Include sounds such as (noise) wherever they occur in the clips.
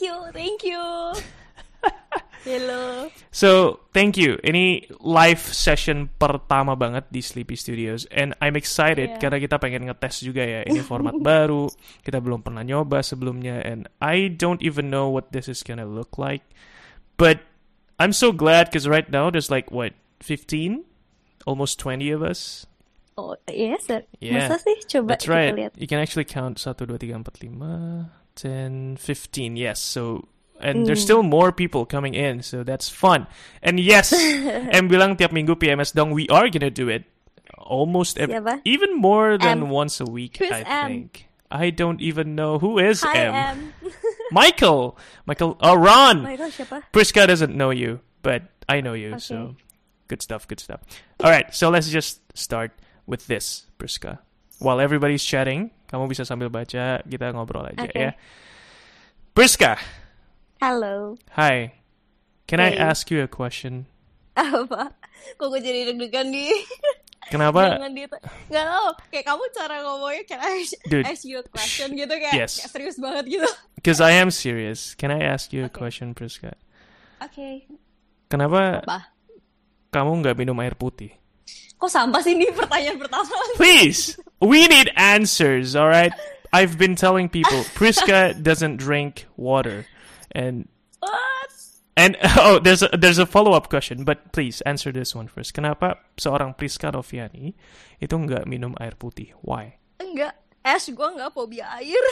Thank you, thank you. (laughs) Hello. So, thank you. Ini live session pertama banget di Sleepy Studios and I'm excited Yeah. karena kita pengen ngetes juga ya. Ini format (laughs) baru. Kita belum pernah nyoba sebelumnya and I don't even know what this is gonna look like. But I'm so glad because right now there's like what 15 almost 20 of us. Oh, yes. Yeah. Masa sih? Coba That's right. lihat. You can actually count 1, 2, 3, 4, 5, 10, 15. Yes. So, and there's Mm. still more people coming in. So that's fun. And yes, (laughs) M bilang tiap minggu PMS dong. We are gonna do it. Almost ev- Siapa? even more than M. once a week, Who's I M? think. I don't even know who is Hi, M. Em. (laughs) Michael. Michael. Oh, Ron. Michael siapa? Priska doesn't know you, but I know you. So good stuff, good stuff. All right, so let's just start with this, Priska. While everybody's chatting, kamu bisa sambil baca, kita ngobrol aja Okay. ya. Priska, Halo. hi. Can I Hey. ask you a question? Apa? Kok gue jadi deg-degan di? Kenapa? Jangan di Gak tau Kayak kamu cara ngomongnya Can I Dude, ask you a question gitu Kayak, yes. kayak serius banget gitu Because I am serious. Can I ask you a Okay. question, Priska? Oke Kenapa Apa? kamu nggak minum air putih? Kok sampah sih ini pertanyaan pertama (laughs) Please, we need answers, all right? I've been telling people (laughs) Priska doesn't drink water, and What? And (laughs) oh, there's a, there's a follow up question, but please answer this one first. Kenapa seorang Priska Roviani itu nggak minum air putih? Why? Enggak Ash gue enggak fobia air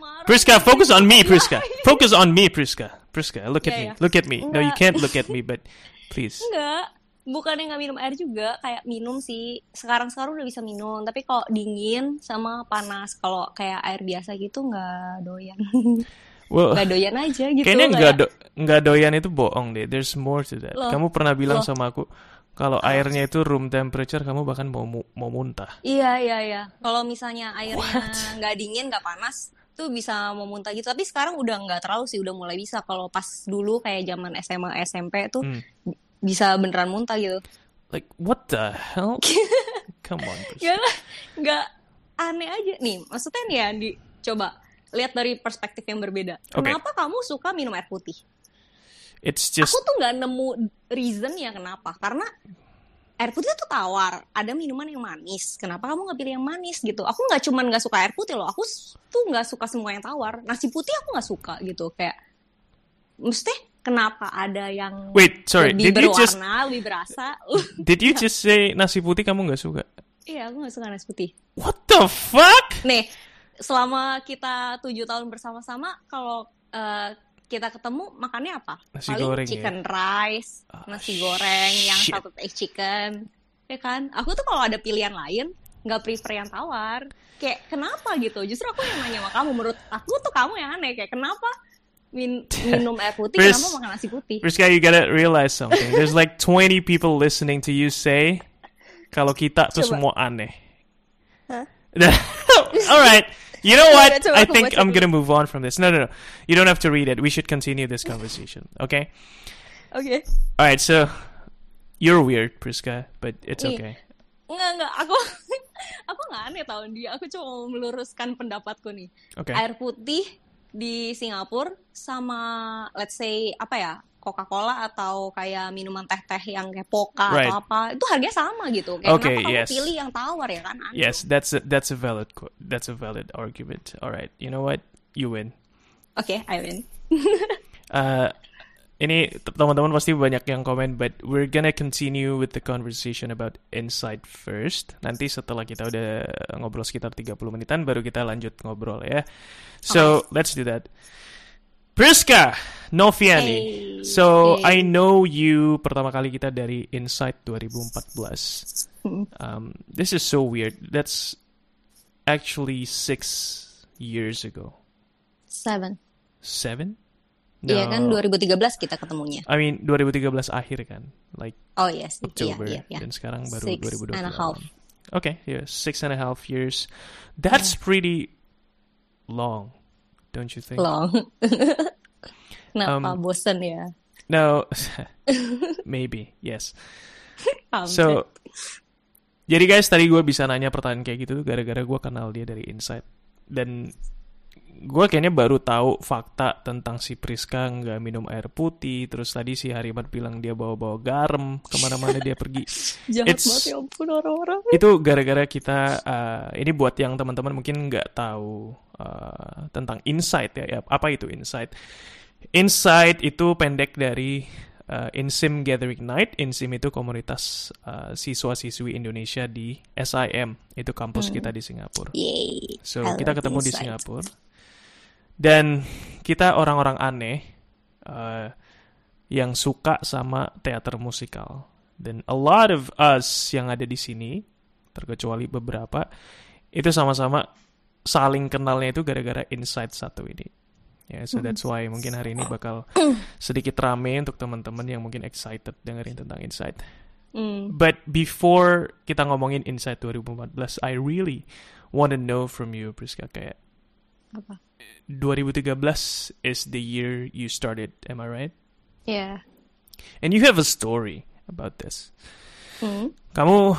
Marah Priska, focus on me, Priska. air. Focus on me, Priska. Priska, look at Yeah, me. yeah. Look at me. No, you Enggak. can't look at me, but please. Enggak Bukannya nggak minum air juga Kayak minum sih Sekarang-sekarang udah bisa minum Tapi kalau dingin sama panas Kalau kayak air biasa gitu nggak doyan (laughs) Well, Nggak doyan aja gitu kayaknya nggak do nggak doyan itu bohong deh. There's more to that. Loh. Kamu pernah bilang Loh. sama aku kalau airnya itu room temperature, kamu bahkan mau mau muntah. Iya iya iya. Kalau misalnya airnya (laughs) nggak dingin nggak panas tuh bisa mau muntah gitu. Tapi sekarang udah nggak terlalu sih, udah mulai bisa. Kalau pas dulu kayak zaman SMA SMP tuh Hmm. Bisa beneran muntah gitu. Like what the hell? (laughs) Come on. Lah, nggak aneh aja nih. Maksudnya nih ya, di coba lihat dari perspektif yang berbeda. Oke. Kenapa kamu suka minum air putih? It's just Aku tuh nggak nemu reason ya kenapa. Karena air putih tuh tawar. Ada minuman yang manis. Kenapa kamu nggak pilih yang manis gitu? Aku nggak cuman nggak suka air putih loh. Aku tuh nggak suka semua yang tawar. Nasi putih aku nggak suka gitu. Kayak, mesti kenapa ada yang Wait, sorry. lebih Did you just berwarna, lebih berasa? (laughs) Did you just say nasi putih kamu nggak suka? iya, aku nggak suka nasi putih. What the fuck? Nih, selama kita tujuh tahun bersama-sama, kalau eh, kita ketemu makannya apa? Nasi Paling goreng ya? chicken rice, Ah, nasi goreng, yang shit. satu egg chicken, ya kan? Aku tuh kalau ada pilihan lain, nggak prefer yang tawar. Kayak kenapa gitu? Justru aku yang nanya sama kamu. Menurut aku tuh kamu yang aneh. Kayak kenapa min- (laughs) minum air putih, Pris- kenapa makan nasi putih? Rizka, you gotta realize something. There's like 20 people listening to you say kalau kita tuh Coba. semua aneh. Hah? (laughs) All right. You know what? I think I'm gonna move on from this. No, no, no. You don't have to read it. We should continue this conversation. Okay? Oke. All right. So you're weird, Priska, but it's okay. Enggak, enggak. Aku (laughs) aku nggak aneh tahun dia. Aku cuma meluruskan pendapatku nih. Okay. Air putih di Singapura sama let's say apa ya? Coca-Cola atau kayak minuman teh-teh yang kayak Poca Right. atau apa, itu harganya sama gitu. Kayak Okay, kenapa kamu yes. pilih yang tawar ya kan? Aneh Yes, that's a, that's a valid that's a valid argument. All right. You know what? You win. Oke, I win. (laughs) Uh, ini teman-teman pasti banyak yang komen, but we're gonna continue with the conversation about insight first. Nanti setelah kita udah ngobrol sekitar 30 menitan, baru kita lanjut ngobrol ya. So let's do that. Priska Noviani. Hey. So I Hey. know you pertama kali kita dari Insight 2014. Mm. (laughs) Um, this is so weird. That's actually six years ago. Seven. Seven? Iya kan No. 2013 kita ketemunya. I mean 2013 akhir kan, like Oh yes, October, iya, iya, iya. dan sekarang baru Six 2020. and a half. Okay, yeah, six and a half years. That's pretty long, don't you think? Long. (laughs) Kenapa Um, bosen ya? No, (laughs) maybe yes. (laughs) So, jadi guys tadi gue bisa nanya pertanyaan kayak gitu tuh gara-gara gue kenal dia dari Insight dan gue kayaknya baru tahu fakta tentang si Priska nggak minum air putih. Terus tadi si Harimat bilang dia bawa-bawa garam ke mana-mana dia pergi. (laughs) Jahat It's- banget ya ampun orang-orang. Itu gara-gara kita uh, ini buat yang teman-teman mungkin nggak tahu uh, tentang insight ya. ya. Apa itu insight? Insight itu pendek dari uh, Insim Gathering Night. Insim itu komunitas uh, siswa-siswi Indonesia di SIM. Itu kampus kita di Singapura. Yay. So, I kita ketemu di insight. Singapura. Dan kita orang-orang aneh uh, yang suka sama teater musikal. Dan a lot of us yang ada di sini, terkecuali beberapa, itu sama-sama saling kenalnya itu gara-gara insight satu ini. Ya, so that's why mungkin hari ini bakal (clears throat) sedikit rame untuk teman-teman yang mungkin excited dengerin tentang insight. Hmm. But before kita ngomongin Insight 2014, I really want to know from you, Priska, kayak Apa? 2013 is the year you started, am I right? Ya. And you have a story about this. Hmm. Kamu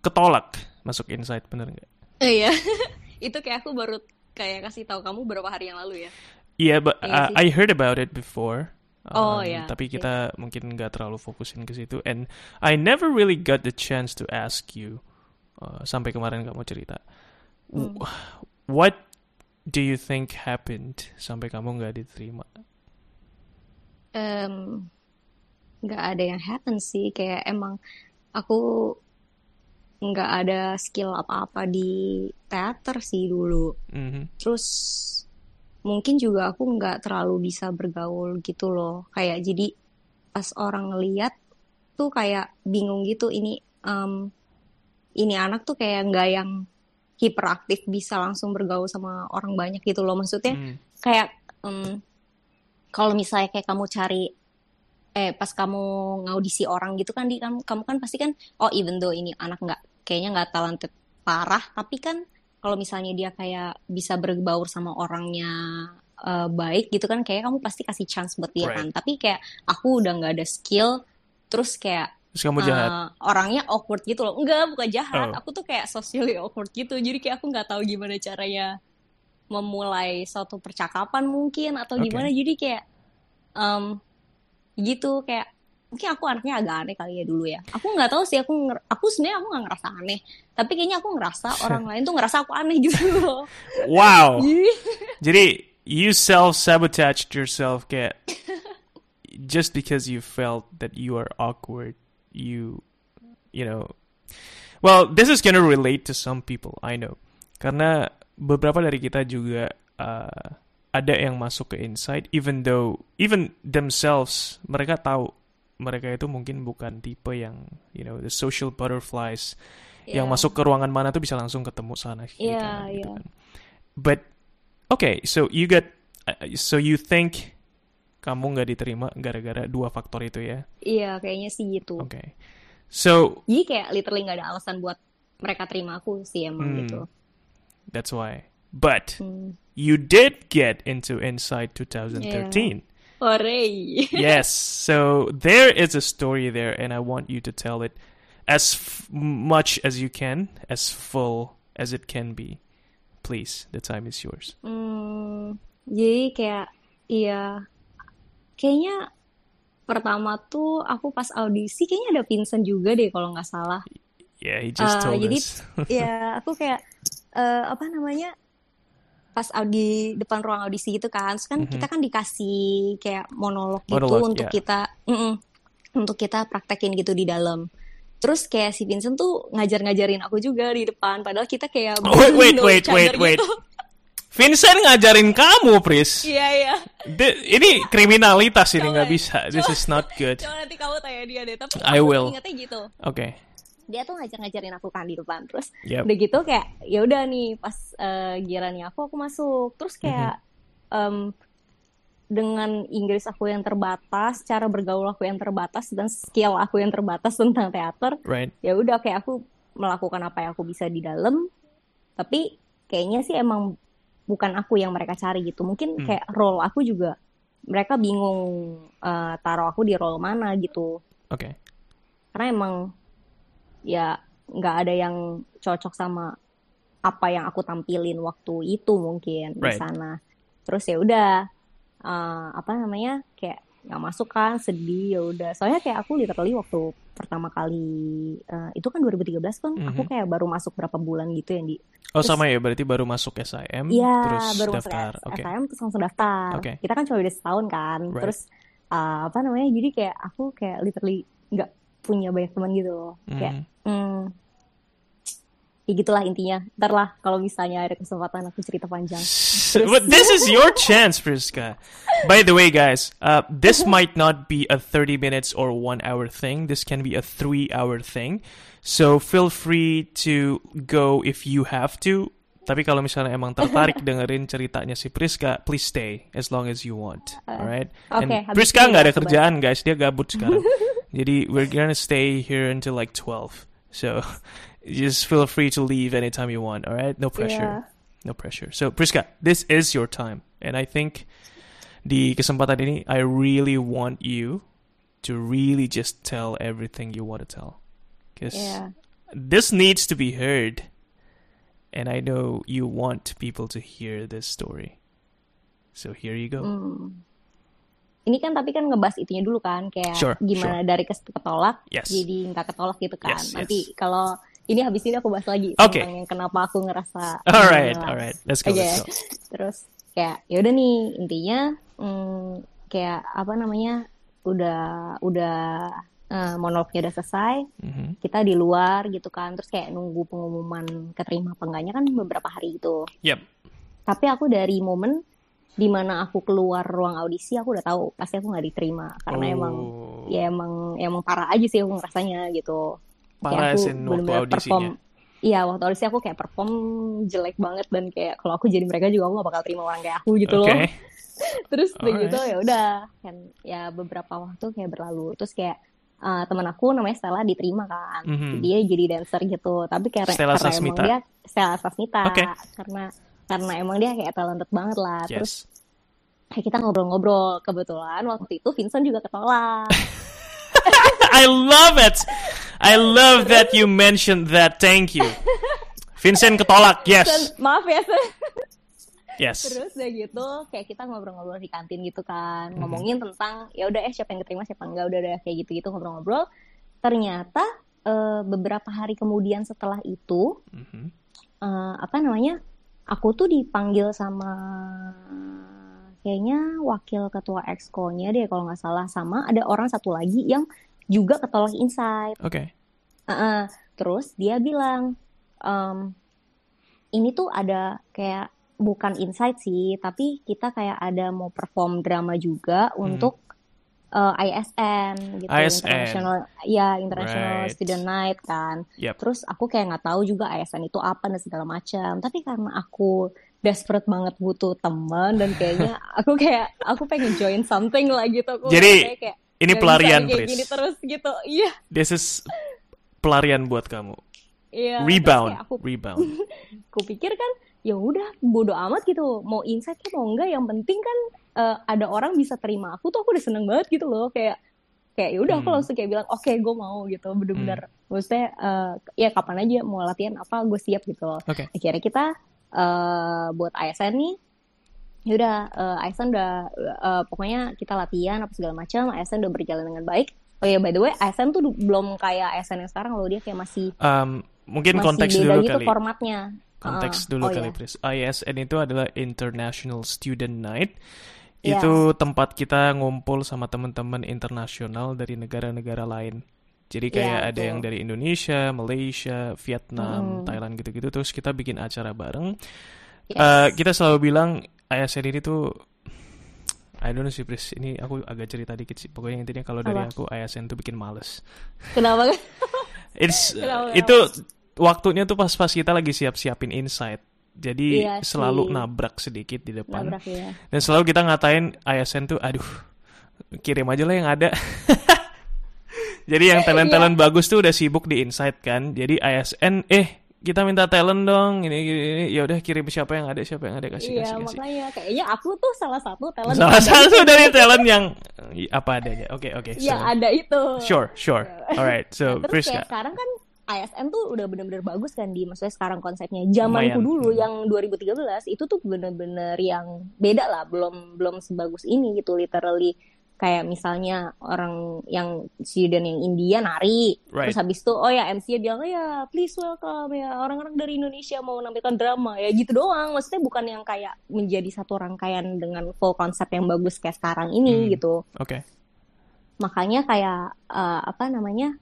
ketolak masuk Insight, bener nggak? Iya. (laughs) Itu kayak aku baru kayak kasih tahu kamu berapa hari yang lalu ya. Iya, but Iya uh. I heard about it before. Oh, Um, iya. Tapi kita mungkin nggak terlalu fokusin ke situ. And I never really got the chance to ask you uh, sampai kemarin kamu cerita. Hmm. What do you think happened? Sampai kamu nggak diterima? Em, nggak ada yang happen sih. Kayak emang aku nggak ada skill apa-apa di teater sih dulu. Mhm. terus mungkin juga aku nggak terlalu bisa bergaul gitu loh. Kayak jadi pas orang ngeliat tuh kayak bingung gitu. Ini em, ini anak tuh kayak nggak yang hiperaktif bisa langsung bergaul sama orang banyak gitu loh maksudnya Mm. kayak em, kalau misalnya kayak kamu cari eh pas kamu ngaudisi orang gitu kan di kamu kamu kan pasti kan oh even though ini anak nggak kayaknya nggak talented parah tapi kan kalau misalnya dia kayak bisa berbaur sama orangnya eh, baik gitu kan kayak kamu pasti kasih chance buat dia Right. kan tapi kayak aku udah nggak ada skill terus kayak Terus kamu jahat. eh, orangnya awkward gitu loh enggak bukan jahat Oh. aku tuh kayak socially awkward gitu jadi kayak aku nggak tahu gimana caranya memulai suatu percakapan mungkin atau Oke. gimana jadi kayak em, gitu kayak mungkin aku anaknya agak aneh kali ya dulu ya aku nggak tahu sih aku aku sebenarnya aku nggak ngerasa aneh tapi kayaknya aku ngerasa (laughs) orang lain tuh ngerasa aku aneh gitu loh Wow. (laughs) jadi Jadi you self sabotaged yourself kayak (laughs) just because you felt that you are awkward, you you know. Well, this is gonna relate to some people, I know. Karena beberapa dari kita juga uh, ada yang masuk ke insight even though even themselves mereka tahu mereka itu mungkin bukan tipe yang you know the social butterflies yang Ya. masuk ke ruangan mana tuh bisa langsung ketemu sana kiri Iya, kanan gitu iya. kan. But okay, so you get uh, so you think kamu nggak diterima gara-gara dua faktor itu ya? iya kayaknya sih gitu Oke. So jadi kayak literally nggak ada alasan buat mereka terima aku sih emang Hmm. gitu that's why. But hmm. you did get into Inside 2013. Hooray. (laughs) yes. So there is a story there, and I want you to tell it as much as you can, as full as it can be. Please, the time is yours. Hmm, jadi kayak iya kayaknya pertama tuh aku pas audisi kayaknya ada Vincent juga deh kalau nggak salah. Yeah, he just Uh, told jadi us. (laughs) ya aku kayak eh, apa namanya pas audi depan ruang audisi gitu kan, terus kan Mhm. kita kan dikasih kayak monolog gitu Monolog, untuk ya. kita mm-mm, untuk kita praktekin gitu di dalam. Terus kayak si Vincent tuh ngajar-ngajarin aku juga di depan, padahal kita kayak Oh, wait, wait, wait, wait, wait. gitu. Vincent ngajarin kamu, Pris. Iya iya. Di- ini kriminalitas ini nggak bisa. This coba. is not good. Coba nanti kamu tanya dia deh. Tapi I aku will. ingetnya gitu. Oke. Dia tuh ngajar-ngajarin aku kan di depan. Terus Yep. udah gitu kayak ya udah nih pas eh, gilirannya aku aku masuk. Terus kayak em, dengan Inggris aku yang terbatas, cara bergaul aku yang terbatas dan skill aku yang terbatas tentang teater, Right. ya udah kayak aku melakukan apa yang aku bisa di dalam. Tapi kayaknya sih emang bukan aku yang mereka cari gitu. Mungkin Hmm. kayak role aku juga mereka bingung eh, taruh aku di role mana gitu. Oke. Karena emang ya nggak ada yang cocok sama apa yang aku tampilin waktu itu mungkin di Right. sana terus ya udah eh, apa namanya kayak nggak masuk kan sedih ya udah soalnya kayak aku literally waktu pertama kali eh, itu kan 2013 kan aku Mhm. kayak baru masuk berapa bulan gitu yang di Oh Terus- sama ya, berarti baru masuk SIM, Iya, terus baru daftar. masuk Oke. SIM terus langsung daftar. Oke. Kita kan cuma beda setahun kan. Right. Terus uh, apa namanya? Jadi kayak aku kayak literally nggak punya banyak teman gitu loh. Kayak Mhm. Ya gitulah intinya. Ntar lah kalau misalnya ada kesempatan aku cerita panjang. But this is your chance, Priska. By the way, guys, uh, this (laughs) might not be a 30 minutes or one hour thing. This can be a three hour thing. So feel free to go if you have to. Tapi kalau misalnya emang tertarik (laughs) dengerin ceritanya si Priska, please stay as long as you want. Alright? oke, And Priska nggak ada kerjaan, guys. Dia gabut sekarang. (laughs) Jadi we're gonna stay here until like 12. So just feel free to leave anytime you want. Alright? No pressure. Iya. No pressure. So Priska, this is your time, and I think di kesempatan ini, I really want you to really just tell everything you want to tell, because Iya. this needs to be heard, and I know you want people to hear this story. So here you go. Hmm. Ini kan tapi kan ngebahas itunya dulu kan kayak Sure, gimana dari kes ketolak Yes. jadi nggak ketolak gitu kan. Yes, Nanti yes. kalau ini habis ini aku bahas lagi Oke. tentang yang kenapa aku ngerasa Alright, alright. Let's go. Oke. Let's go. Terus kayak ya udah nih intinya hmm, kayak apa namanya udah udah eh, monolognya udah selesai Mhm. kita di luar gitu kan terus kayak nunggu pengumuman keterima apa enggaknya kan beberapa hari itu Yep. tapi aku dari momen di mana aku keluar ruang audisi aku udah tahu pasti aku nggak diterima karena emang Oh. ya emang emang parah aja sih aku ngerasanya gitu Parah kayak aku waktu bener-bener audisinya. perform iya waktu audisi aku kayak perform jelek banget dan kayak kalau aku jadi mereka juga aku gak bakal terima orang kayak aku gitu Oke. loh (laughs) terus begitu ya udah kan ya beberapa waktu kayak berlalu terus kayak uh, teman aku namanya Stella diterima kan Mhm. dia jadi dancer gitu tapi kayak Stella karena Sasmita. emang dia Stella Sasmita Oke. karena karena emang dia kayak talented banget lah terus Yes. kayak kita ngobrol-ngobrol kebetulan waktu itu Vincent juga ketolak (laughs) (laughs) I love it. I love that you mentioned that. Thank you. Vincent ketolak. Yes. maaf ya. Yes. terus udah gitu kayak kita ngobrol-ngobrol di kantin gitu kan Mhm. ngomongin tentang ya udah eh siapa yang keterima siapa enggak udah udah kayak gitu-gitu ngobrol-ngobrol ternyata eh, beberapa hari kemudian setelah itu Mhm. eh, apa namanya aku tuh dipanggil sama kayaknya wakil ketua exco-nya deh kalau nggak salah sama ada orang satu lagi yang juga ketolak insight Oke. Heeh. terus dia bilang em, ini tuh ada kayak bukan insight sih tapi kita kayak ada mau perform drama juga untuk eh, ISN gitu ISN. international ya international Right. student night kan Yep. terus aku kayak nggak tahu juga ISN itu apa dan segala macam tapi karena aku desperate banget butuh teman dan kayaknya (laughs) aku kayak aku pengen join something lah gitu aku Jadi, kayak, kayak Ini bisa pelarian, kayak Pris. gini terus gitu iya This is pelarian buat kamu. iya Rebound. aku Rebound. (laughs) aku pikir kan ya udah bodo amat gitu mau insight kan mau enggak yang penting kan eh, ada orang bisa terima aku tuh aku udah seneng banget gitu loh kayak kayak ya udah aku Hmm. langsung kayak bilang oke gue mau gitu bener-bener maksudnya eh, ya kapan aja mau latihan apa gue siap gitu loh Oke. akhirnya kita eh, buat ASN nih yaudah eh, ASN udah eh, pokoknya kita latihan apa segala macam ASN udah berjalan dengan baik oh ya by the way ASN tuh belum kayak ASN yang sekarang loh dia kayak masih Um, mungkin masih konteks beda dulu gitu kali. formatnya Konteks Ah, dulu oh kali, iya. Pris. ISN itu adalah International Student Night. Itu tempat kita ngumpul sama teman-teman internasional dari negara-negara lain. Jadi kayak Iya, ada yang dari Indonesia, Malaysia, Vietnam, Mm. Thailand gitu-gitu. Terus kita bikin acara bareng. Yes. Eh, kita selalu bilang ISN ini tuh I don't know sih Pris, ini aku agak cerita dikit sih. Pokoknya intinya kalau dari aku ISN tuh bikin males. Kenapa? (laughs) It's Kenapa, itu waktunya tuh pas-pas kita lagi siap-siapin insight. Jadi Iya selalu nabrak sedikit di depan. Nabrak ya. Dan selalu kita ngatain ASN tuh aduh kirim aja lah yang ada. (laughs) Jadi yang talent-talent Iya. bagus tuh udah sibuk di insight kan. Jadi ASN eh kita minta talent dong ini gini, ini ya udah kirim siapa yang ada siapa yang ada kasih Iya, kasih kasih. makanya kayaknya aku tuh salah satu talent Salah satu (laughs) dari talent yang apa adanya. Oke oke. Yang so- ada itu. Sure, sure. Alright, so Nah, terus kayak sekarang kan ASN tuh udah bener-bener bagus kan di maksudnya sekarang konsepnya. Zamanku dulu Hmm. yang 2013 itu tuh bener-bener yang beda lah, belum belum sebagus ini gitu literally kayak misalnya orang yang student yang India nari Right. terus habis itu oh ya MC-nya bilang oh ya please welcome ya orang-orang dari Indonesia mau menampilkan drama ya gitu doang maksudnya bukan yang kayak menjadi satu rangkaian dengan full konsep yang bagus kayak sekarang ini Hmm. gitu Oke. makanya kayak eh, apa namanya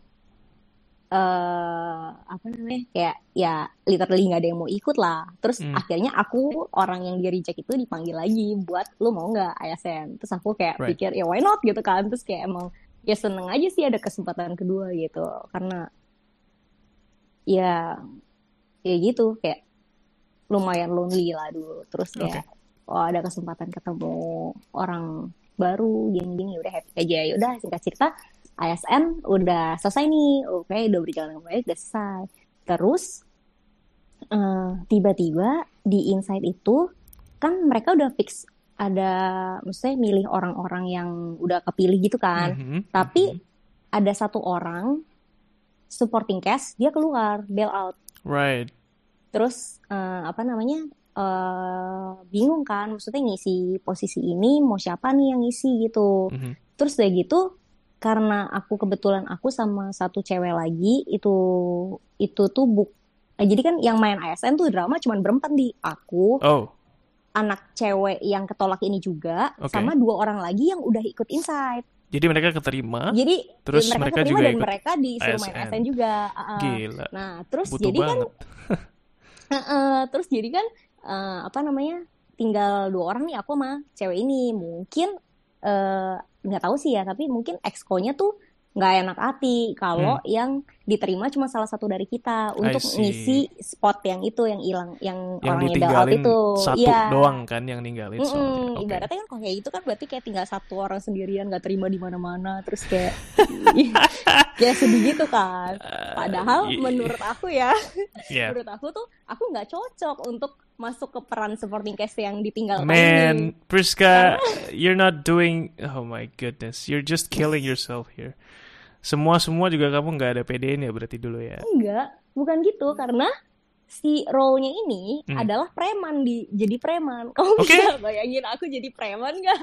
eh apa namanya kayak ya literally nggak ada yang mau ikut lah. Terus Hmm. akhirnya aku orang yang di reject itu dipanggil lagi buat lu mau nggak ASN terus aku kayak Right. pikir ya why not? gitu kan. Terus kayak emang ya seneng aja sih ada kesempatan kedua gitu. Karena ya ya gitu kayak lumayan lonely lah dulu. Terus kayak oh ada kesempatan ketemu orang baru gini-gini udah happy aja. Ya udah singkat cerita ASN udah selesai nih oke udah berjalan dengan baik udah selesai terus eh, tiba-tiba di inside itu kan mereka udah fix ada maksudnya milih orang-orang yang udah kepilih gitu kan Mhm, tapi mhm. ada satu orang supporting cast dia keluar bail out Right. terus eh, apa namanya eh bingung kan maksudnya ngisi posisi ini mau siapa nih yang ngisi gitu Mhm. terus udah gitu karena aku kebetulan aku sama satu cewek lagi itu itu tuh buk eh, jadi kan yang main ASN tuh drama cuman berempat di aku Oh, anak cewek yang ketolak ini juga Oke. sama dua orang lagi yang udah ikut inside jadi mereka keterima. jadi Terus mereka, mereka keterima juga dan ikut mereka disuruh main ASN. ASN juga ah. Gila. nah terus Butuh jadi kan banget. (laughs) Heeh, terus jadi kan eh, apa namanya tinggal dua orang nih aku sama cewek ini mungkin eh, nggak tahu sih ya tapi mungkin exco-nya tuh nggak enak hati kalau yang diterima cuma salah satu dari kita untuk Hmm. ngisi spot yang itu yang hilang yang, Yang orangnya bail out ditinggalin itu satu Iya. doang kan yang ninggalin Mm-mm, soalnya. Oke. ibaratnya kan kalau kayak gitu kan berarti kayak tinggal satu orang sendirian nggak terima di mana-mana terus kayak (laughs) ya sedih gitu kan padahal i- menurut aku ya Yeah. menurut aku tuh aku nggak cocok untuk masuk ke peran supporting cast yang ditinggalkan Man, ini. Priska, you're not doing. Oh my goodness, you're just killing yourself here. Semua semua juga kamu nggak ada PDN ya berarti dulu ya. Enggak, bukan gitu karena si role-nya ini Hmm. adalah preman di jadi preman. (laughs) Kamu Oke. bisa bayangin aku jadi preman nggak?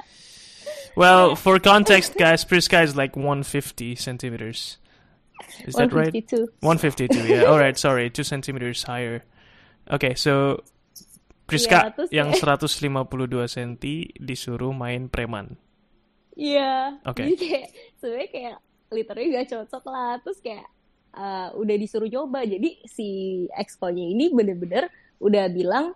Well, for context, guys, Priska is like 150 centimeters. Is that right? 152. 152, yeah. All right, sorry, 2 centimeters higher. Okay, so Priska terus yang kayak- 152 cm disuruh main preman. Iya. Oke. Jadi kayak sebenarnya kayak literally gak cocok lah. Terus kayak eh, udah disuruh coba. Jadi si exco-nya ini bener-bener udah bilang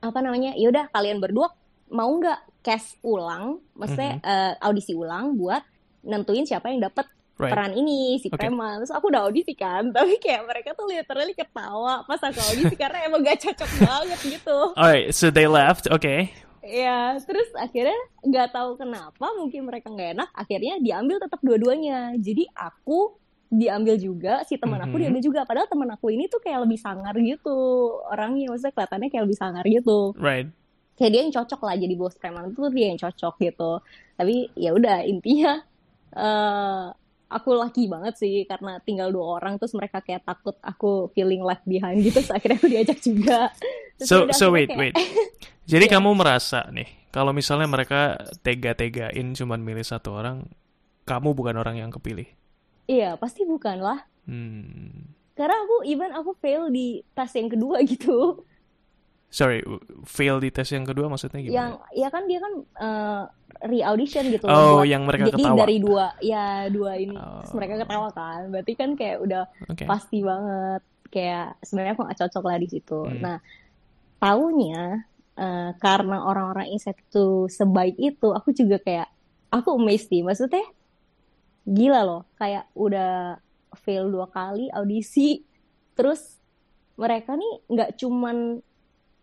apa namanya? Ya udah kalian berdua mau nggak cast ulang, maksudnya Mhm. eh, audisi ulang buat nentuin siapa yang dapat Right. peran ini si Oke. preman. Terus aku udah audisi kan, (laughs) tapi kayak mereka tuh literally ketawa pas aku audisi karena emang gak cocok (laughs) banget gitu. Alright, so they left. Okay. Ya, terus akhirnya nggak tahu kenapa, mungkin mereka nggak enak, akhirnya diambil tetap dua-duanya. Jadi aku diambil juga, si teman aku Mhm. diambil juga. Padahal teman aku ini tuh kayak lebih sangar gitu orangnya, maksudnya kelihatannya kayak lebih sangar gitu. Right. Kayak dia yang cocok lah jadi bos preman itu tuh dia yang cocok gitu. Tapi ya udah intinya eh aku lucky banget sih karena tinggal dua orang terus mereka kayak takut aku feeling left behind gitu. Terus akhirnya aku diajak juga. Terus So so wait kayak- wait. (laughs) Jadi Iya. kamu merasa nih, kalau misalnya mereka tega-tegain cuman milih satu orang, kamu bukan orang yang kepilih. Iya, pasti bukan lah. Hmm. Karena aku even aku fail di tes yang kedua gitu. Sorry, fail di tes yang kedua maksudnya Yang gimana? ya kan dia kan eh, re-audition gitu loh Oh, buat- yang mereka jadi ketawa. dari dua ya dua ini terus Oh. mereka ketawa kan. Berarti kan kayak udah Oke. pasti banget kayak sebenarnya aku gak cocok lah di situ. Hmm. Nah, taunya eh, karena orang-orang inside itu sebaik itu, aku juga kayak aku amazed sih. Maksudnya gila loh, kayak udah fail dua kali audisi, terus mereka nih nggak cuman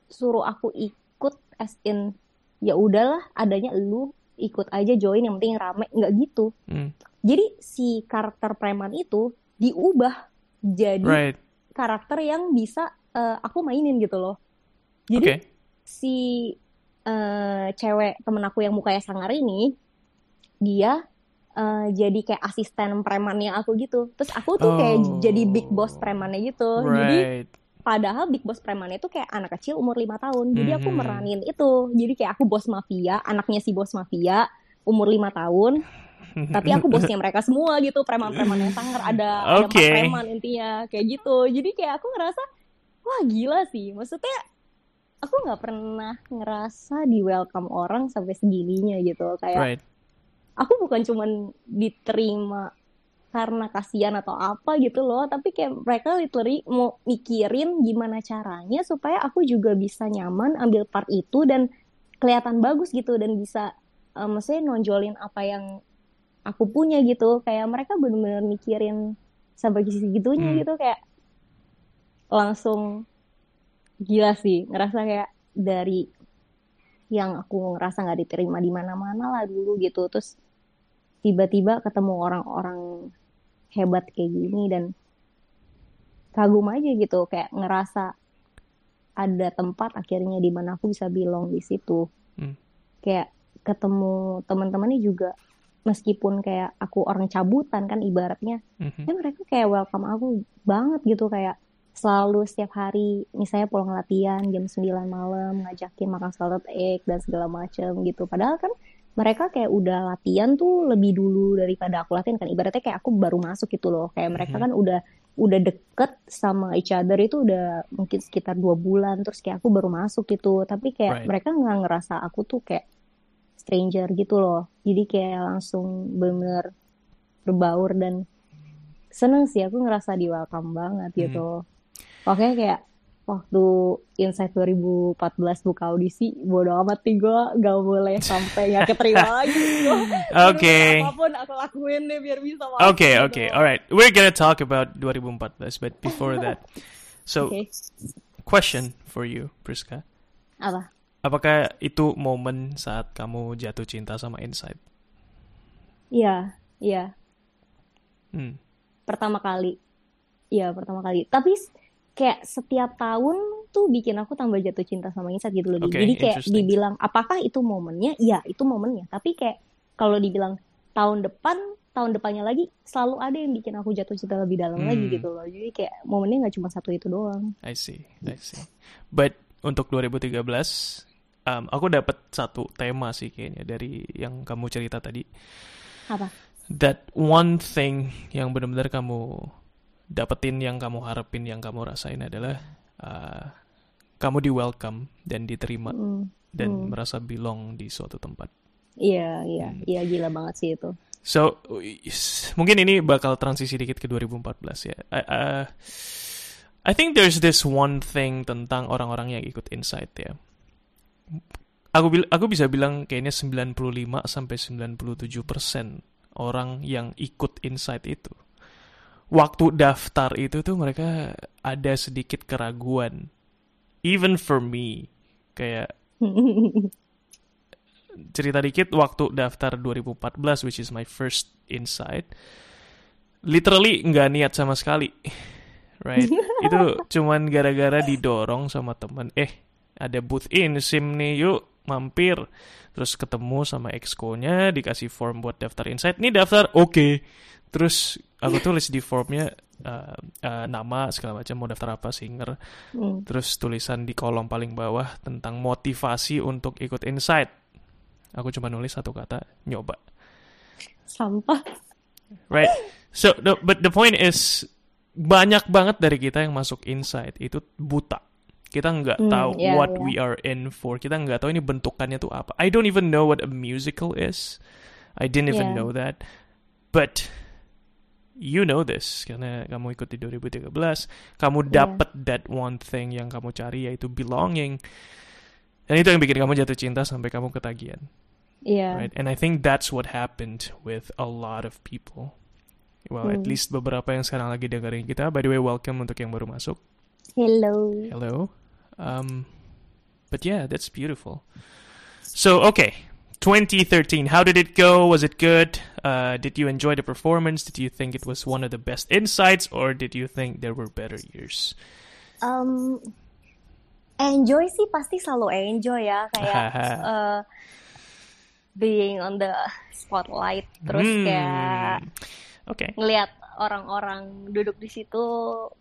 suruh aku ikut as in ya udahlah adanya lu ikut aja join yang penting rame nggak gitu. Hmm. Jadi si karakter preman itu diubah jadi Right. karakter yang bisa eh, aku mainin gitu loh. Jadi Oke. si eh, cewek temen aku yang mukanya sangar ini, dia eh, jadi kayak asisten premannya aku gitu. Terus aku tuh kayak Oh. jadi big boss premannya gitu. Jadi Right. Padahal big boss premannya itu kayak anak kecil umur lima tahun. Jadi aku Mhm. meranin itu. Jadi kayak aku bos mafia, anaknya si bos mafia umur lima tahun. (laughs) Tapi aku bosnya mereka semua gitu, preman-preman yang sangar ada ada empat Oke. preman intinya kayak gitu. Jadi kayak aku ngerasa wah gila sih. Maksudnya aku nggak pernah ngerasa di welcome orang sampai segininya gitu. Kayak Right. aku bukan cuman diterima karena kasihan atau apa gitu loh, tapi kayak mereka literally mau mikirin gimana caranya supaya aku juga bisa nyaman ambil part itu dan kelihatan bagus gitu dan bisa eh, maksudnya nonjolin apa yang aku punya gitu. Kayak mereka bener-bener mikirin sampai segitunya Hmm. gitu kayak langsung gila sih ngerasa kayak dari yang aku ngerasa nggak diterima di mana-mana lah dulu gitu terus tiba-tiba ketemu orang-orang hebat kayak gini dan kagum aja gitu kayak ngerasa ada tempat akhirnya di mana aku bisa belong di situ Hmm. kayak ketemu teman-temannya juga meskipun kayak aku orang cabutan kan ibaratnya Mhm. ya mereka kayak welcome aku banget gitu kayak selalu setiap hari misalnya pulang latihan jam 9 malam ngajakin makan salad egg dan segala macem gitu padahal kan mereka kayak udah latihan tuh lebih dulu daripada aku latihan kan. Ibaratnya kayak aku baru masuk gitu loh. Kayak mereka Mhm. kan udah udah deket sama each other itu udah mungkin sekitar dua bulan. Terus kayak aku baru masuk gitu. Tapi kayak Right. mereka nggak ngerasa aku tuh kayak stranger gitu loh. Jadi kayak langsung bener berbaur dan seneng sih. Aku ngerasa di welcome banget Hmm. gitu. Oke kayak waktu Insight 2014 buka audisi bodo amat nih gue gak boleh sampai gak keterima (laughs) lagi Oke. apa pun aku lakuin deh biar bisa Okay, gitu. okay, all right. We're gonna talk about 2014, but before (laughs) that, so Oke. question for you, Priska. apa Apakah itu momen saat kamu jatuh cinta sama Insight? Iya iya Hmm. pertama kali Iya pertama kali tapi kayak setiap tahun tuh bikin aku tambah jatuh cinta sama Insight gitu loh. Oke, jadi kayak dibilang apakah itu momennya iya itu momennya tapi kayak kalau dibilang tahun depan tahun depannya lagi selalu ada yang bikin aku jatuh cinta lebih dalam lagi Hmm. gitu loh jadi kayak momennya nggak cuma satu itu doang I see, I see. But untuk 2013, um, aku dapat satu tema sih kayaknya dari yang kamu cerita tadi. apa That one thing yang benar-benar kamu dapetin, yang kamu harapin, yang kamu rasain adalah uh, kamu di welcome dan diterima Hmm, dan hmm. merasa belong di suatu tempat. iya iya Hmm. iya gila banget sih itu So mungkin ini bakal transisi dikit ke 2014 ya. I, uh, I think there's this one thing tentang orang-orang yang ikut Insight ya. Aku bil aku bisa bilang kayaknya 95 sampai 97 persen orang yang ikut Insight itu. Waktu daftar itu tuh mereka ada sedikit keraguan. Even for me. Kayak (laughs) cerita dikit waktu daftar 2014 which is my first insight literally nggak niat sama sekali. (laughs) Right? (laughs) Itu cuman gara-gara didorong sama temen. Eh ada booth in sim nih yuk mampir. Terus ketemu sama exco-nya dikasih form buat daftar insight. Nih daftar oke terus aku tulis di formnya uh, uh, nama segala macam mau daftar apa singer Hmm. Terus tulisan di kolom paling bawah tentang motivasi untuk ikut insight. Aku cuma nulis satu kata, nyoba. sampah Right? So, the, but the point is, banyak banget dari kita yang masuk insight itu buta. Kita nggak Hmm, tahu yeah, what yeah. we are in for. Kita nggak tahu ini bentukannya tuh apa. I don't even know what a musical is. I didn't even Yeah. know that. But you know this karena kamu ikut di 2013. Kamu Yeah. dapet that one thing yang kamu cari yaitu belonging. Dan itu yang bikin kamu jatuh cinta sampai kamu ketagihan. iya Right? And I think that's what happened with a lot of people. Well, at Hmm. least beberapa yang sekarang lagi dengerin kita. By the way, welcome untuk yang baru masuk. hello Hello. Um, but yeah, that's beautiful. So, okay. 2013, how did it go? Was it good? Uh, did you enjoy the performance? Did you think it was one of the best insights? Or did you think there were better years? Um, enjoy sih pasti selalu enjoy ya kayak eh, (laughs) being on the spotlight terus Hmm. kayak Oke. ngelihat orang-orang duduk di situ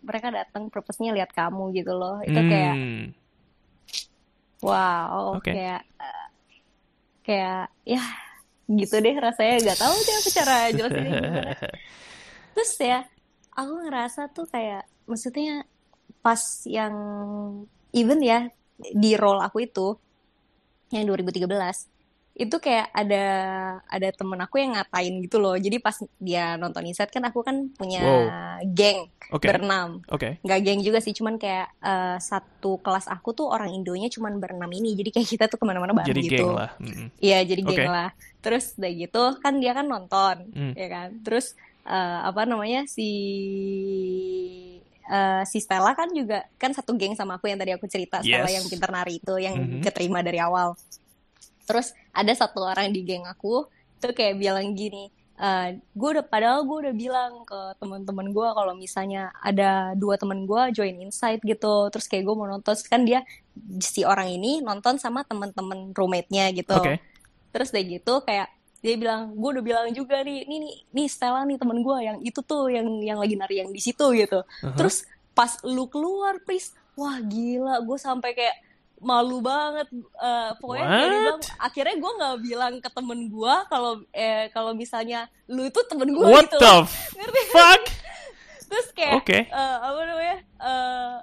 mereka datang purpose-nya lihat kamu gitu loh itu kayak Hmm. wow Oke. kayak eh, kayak ya gitu deh rasanya. Nggak tahu deh aku cara jelasinnya gimana. (laughs) Terus ya aku ngerasa tuh kayak maksudnya pas yang even ya di role aku itu yang 2013 itu kayak ada ada temen aku yang ngatain gitu loh jadi pas dia nonton Inside kan aku kan punya Wow. geng Oke. berenam Oke. nggak geng juga sih cuman kayak eh, satu kelas aku tuh orang Indonya cuman berenam ini jadi kayak kita tuh ke mana-mana bareng Jadi gitu geng lah. Mm-mm. Iya jadi geng Oke. lah. Terus udah gitu kan dia kan nonton, Hmm. ya kan. Terus eh, apa namanya si eh, si Stella kan juga kan satu geng sama aku yang tadi aku cerita Stella Yes. yang pintar nari itu yang Mhm. keterima dari awal. Terus ada satu orang di geng aku tuh kayak bilang gini, gue udah padahal gue udah bilang ke teman-teman gue kalau misalnya ada dua teman gue join Insight gitu, terus kayak gue mau nonton, kan dia si orang ini nonton sama teman-teman roommate-nya gitu. Oke. Terus udah gitu kayak dia bilang, gue udah bilang juga nih, nih nih, nih Stella nih temen gue yang itu tuh yang yang lagi nari yang di situ gitu. Uh-huh. Terus pas lu keluar, please, wah gila, gue sampai kayak malu banget. Eh, pokoknya dia bilang, akhirnya gue nggak bilang ke temen gue kalau eh kalau misalnya lu itu temen gue What gitu. the (laughs) fuck? Terus kayak Oke. eh, apa namanya? eh,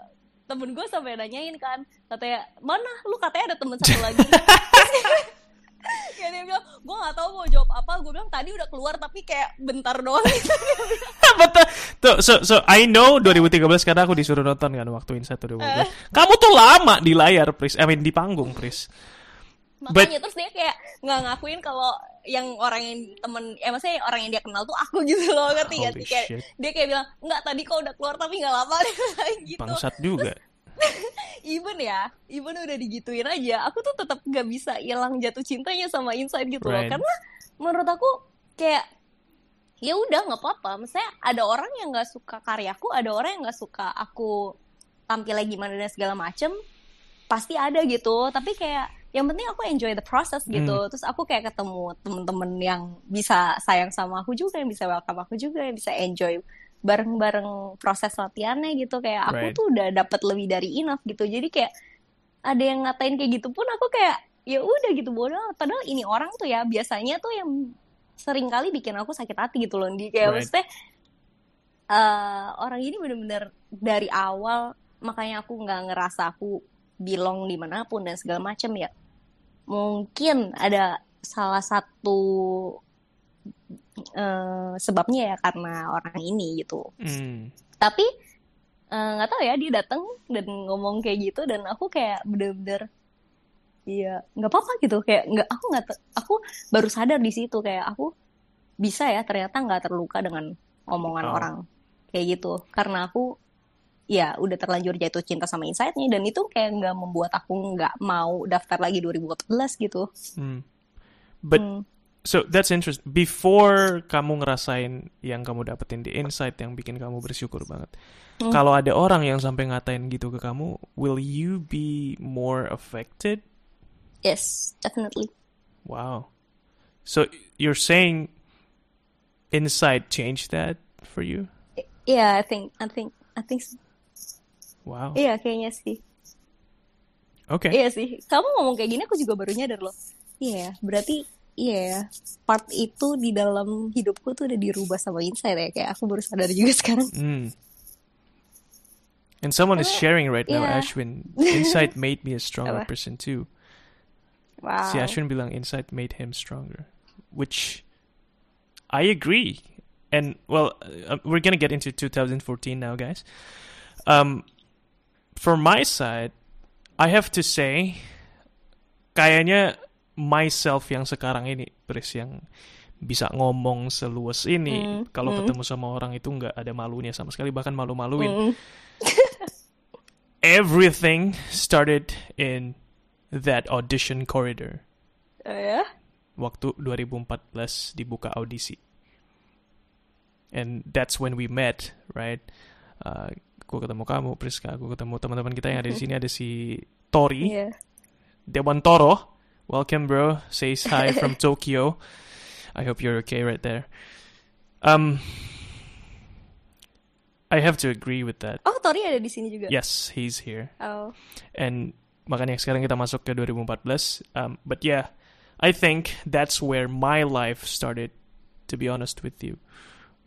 temen gue sampai nanyain kan, katanya mana lu katanya ada temen satu lagi. (laughs) kayak dia bilang, gue gak tahu mau jawab apa. Gue bilang tadi udah keluar tapi kayak bentar doang. (laughs) (laughs) Betul. Tuh, so, so I know 2013 karena aku disuruh nonton kan waktu Inside 2013. Eh. Kamu tuh lama di layar, Pris. I mean di panggung, Pris. Makanya terus dia kayak nggak ngakuin kalau yang orang yang temen, eh maksudnya orang yang dia kenal tuh aku gitu loh, ngerti sih? Kayak shit. dia kayak bilang, enggak tadi kok udah keluar tapi nggak lama (laughs) gitu. Bangsat juga. (laughs) even ya, even udah digituin aja, aku tuh tetap gak bisa hilang jatuh cintanya sama Inside gitu loh. Right. Karena menurut aku kayak ya udah nggak apa-apa. Misalnya ada orang yang nggak suka karyaku, ada orang yang nggak suka aku tampilnya gimana dan segala macem, pasti ada gitu. Tapi kayak yang penting aku enjoy the process gitu. Hmm. Terus aku kayak ketemu temen-temen yang bisa sayang sama aku juga, yang bisa welcome aku juga, yang bisa enjoy bareng-bareng proses latihannya gitu. Kayak aku Right. tuh udah dapat lebih dari enough gitu. Jadi kayak ada yang ngatain kayak gitu pun aku kayak ya udah gitu. Bodoh padahal ini orang tuh ya biasanya tuh yang sering kali bikin aku sakit hati gitu loh di kayak Right. maksudnya eh, orang ini bener-bener dari awal makanya aku nggak ngerasa aku belong di mana pun dan segala macam ya. Mungkin ada salah satu eh, sebabnya ya karena orang ini gitu Hmm. tapi eh, nggak tahu ya dia datang dan ngomong kayak gitu dan aku kayak bener-bener iya nggak apa-apa gitu kayak nggak aku nggak aku baru sadar di situ kayak aku bisa ya ternyata nggak terluka dengan omongan Oh. orang kayak gitu karena aku ya udah terlanjur jatuh cinta sama insight-nya dan itu kayak nggak membuat aku nggak mau daftar lagi 2014 gitu Hmm. But Hmm. So that's interesting. Before kamu ngerasain yang kamu dapetin di Inside yang bikin kamu bersyukur banget. Hmm. Kalau ada orang yang sampai ngatain gitu ke kamu, will you be more affected? yes definitely Wow. So you're saying Inside changed that for you? yeah I think I think I think so. Wow. iya kayaknya sih Okay. Iya sih, kamu ngomong kayak gini aku juga baru nyadar loh. Iya, berarti iya ya, part itu di dalam hidupku tuh udah dirubah sama insight ya. Kayak aku baru sadar juga (laughs) sekarang. Mm. And someone is sharing right now, yeah. Ashwin. Insight (laughs) made me a stronger person too. Wow. Si Ashwin bilang insight made him stronger, which I agree. And well, uh, we're gonna get into 2014 now, guys. Um, for my side, I have to say, kayaknya myself yang sekarang ini, Pris yang bisa ngomong seluas ini, Mm, kalau mm. ketemu sama orang itu nggak ada malunya sama sekali, bahkan malu-maluin. Mm. Everything started in that audition corridor. Oh, ya? waktu 2014 dibuka audisi. And that's when we met, right? Uh, aku ketemu kamu, Priska, aku ketemu teman-teman kita yang ada di sini ada si Tori, Iya. Dewan Toro, welcome, bro. Says hi from (laughs) Tokyo. I hope you're okay right there. Um, I have to agree with that. Oh, Tori ada di sini juga. Yes, he's here. Oh. And makanya sekarang kita masuk ke 2014. Um, but yeah, I think that's where my life started. To be honest with you.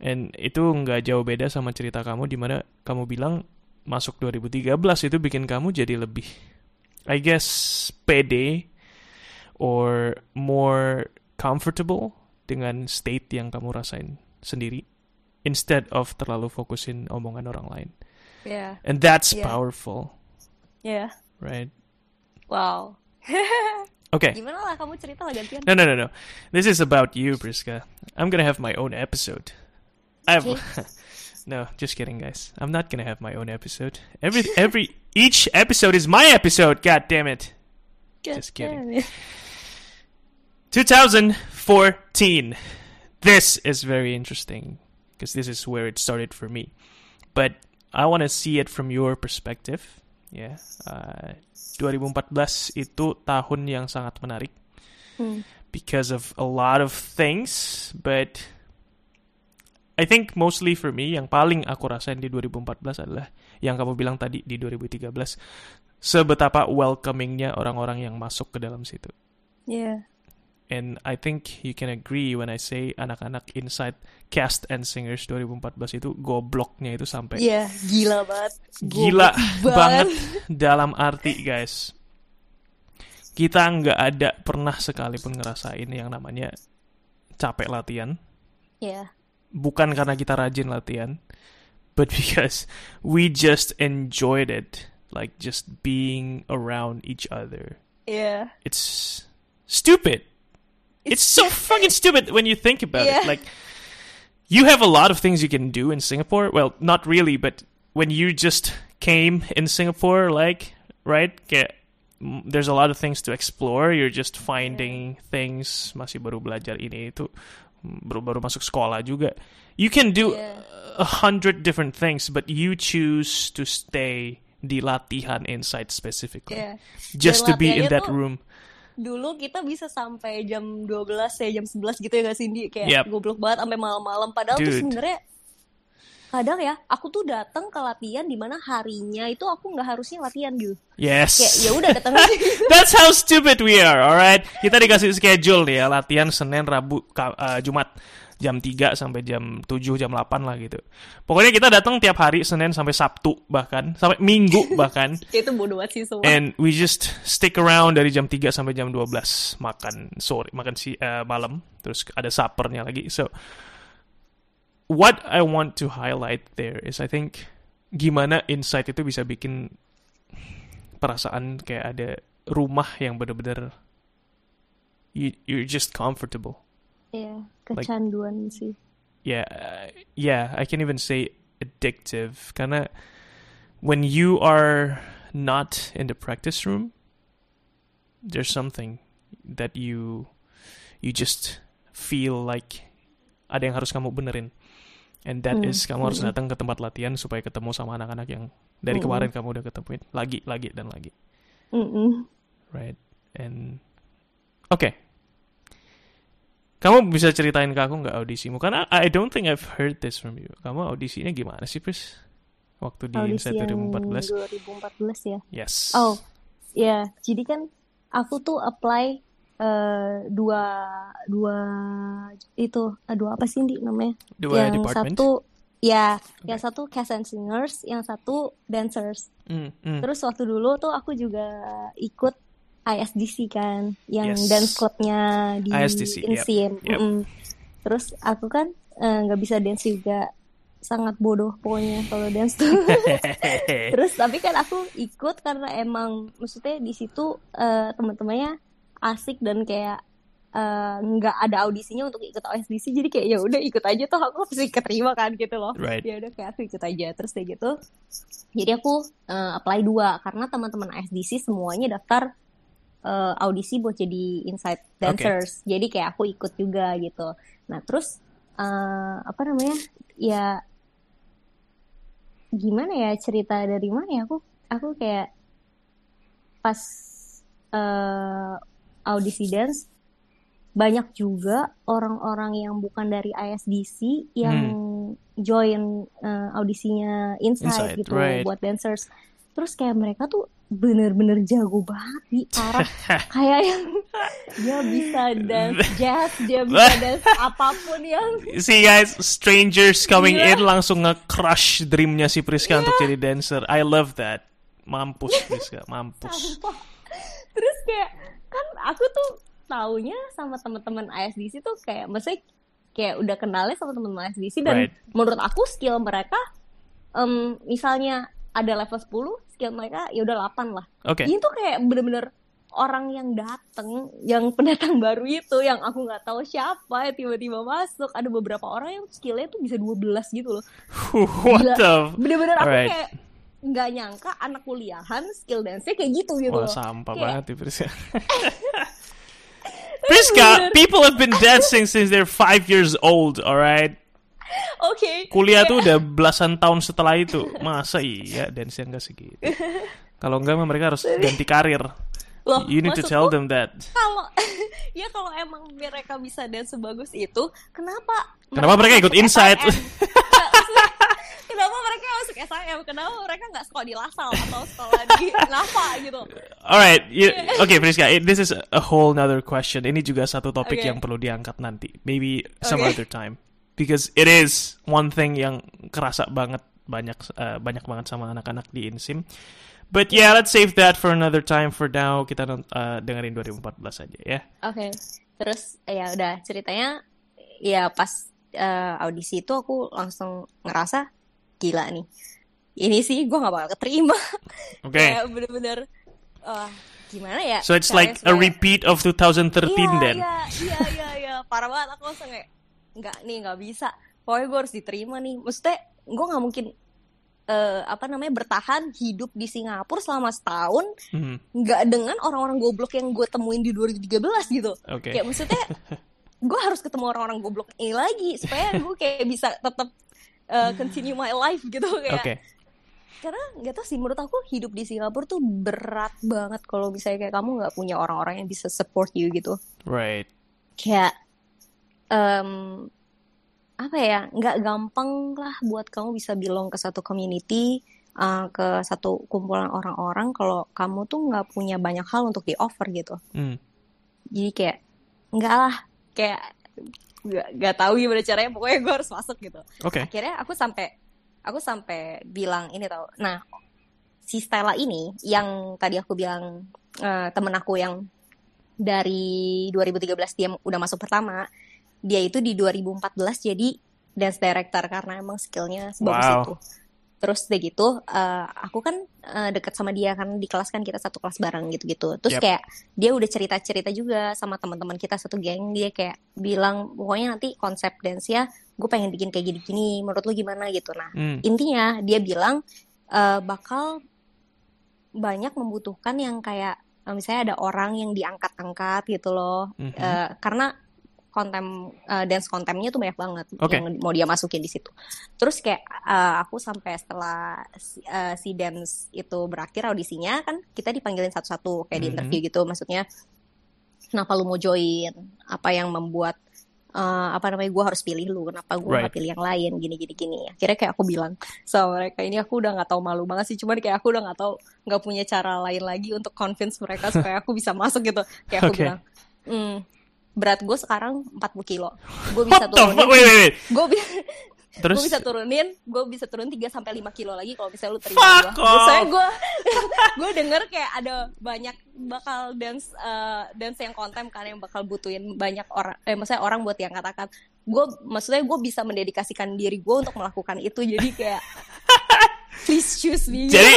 And itu nggak jauh beda sama cerita kamu di mana kamu bilang masuk 2013 itu bikin kamu jadi lebih, I guess, pede or more comfortable dengan state yang kamu rasain sendiri instead of terlalu fokusin omongan orang lain. Yeah. And that's Yeah. powerful, Yeah. right? Wow. (laughs) Okay. Gimana lah kamu cerita lah gantian. No, no, no, no. This is about you, Priska. I'm gonna have my own episode. I've (laughs) no, just kidding, guys. I'm not gonna have my own episode. Every every each episode is my episode. (laughs) God damn it. Just kidding. 2014. This is very interesting because this is where it started for me. But I want to see it from your perspective. Ya, uh, 2014 itu tahun yang sangat menarik Hmm. because of a lot of things, but I think mostly for me yang paling aku rasain di 2014 adalah yang kamu bilang tadi di 2013 sebetapa welcomingnya orang-orang yang masuk ke dalam situ. Yeah. And I think you can agree when I say anak-anak inside cast and singers 2014 itu gobloknya itu sampai Iya, gila banget. gila Goblok (laughs) banget dalam arti guys. Kita nggak ada pernah sekalipun ngerasain yang namanya capek latihan. Iya. Bukan karena kita rajin latihan, but (laughs) because we just enjoyed it, like just being around each other. Iya. It's stupid. It's so fucking stupid when you think about Yeah. it. Like, you have a lot of things you can do in Singapore. Well, not really, but when you just came in Singapore, like, right? Mm, there's a lot of things to explore. You're just finding things. Masih baru belajar ini itu. Baru baru masuk sekolah juga. You can do Yeah. a hundred different things, but you choose to stay di latihan inside specifically, Iya. just to be in that room. Dulu kita bisa sampai jam 12 ya, jam 11 gitu ya gak Cindy? Kayak Yep. goblok banget sampai malam-malam. Padahal tuh Dude. sebenarnya kadang ya, aku tuh datang ke latihan di mana harinya itu aku nggak harusnya latihan gitu. Yes. Kayak ya udah datang aja. (laughs) That's how stupid we are, alright? Kita dikasih schedule nih ya, latihan Senin, Rabu, eh, Jumat jam 3 sampai jam 7, jam 8 lah gitu. Pokoknya kita datang tiap hari Senin sampai Sabtu bahkan, sampai Minggu (laughs) bahkan. Itu bodoh banget sih semua. And we just stick around dari jam 3 sampai jam 12 makan sore, makan si eh, malam, terus ada suppernya lagi. So what I want to highlight there is I think gimana insight itu bisa bikin perasaan kayak ada rumah yang bener-bener you, you're just comfortable. Iya, kecanduan sih. Yeah, uh, yeah, I can even say addictive karena when you are not in the practice room, there's something that you you just feel like ada yang harus kamu benerin. And that Hmm, is kamu harus hmm. datang ke tempat latihan supaya ketemu sama anak-anak yang dari Hmm. kemarin kamu udah ketemuin lagi, lagi dan lagi, Mm-mm. right? And oke, kamu bisa ceritain ke aku nggak audisimu? Karena I don't think I've heard this from you. Kamu audisinya gimana sih, Pris? Waktu di Audisi Insight yang 2014? 2014 ya. Yes. Oh, ya. Jadi kan aku tuh apply eh, dua dua itu eh, dua apa sih Ndi namanya? Dua yang department? satu ya, yang satu cast and singers, yang satu dancers. Mm, mm. Terus waktu dulu tuh aku juga ikut ISDC kan, yang Yes. dance clubnya di ISDC, yep, yep. Mm-mm. Terus aku kan eh, nggak bisa dance juga, sangat bodoh pokoknya kalau dance tuh. (laughs) Terus tapi kan aku ikut karena emang maksudnya di situ eh, teman-temannya asik dan kayak eh, nggak ada audisinya untuk ikut OSDC jadi kayak ya udah ikut aja tuh aku pasti keterima kan gitu loh Right. ya udah kayak aku ikut aja terus kayak gitu jadi aku eh, apply dua karena teman-teman OSDC semuanya daftar eh, audisi buat jadi inside dancers. Jadi kayak aku ikut juga gitu. Nah terus eh, apa namanya? Ya gimana ya cerita dari mana ya? Aku aku kayak pas eh audisi dance banyak juga orang-orang yang bukan dari ISDC yang join uh, audisinya Inside, Inside, gitu right. buat dancers. Terus kayak mereka tuh bener-bener jago banget di parah (laughs) kayak yang dia bisa dance (laughs) jazz, dia bisa dance (laughs) apa pun yang See guys, strangers coming Gila. in langsung nge-crush dreamnya si Priska untuk jadi dancer. I love that. Mampus Priska, mampus. sampah. Terus kayak kan aku tuh taunya sama teman-teman ISDC tuh kayak maksudnya kayak udah kenalnya sama teman-teman ISDC dan Right. menurut aku skill mereka em, misalnya ada level 10, skill mereka ya udah 8 lah. Oke. Ini tuh kayak bener-bener orang yang dateng, yang (laughs) pendatang baru itu, yang aku nggak tahu siapa, ya tiba-tiba masuk. Ada beberapa orang yang skillnya tuh bisa 12 gitu loh. (laughs) What Gila. the? Bener-bener aku Alright. kayak nggak nyangka anak kuliahan skill dance-nya kayak gitu gitu Wah loh. sampah Kayak- banget nih Priska. (laughs) Priska, people have been dancing since they're five years old, alright? (laughs) Oke. Kuliah tuh udah belasan tahun setelah itu. Masa iya dance nggak segitu? (laughs) Kalau enggak mah mereka harus ganti karir. Loh, You need to tell them that. kalau (laughs) ya kalau emang mereka bisa dance sebagus itu, kenapa Kenapa mereka ikut maksudnya, kenapa mereka masuk SIM? Kenapa mereka nggak sekolah di Lasal atau sekolah di Nafa gitu? Alright, oke Priska, it- this is a whole nother question. Ini juga satu topik Oke. yang perlu diangkat nanti. Maybe some Oke. other time. Because it is one thing yang kerasa banget banyak uh, banyak banget sama anak-anak di Insim. But yeah, let's save that for another time. For now, kita uh, dengerin 2014 aja ya. Oke, terus ya udah ceritanya ya pas eh, audisi itu aku langsung ngerasa gila nih. Ini sih gue gak bakal keterima. (laughs) Oke. Kayak bener-bener wah, gimana ya? So it's like a supaya- repeat of 2013 iya, then. Iya, iya, iya, iya, parah banget. Aku langsung kayak, nggak nih, nggak bisa. Pokoknya gue harus diterima nih. Maksudnya, gue nggak mungkin eh, apa namanya bertahan hidup di Singapura selama setahun Hmm, nggak dengan orang-orang goblok yang gue temuin di 2013 gitu. Oke. Kayak maksudnya, (laughs) gue harus ketemu orang-orang goblok ini lagi supaya gue kayak bisa tetap eh, continue my life gitu kayak. Oke. Karena nggak tahu sih menurut aku hidup di Singapura tuh berat banget kalau misalnya kayak kamu nggak punya orang-orang yang bisa support you gitu Right. kayak em, apa ya nggak gampang lah buat kamu bisa belong ke satu community uh, ke satu kumpulan orang-orang kalau kamu tuh nggak punya banyak hal untuk di offer gitu Hmm. jadi kayak nggak lah kayak nggak nggak tahu gimana caranya pokoknya gue harus masuk gitu Oke. akhirnya aku sampai aku sampai bilang ini tau nah si Stella ini yang tadi aku bilang eh, temen aku yang dari 2013 dia udah masuk pertama dia itu di 2014 jadi dance director karena emang skillnya sebagus Wow. itu terus udah gitu eh, aku kan eh, deket sama dia kan di kelas kan kita satu kelas bareng gitu-gitu terus Yep. kayak dia udah cerita-cerita juga sama teman-teman kita satu geng dia kayak bilang pokoknya nanti konsep dance ya gue pengen bikin kayak gini-gini menurut lu gimana gitu nah Hmm. intinya dia bilang eh, bakal banyak membutuhkan yang kayak misalnya ada orang yang diangkat-angkat gitu loh Mhm. Eh, karena kontem eh, dance kontemnya tuh banyak banget Oke. yang mau dia masukin di situ terus kayak eh, aku sampai setelah si, eh, si dance itu berakhir audisinya kan kita dipanggilin satu-satu kayak di Mhm. interview gitu maksudnya kenapa lu mau join apa yang membuat eh, apa namanya gue harus pilih lu kenapa gue Right. pilih yang lain gini gini gini akhirnya kayak aku bilang sama mereka ini aku udah nggak tahu malu banget sih cuman kayak aku udah nggak tahu nggak punya cara lain lagi untuk convince mereka supaya aku bisa masuk gitu kayak aku (laughs) Oke. bilang hmm, berat gue sekarang 40 kilo. Gue bisa turunin. gue bisa Terus? gue bisa turunin gue bisa turun 3 sampai 5 kilo lagi kalau misalnya lu terima gue off. gue gue (laughs) denger kayak ada banyak bakal dance eh, dance yang kontem kan yang bakal butuhin banyak orang eh maksudnya orang buat yang katakan. Gue maksudnya gue bisa mendedikasikan diri gue untuk melakukan itu. Jadi kayak (laughs) please choose me Jadi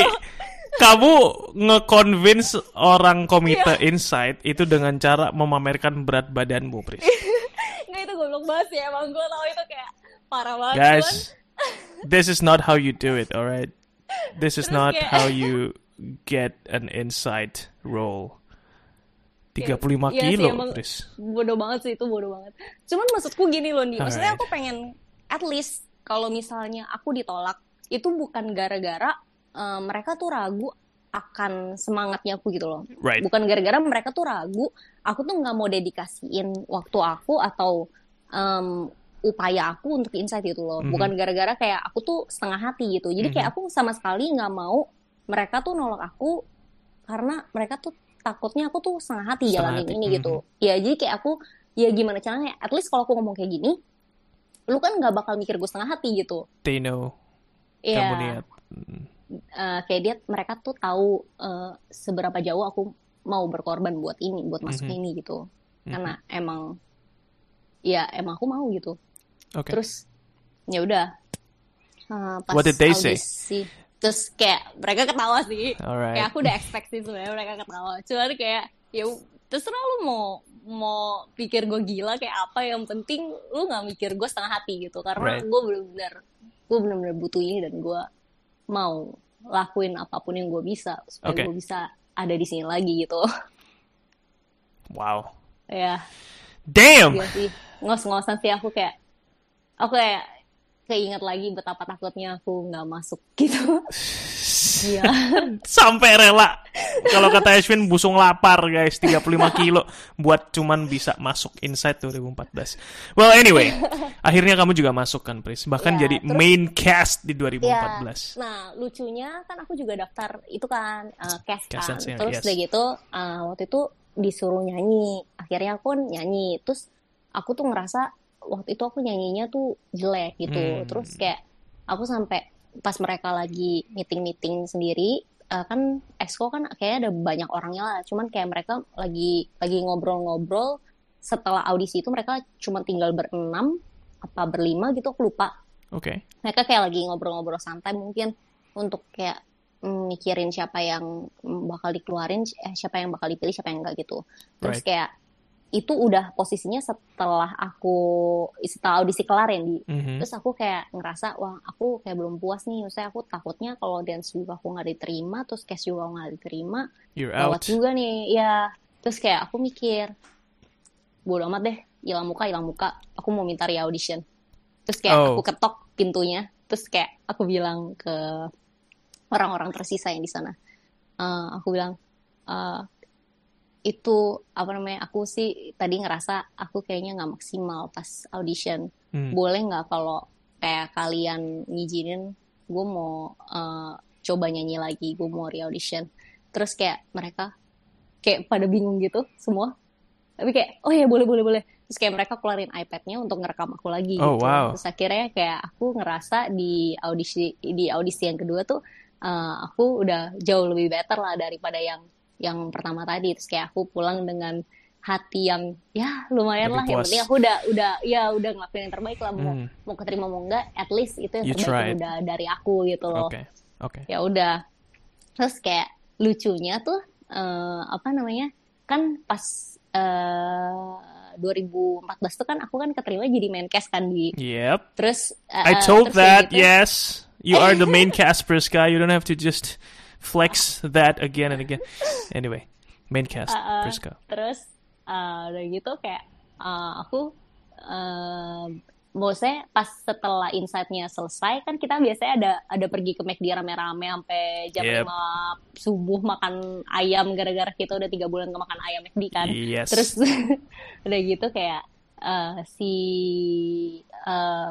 kamu nge-convince orang komite Iya. Insight itu dengan cara memamerkan berat badanmu, Pris. (laughs) nggak itu goblok banget sih emang gue tau itu kayak parah banget Guys, (laughs) this is not how you do it, alright? This is Terus not kayak- how (laughs) you get an Insight role. 35 Iya sih, kilo, emang Pris. bodoh banget sih itu bodoh banget cuman maksudku gini loh nih maksudnya Alright. aku pengen at least kalau misalnya aku ditolak itu bukan gara-gara eh, mereka tuh ragu akan semangatnya aku gitu loh. Right. Bukan gara-gara mereka tuh ragu, aku tuh nggak mau dedikasiin waktu aku atau em, upaya aku untuk insight gitu loh. Mhm. Bukan gara-gara kayak aku tuh setengah hati gitu. Jadi kayak Mhm. aku sama sekali nggak mau mereka tuh nolak aku karena mereka tuh takutnya aku tuh setengah hati Setengah jalanin hati, ini mhm. gitu. Ya jadi kayak aku ya gimana caranya? At least kalau aku ngomong kayak gini, lu kan nggak bakal mikir gue setengah hati gitu. They know Iya. kamu niat. Mm. eh, kayak dia mereka tuh tahu eh, seberapa jauh aku mau berkorban buat ini, buat masuk Mhm. ini gitu. Mhm. Karena emang ya emang aku mau gitu. Oke. Terus ya udah eh, pas What did they say? audisi, terus kayak mereka ketawa sih. Alright. Kayak aku udah expect sih sebenarnya mereka ketawa. Cuman kayak ya terserah lu mau mau pikir gue gila kayak apa yang penting lu nggak mikir gue setengah hati gitu karena Right. gue bener-bener gue bener-bener butuh ini dan gue mau lakuin apa pun yang gue bisa supaya Oke. gue bisa ada di sini lagi gitu Wow. ya Damn. iya sih ngos-ngosan sih aku kayak aku kayak keinget lagi betapa takutnya aku nggak masuk gitu (laughs) iya (laughs) Sampai rela. Kalau kata Ashwin busung lapar guys, 35 kilo buat cuman bisa masuk Inside 2014. Well anyway, akhirnya kamu juga masuk kan Pris. Bahkan Iya, jadi terus- main cast di Iya. 2014. Nah, lucunya kan aku juga daftar itu kan uh, cast Cast kan. Terus yes. udah gitu uh, waktu itu disuruh nyanyi. Akhirnya aku nyanyi. Terus aku tuh ngerasa waktu itu aku nyanyinya tuh jelek gitu. Hmm. Terus kayak aku sampai pas mereka lagi meeting-meeting sendiri uh, kan exco kan kayaknya ada banyak orangnya lah. Cuman kayak mereka lagi lagi ngobrol-ngobrol setelah audisi itu mereka cuma tinggal berenam apa berlima gitu aku lupa Oke. mereka kayak lagi ngobrol-ngobrol santai mungkin untuk kayak mm, mikirin siapa yang bakal dikeluarin, eh, siapa yang bakal dipilih, siapa yang enggak gitu. Terus Right. kayak itu udah posisinya setelah aku setelah audisi kelar ya di Mhm. terus aku kayak ngerasa wah aku kayak belum puas nih saya aku takutnya kalau dance juga aku nggak diterima terus cast juga aku nggak diterima out. juga nih ya terus kayak aku mikir bodo amat deh hilang muka hilang muka aku mau minta re audition terus kayak Oh. aku ketok pintunya terus kayak aku bilang ke orang-orang tersisa yang di sana Eh, aku bilang eh, itu apa namanya aku sih tadi ngerasa aku kayaknya nggak maksimal pas audition. Hmm. boleh nggak kalau kayak kalian ngizinin gue mau eh, coba nyanyi lagi gue mau re-audition. Terus kayak mereka kayak pada bingung gitu semua. Tapi kayak oh ya boleh boleh boleh. Terus kayak mereka keluarin iPad-nya untuk ngerekam aku lagi Oh, gitu. wow. terus akhirnya kayak aku ngerasa di audisi di audisi yang kedua tuh eh, aku udah jauh lebih better lah daripada yang yang pertama tadi terus kayak aku pulang dengan hati yang ya lumayan Lebih lah yang penting aku udah udah ya udah ngelakuin yang terbaik lah mau Hmm. mau keterima mau enggak at least itu yang You terbaik tried. udah dari aku gitu loh Oke. Oke. ya udah terus kayak lucunya tuh eh, apa namanya kan pas eh 2014 tuh kan aku kan keterima jadi main cast kan di Yep. terus eh, I told terus that, gitu, yes. You are the main (laughs) cast, Priska. You don't have to just flex that again and again. Anyway, main cast, Uh, uh. Priska. terus eh, udah gitu kayak eh, aku eh maksudnya pas setelah insight-nya selesai kan kita biasanya ada ada pergi ke McD rame-rame sampai jam Yep. 5 subuh makan ayam gara-gara kita udah tiga bulan gak makan ayam McD kan Yes. terus (laughs) udah gitu kayak eh, si eh,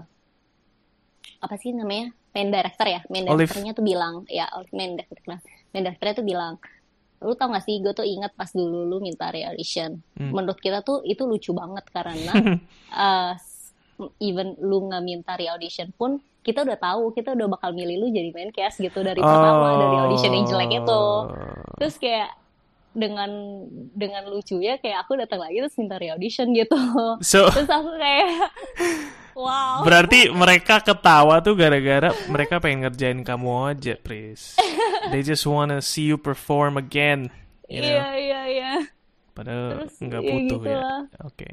apa sih namanya main director ya main directornya tuh bilang ya main director main directornya tuh bilang lu tau gak sih gue tuh ingat pas dulu lu minta re-audition Hmm. menurut kita tuh itu lucu banget karena (laughs) eh, even lu nggak minta re-audition pun kita udah tahu kita udah bakal milih lu jadi main cast gitu dari pertama dari audition yang jelek itu Oh. terus kayak dengan dengan lucunya kayak aku datang lagi terus minta re-audition gitu So, terus aku kayak wow berarti mereka ketawa tuh gara-gara mereka pengen ngerjain kamu aja, Pris. (laughs) They just wanna see you perform again. Iya iya iya Padahal Terus, nggak ya butuh gitu ya. Oke.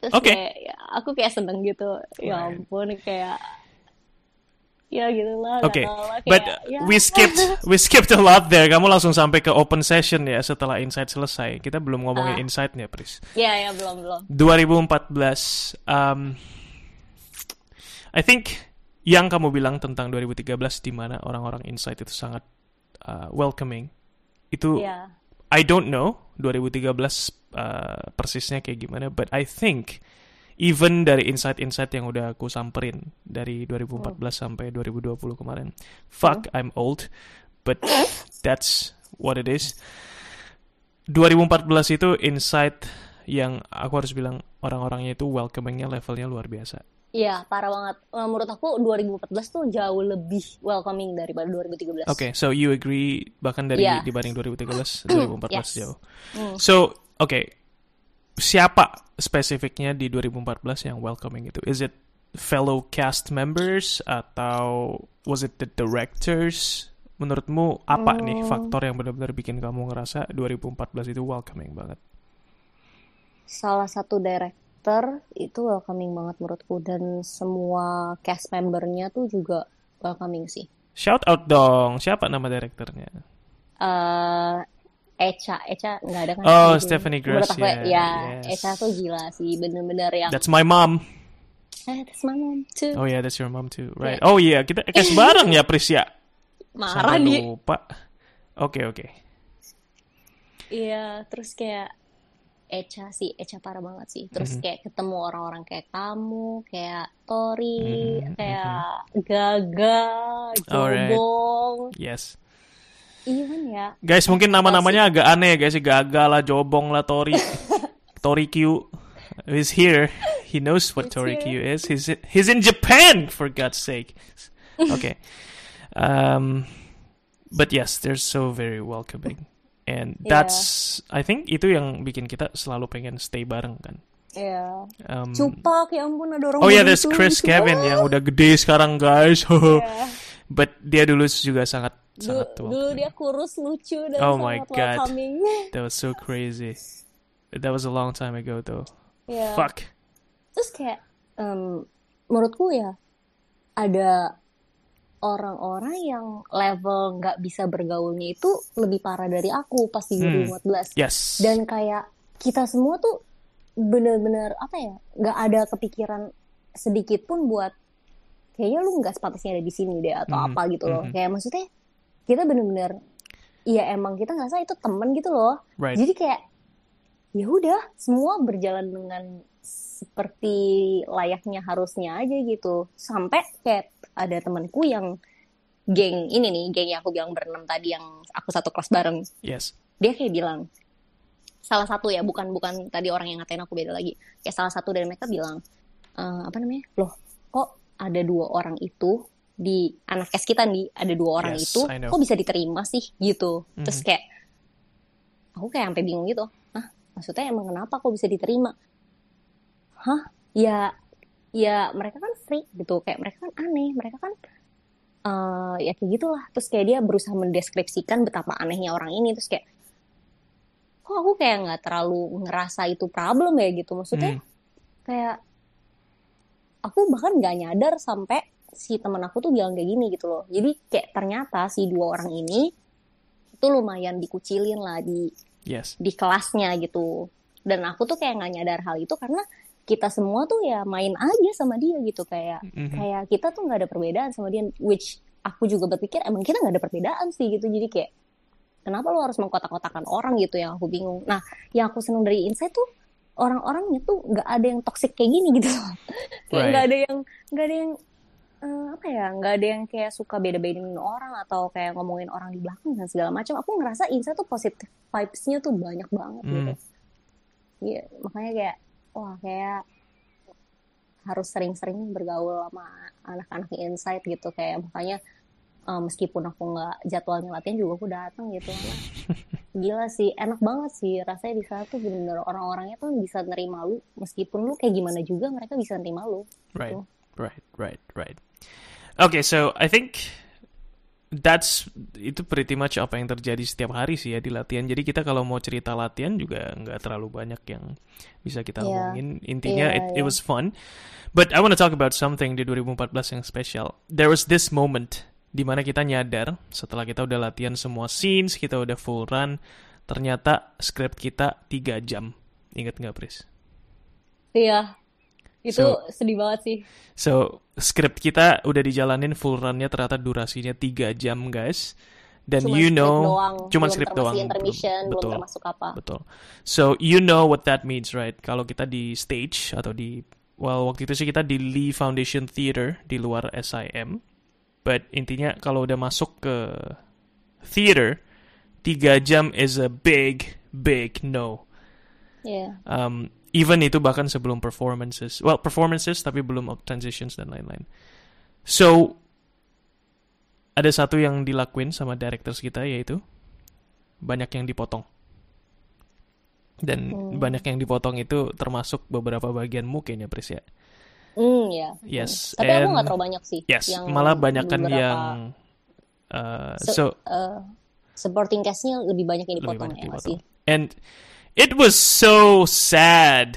terus Oke. kayak ya, aku kayak seneng gitu ya Right. ampun kayak ya gitu lah Oke, lah, but ya. we skipped we skipped a lot there. Kamu langsung sampai ke open session ya setelah insight selesai. Kita belum ngomongin Ah. insightnya, Pris. ya ya belum belum 2014, um, I think yang kamu bilang tentang 2013 di mana orang-orang insight itu sangat uh, welcoming Itu Iya. I don't know 2013 uh, persisnya kayak gimana, but I think even dari insight-insight yang udah aku samperin dari 2014 sampai 2020 kemarin, fuck I'm old, but that's what it is. 2014 itu insight yang aku harus bilang orang-orangnya itu welcomingnya levelnya luar biasa. Iya, parah banget. Eh, Menurut aku 2014 tuh jauh lebih welcoming daripada 2013. Oke, so you agree bahkan dari Iya. dibanding 2013, 2014 (clears throat) Yes. jauh. Hmm. So, oke, siapa spesifiknya di 2014 yang welcoming itu? Is it fellow cast members atau was it the directors? Menurutmu apa nih Hmm. faktor yang benar-benar bikin kamu ngerasa 2014 itu welcoming banget? Salah satu director itu welcoming banget menurutku dan semua cast membernya tuh juga welcoming sih. Shout out dong, siapa nama direkturnya? eh Echa, Echa nggak ada kan? Oh. Stephanie Menurut Grace, aku ya, ya, yes. Echa tuh gila sih, bener-bener yang That's my mom. eh that's my mom too. Oh yeah, that's your mom too, right? Oh iya, kita cast (laughs) bareng ya, Pris ya. Marah Sampai dia. lupa. Oke oke. Iya, terus kayak Echa sih, Echa parah banget sih. Terus Mhm. kayak ketemu orang-orang kayak kamu, kayak Tori, Mhm, kayak Gaga, Alright. Jobong, Yes. even ya. Guys, mungkin nama-namanya agak aneh ya guys. Gagal lah, Jobong lah, Tori. (laughs) Tori Q is here. He knows what He's Tori here. Q is. He's he's in Japan for God's sake. Okay. (laughs) Um, but yes, they're so very welcoming. And Yeah. that's I think itu yang bikin kita selalu pengen stay bareng kan. Iya. Um, Cupak, ya ampun ada orang Oh yeah, baru there's itu, Chris lucu Kevin yang udah gede sekarang guys. Iya. (laughs) But dia dulu juga sangat Dulu, sangat dulu welcoming. dia kurus, lucu, dan Oh sangat my God. welcoming. (laughs) That was so crazy. That was a long time ago though. Iya. Fuck. Terus kayak em, menurutku ya ada orang-orang yang level nggak bisa bergaulnya itu lebih parah dari aku pas di Hmm. 2014. Yes. Dan kayak kita semua tuh bener-bener apa ya nggak ada kepikiran sedikit pun buat kayaknya lu nggak sepatutnya ada di sini deh atau Mhm, apa gitu loh. mhm. Kayak maksudnya kita bener-bener ya emang kita nggak itu temen gitu loh. right. Jadi kayak ya udah semua berjalan dengan seperti layaknya harusnya aja gitu. Sampai kayak ada temanku yang geng ini nih, geng yang aku bilang berenam tadi yang aku satu kelas bareng. Yes. Dia kayak bilang salah satu ya, bukan bukan tadi orang yang ngatain aku beda lagi. Kayak salah satu dari mereka bilang "Eh, apa namanya? Loh, kok ada dua orang itu di anak kes kita nih, ada dua orang Yes, itu kok bisa diterima sih gitu. Terus Mhm. kayak aku kayak sampai bingung gitu. Hah, maksudnya emang kenapa kok bisa diterima? Hah? Ya ya mereka kan freak gitu. Kayak mereka kan aneh, mereka kan eh ya kayak gitulah. Terus kayak dia berusaha mendeskripsikan betapa anehnya orang ini. Terus kayak kok aku kayak nggak terlalu ngerasa itu problem ya gitu. Maksudnya Hmm. kayak aku bahkan nggak nyadar sampai si teman aku tuh bilang kayak gini gitu loh. Jadi kayak ternyata si dua orang ini itu lumayan dikucilin lah di Yes. di kelasnya gitu. Dan aku tuh kayak nggak nyadar hal itu karena kita semua tuh ya main aja sama dia gitu kayak Mhm. kayak kita tuh nggak ada perbedaan sama dia which aku juga berpikir emang kita nggak ada perbedaan sih gitu jadi kayak kenapa lo harus mengkotak-kotakan orang gitu yang aku bingung nah yang aku seneng dari Insight tuh orang-orangnya tuh nggak ada yang toxic kayak gini gitu loh (laughs) kayak Right. nggak ada yang nggak ada yang eh, apa ya nggak ada yang kayak suka beda-bedain orang atau kayak ngomongin orang di belakang dan segala macam aku ngerasa Insight tuh positive vibes-nya tuh banyak banget Hmm. gitu Iya, makanya kayak wah kayak harus sering-sering bergaul sama anak-anak insight gitu kayak makanya eh, meskipun aku nggak jadwalnya latihan juga aku datang gitu (laughs) gila sih enak banget sih rasanya di sana tuh bener-bener orang-orangnya tuh bisa nerima lu meskipun lu kayak gimana juga mereka bisa nerima lu Right. Gitu. Right. Right. Right. Okay, so I think that's itu pretty much apa yang terjadi setiap hari sih ya di latihan. Jadi kita kalau mau cerita latihan juga nggak terlalu banyak yang bisa kita Iya. omongin. Intinya Iya, it, it iya. was fun. But I want to talk about something di 2014 yang spesial. There was this moment di mana kita nyadar setelah kita udah latihan semua scenes, kita udah full run, ternyata script kita 3 jam. Ingat nggak, Pris? iya itu So- sedih banget sih. So, script kita udah dijalanin full runnya ternyata durasinya 3 jam, guys. dan you know doang, cuma belum script doang. intermission, belum betul. termasuk apa. betul. So you know what that means right? Kalau kita di stage atau di well waktu itu sih kita di Lee Foundation Theater di luar SIM but intinya kalau udah masuk ke theater tiga jam is a big big no Iya. um, even itu bahkan sebelum performances well performances tapi belum transitions dan lain-lain so ada satu yang dilakuin sama directors kita yaitu banyak yang dipotong dan Hmm. banyak yang dipotong itu termasuk beberapa bagian mungkin ya Pris ya Hmm, ya. Yes, Hmm. Tapi aku and- nggak terlalu banyak sih. yes Yang malah banyak kan beberapa, yang uh, Se- so eh, supporting cast-nya lebih banyak yang lebih dipotong banyak ya dipotong. sih? And it was so sad.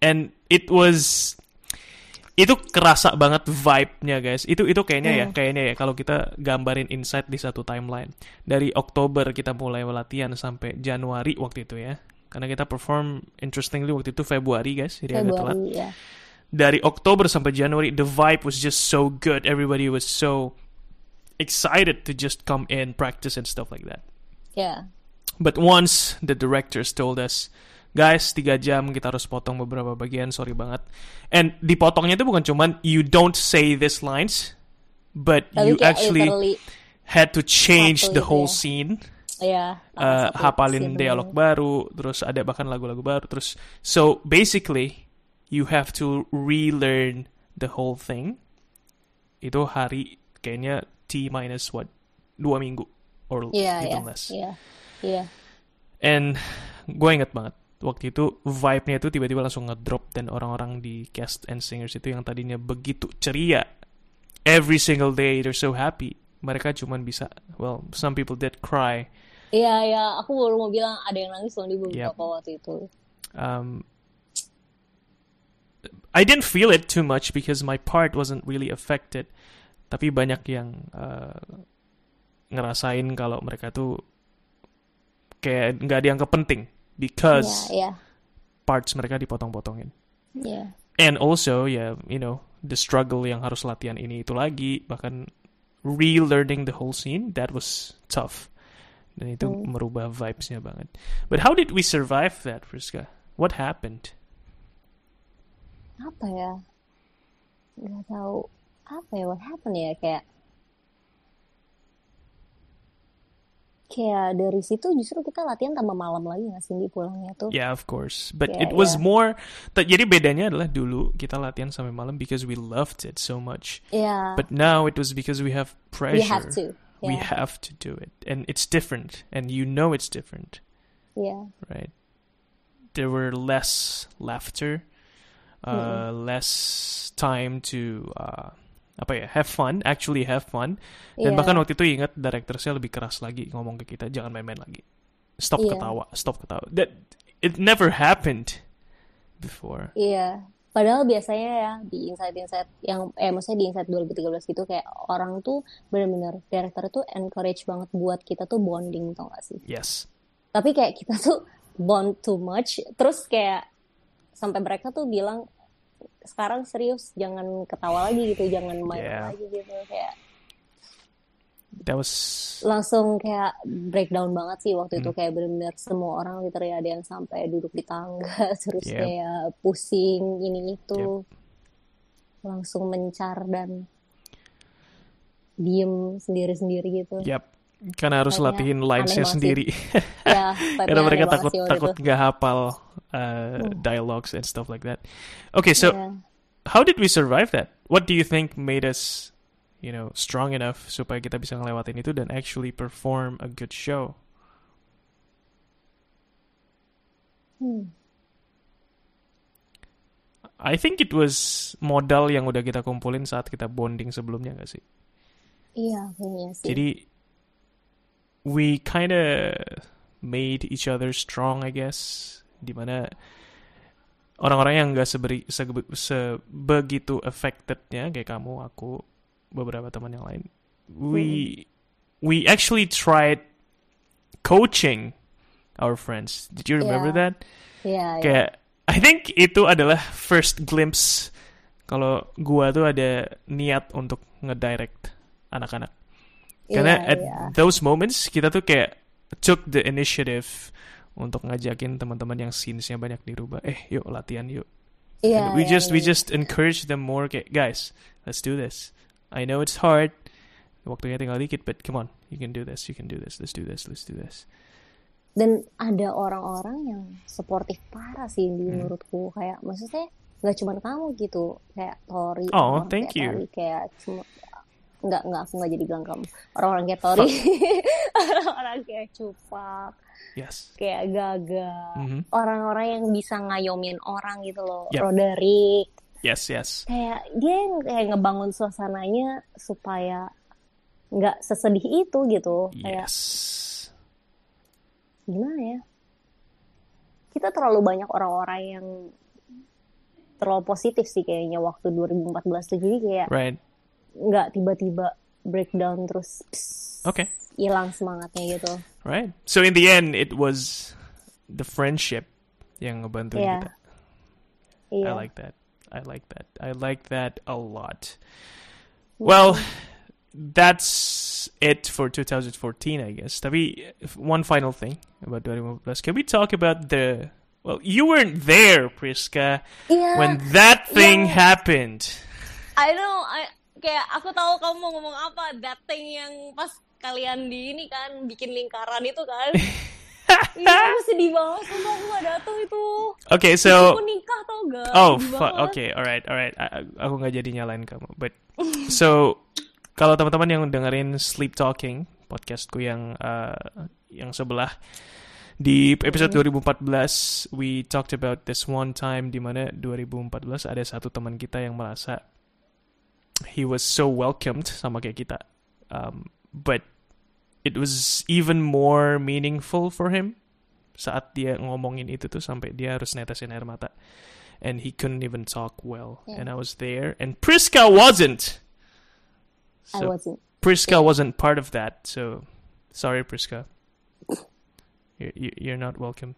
And it was itu kerasa banget vibe-nya guys. Itu itu kayaknya ya, Hmm. kayaknya ya kalau kita gambarin insight di satu timeline. Dari Oktober kita mulai latihan sampai Januari waktu itu ya. Karena kita perform interestingly waktu itu Februari guys, jadi agak telat. Februari ya. Dari Oktober sampai Januari the vibe was just so good. Everybody was so excited to just come in, practice and stuff like that. Ya. But once the directors told us, guys, tiga jam kita harus potong beberapa bagian, sorry banget. And dipotongnya itu bukan cuman you don't say these lines, but Tapi you actually had to change the itu whole ya. scene. ya Uh, hafalin dialog doang. baru, terus ada bahkan lagu-lagu baru, terus so basically you have to relearn the whole thing. Itu hari kayaknya T minus what dua minggu or iya, even less. Iya. Iya. And gue inget banget waktu itu vibe-nya itu tiba-tiba langsung ngedrop dan orang-orang di cast and singers itu yang tadinya begitu ceria every single day they're so happy mereka cuman bisa well some people did cry Iya, iya, aku baru mau bilang ada yang nangis loh di beberapa Yep. waktu itu. um, I didn't feel it too much because my part wasn't really affected tapi banyak yang uh, ngerasain kalau mereka tuh kayak nggak dianggap penting because Iya, iya, parts mereka dipotong-potongin. Iya. and also ya you know the struggle yang harus latihan ini itu lagi bahkan relearning the whole scene that was tough. Dan itu Hmm. merubah vibesnya banget. But how did we survive that Friska what happened? Apa ya? Gak tahu. Apa ya? What happened ya? Kayak kayak dari situ justru kita latihan tambah malam lagi nggak sih di pulangnya tuh? Yeah of course. But Yeah, it was yeah. more jadi bedanya adalah dulu kita latihan sampai malam because we loved it so much. Ya but now it was because we have pressure we have to we ya have to do it. And it's different. And you know it's different. Ya right? There were less laughter, uh, less time to uh, apa ya, have fun, actually have fun. Dan Iya. bahkan waktu itu ingat directorsnya lebih keras lagi ngomong ke kita, jangan main-main lagi, stop Iya. ketawa, stop ketawa. That it never happened before. Iya, padahal biasanya ya di insight-insight yang eh maksudnya di insight 2013 gitu kayak orang tuh benar-benar director tuh encourage banget buat kita tuh bonding tau gak sih? Yes, Tapi kayak kita tuh bond too much, terus kayak sampai mereka tuh bilang sekarang serius jangan ketawa lagi gitu, jangan main Yeah. lagi gitu kayak that was langsung kayak breakdown banget sih waktu Hmm. itu kayak bener-bener semua orang literally ada yang sampai duduk di tangga (laughs) terus Yep. kayak pusing ini itu langsung mencar dan diem sendiri-sendiri gitu yep. Karena harus Kayaknya latihin lines-nya sendiri. (laughs) ya Karena vibe-nya mereka takut takut itu. nggak hafal uh, dialogues and stuff like that. Okay, so Iya. how did we survive that? What do you think made us, you know, strong enough supaya kita bisa ngelewatin itu dan actually perform a good show? Hmm. I think it was modal yang udah kita kumpulin saat kita bonding sebelumnya gak sih? iya kayaknya sih Jadi we kinda made each other strong, I guess. Di mana orang-orang yang gak seberi, sebe- sebegitu affectednya kayak kamu, aku, beberapa teman yang lain. We we actually tried coaching our friends. Did you remember Yeah. that? iya Kayak I think itu adalah first glimpse kalau gua tuh ada niat untuk ngedirect anak-anak. Karena Iya, at iya. those moments kita tuh kayak took the initiative untuk ngajakin teman-teman yang scenes-nya banyak dirubah. Eh, yuk latihan yuk. And we iya, just we iya. just encourage them more kayak guys, let's do this. I know it's hard. Waktunya tinggal dikit, but come on, you can do this, you can do this, let's do this, let's do this. dan ada orang-orang yang suportif parah sih di Hmm. menurutku kayak maksudnya nggak cuma kamu gitu kayak Tori Oh, thank kayak you. Tori kayak cuma nggak nggak aku nggak jadi bilang kamu orang-orang kayak Tori (laughs) orang-orang kayak Cupak Yes. kayak Gaga Mhm. orang-orang yang bisa ngayomin orang gitu loh Yep. Roderick Yes, yes. kayak dia yang kayak ngebangun suasananya supaya nggak sesedih itu gitu kayak Yes. gimana ya kita terlalu banyak orang-orang yang terlalu positif sih kayaknya waktu 2014 tuh jadi kayak Right. Nggak tiba-tiba breakdown terus pss, Okay. hilang semangatnya gitu Right. So in the end, it was the friendship yang ngebantuin Iya. kita. iya I like that. I like that. I like that a lot. Mm-hmm. Well, that's it for 2014, I guess. Tapi one final thing about 2015. Can we talk about the? Well, you weren't there, Priska, iya when that thing yeah. happened. I know I, kayak aku tahu kamu mau ngomong apa that thing yang pas kalian di ini kan bikin lingkaran itu kan (laughs) iya aku sedih banget sumpah aku gak datang itu Okay, aku so nikah tau gak oh, Sedih fu- banget. okay, alright, alright. Aku nggak jadi nyalain kamu, but (laughs) so kalau teman-teman yang dengerin Sleep Talking podcastku yang uh, yang sebelah di episode 2014 we talked about this one time di mana 2014 ada satu teman kita yang merasa he was so welcomed sama kayak kita. Um, but it was even more meaningful for him saat dia ngomongin itu tuh sampai dia harus netesin air mata. And he couldn't even talk well. Yeah. and I was there. And Priska wasn't. I so wasn't. Priska wasn't part of that. So sorry Priska. (laughs) You're, you- you're not welcome.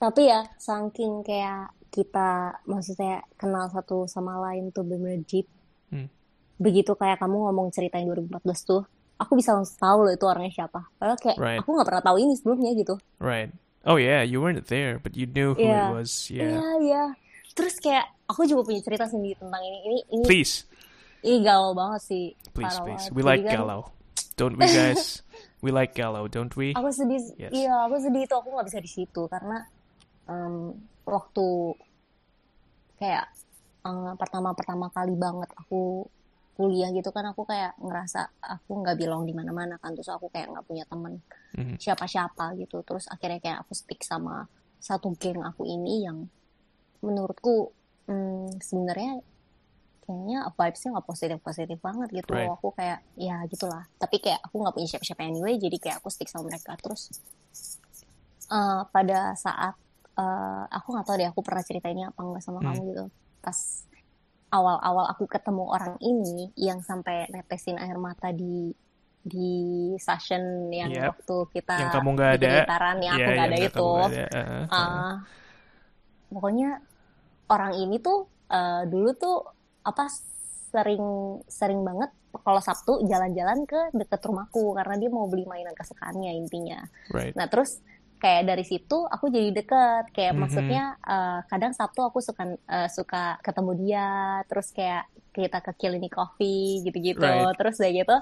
Tapi ya, saking kayak kita maksudnya kenal satu sama lain tuh bener deep. Hmm. Begitu kayak kamu ngomong cerita yang 2014 tuh, aku bisa langsung tahu loh itu orangnya siapa. Padahal kayak Right. aku nggak pernah tahu ini sebelumnya gitu. right oh yeah you weren't there but you knew who Yeah. it was yeah Iya, iya. Terus kayak aku juga punya cerita sendiri tentang ini. Ini ini please ini galau banget sih. please please banget. we Jadi like kan, galau (laughs) don't we guys we like galau don't we Aku sedih. Yes. Iya, aku sedih itu aku nggak bisa di situ karena em, waktu kayak eh, pertama-pertama kali banget aku kuliah gitu kan aku kayak ngerasa aku nggak belong di mana-mana kan terus aku kayak nggak punya teman Mhm. siapa-siapa gitu terus akhirnya kayak aku stick sama satu geng aku ini yang menurutku hmm, sebenarnya kayaknya vibesnya nggak positif positif banget gitu Right. aku kayak ya gitulah tapi kayak aku nggak punya siapa-siapa anyway jadi kayak aku stick sama mereka terus eh, pada saat eh, aku nggak tahu deh aku pernah cerita ini apa enggak sama Hmm. kamu gitu pas awal-awal aku ketemu orang ini yang sampai netesin air mata di di session yang Yep. waktu kita yang kamu nggak ada lingkaran yang Iya, aku nggak ada yang itu nggak ada. Uh, uh, pokoknya orang ini tuh eh, dulu tuh apa sering sering banget kalau Sabtu jalan-jalan ke deket rumahku karena dia mau beli mainan kesukaannya intinya. right Nah terus kayak dari situ aku jadi deket. Kayak Mhm. maksudnya eh, kadang Sabtu aku suka eh, suka ketemu dia terus kayak kita ke Kilini Coffee gitu-gitu. Right. terus udah gitu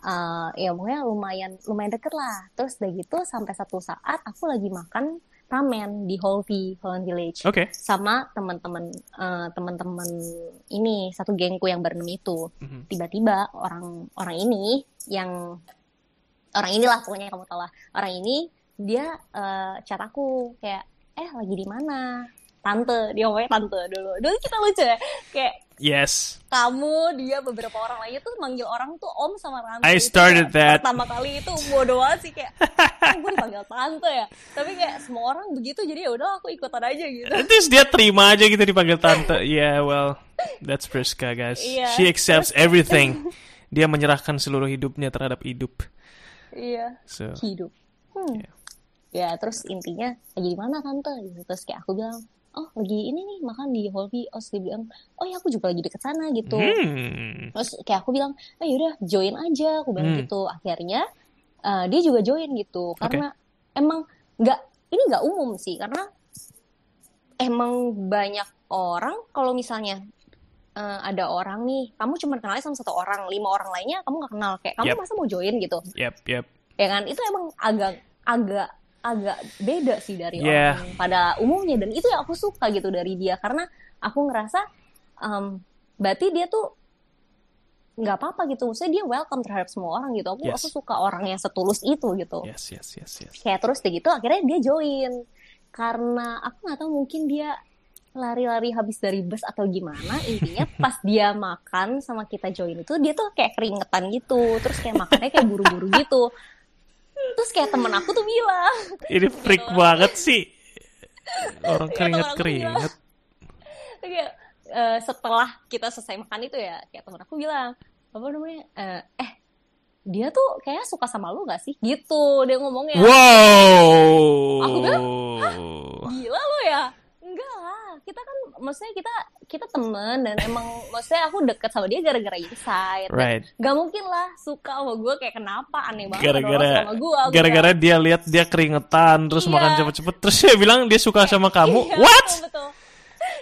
eh, ya pokoknya lumayan lumayan deket lah. Terus udah gitu sampai satu saat aku lagi makan ramen di Holvi Holland Village. Okay. Sama teman-teman eh, teman-teman ini satu gengku yang berenam itu. Mhm. tiba-tiba orang orang ini yang orang inilah pokoknya kamu tahu lah. Orang ini dia eh, chat aku kayak eh lagi di mana tante dia ngomongnya tante dulu dulu kita lucu ya kayak yes kamu dia beberapa orang lainnya tuh manggil orang tuh om sama tante I Itu started kayak that. pertama kali itu bodoh banget sih kayak oh, gue dipanggil tante ya tapi kayak semua orang begitu jadi ya udah aku ikutan aja gitu least dia terima aja gitu dipanggil tante. Yeah, well, that's Priska, guys. Iya. She accepts everything. Dia menyerahkan seluruh hidupnya terhadap hidup. iya So, hidup. Hmm. Iya. Ya terus intinya lagi di mana tante? Gitu. Terus kayak aku bilang oh lagi ini nih makan di Holby oh dia bilang oh ya aku juga lagi deket sana gitu Hmm. terus kayak aku bilang oh yaudah join aja aku bilang Hmm. gitu akhirnya eh, dia juga join gitu karena emang nggak ini nggak umum sih karena emang banyak orang kalau misalnya eh, ada orang nih kamu cuma kenalnya sama satu orang lima orang lainnya kamu nggak kenal kayak kamu Yep. masa mau join gitu Yep, yep. ya kan itu emang agak agak agak beda sih dari Yeah. orang pada umumnya. Dan itu yang aku suka gitu dari dia. Karena aku ngerasa em, berarti dia tuh nggak apa-apa gitu. Maksudnya dia welcome terhadap semua orang gitu. Aku Yes. aku suka orang yang setulus itu gitu. Yes, yes, yes, yes. kayak terus gitu akhirnya dia join. Karena aku nggak tahu mungkin dia lari-lari habis dari bus atau gimana. Intinya (laughs) pas dia makan sama kita join itu dia tuh kayak keringetan gitu. Terus kayak makannya kayak buru-buru gitu terus kayak temen aku tuh bilang. Ini freak banget sih. Orang Iya, teman aku keringet-keringet. kayak eh, setelah kita selesai makan itu ya kayak temen aku bilang apa namanya? Eh, eh dia tuh kayak suka sama lu gak sih? Gitu dia ngomongnya. Wow. Aku bilang, gila lo ya? Enggak lah kita kan maksudnya kita kita temen dan emang maksudnya aku deket sama dia gara-gara insight Right. gak mungkin lah suka sama gue kayak kenapa aneh banget Gara-gara sama gue Aku gara-gara dia lihat dia keringetan terus Iya. makan cepet-cepet terus dia bilang dia suka sama (laughs) kamu. Iya, What? betul, betul.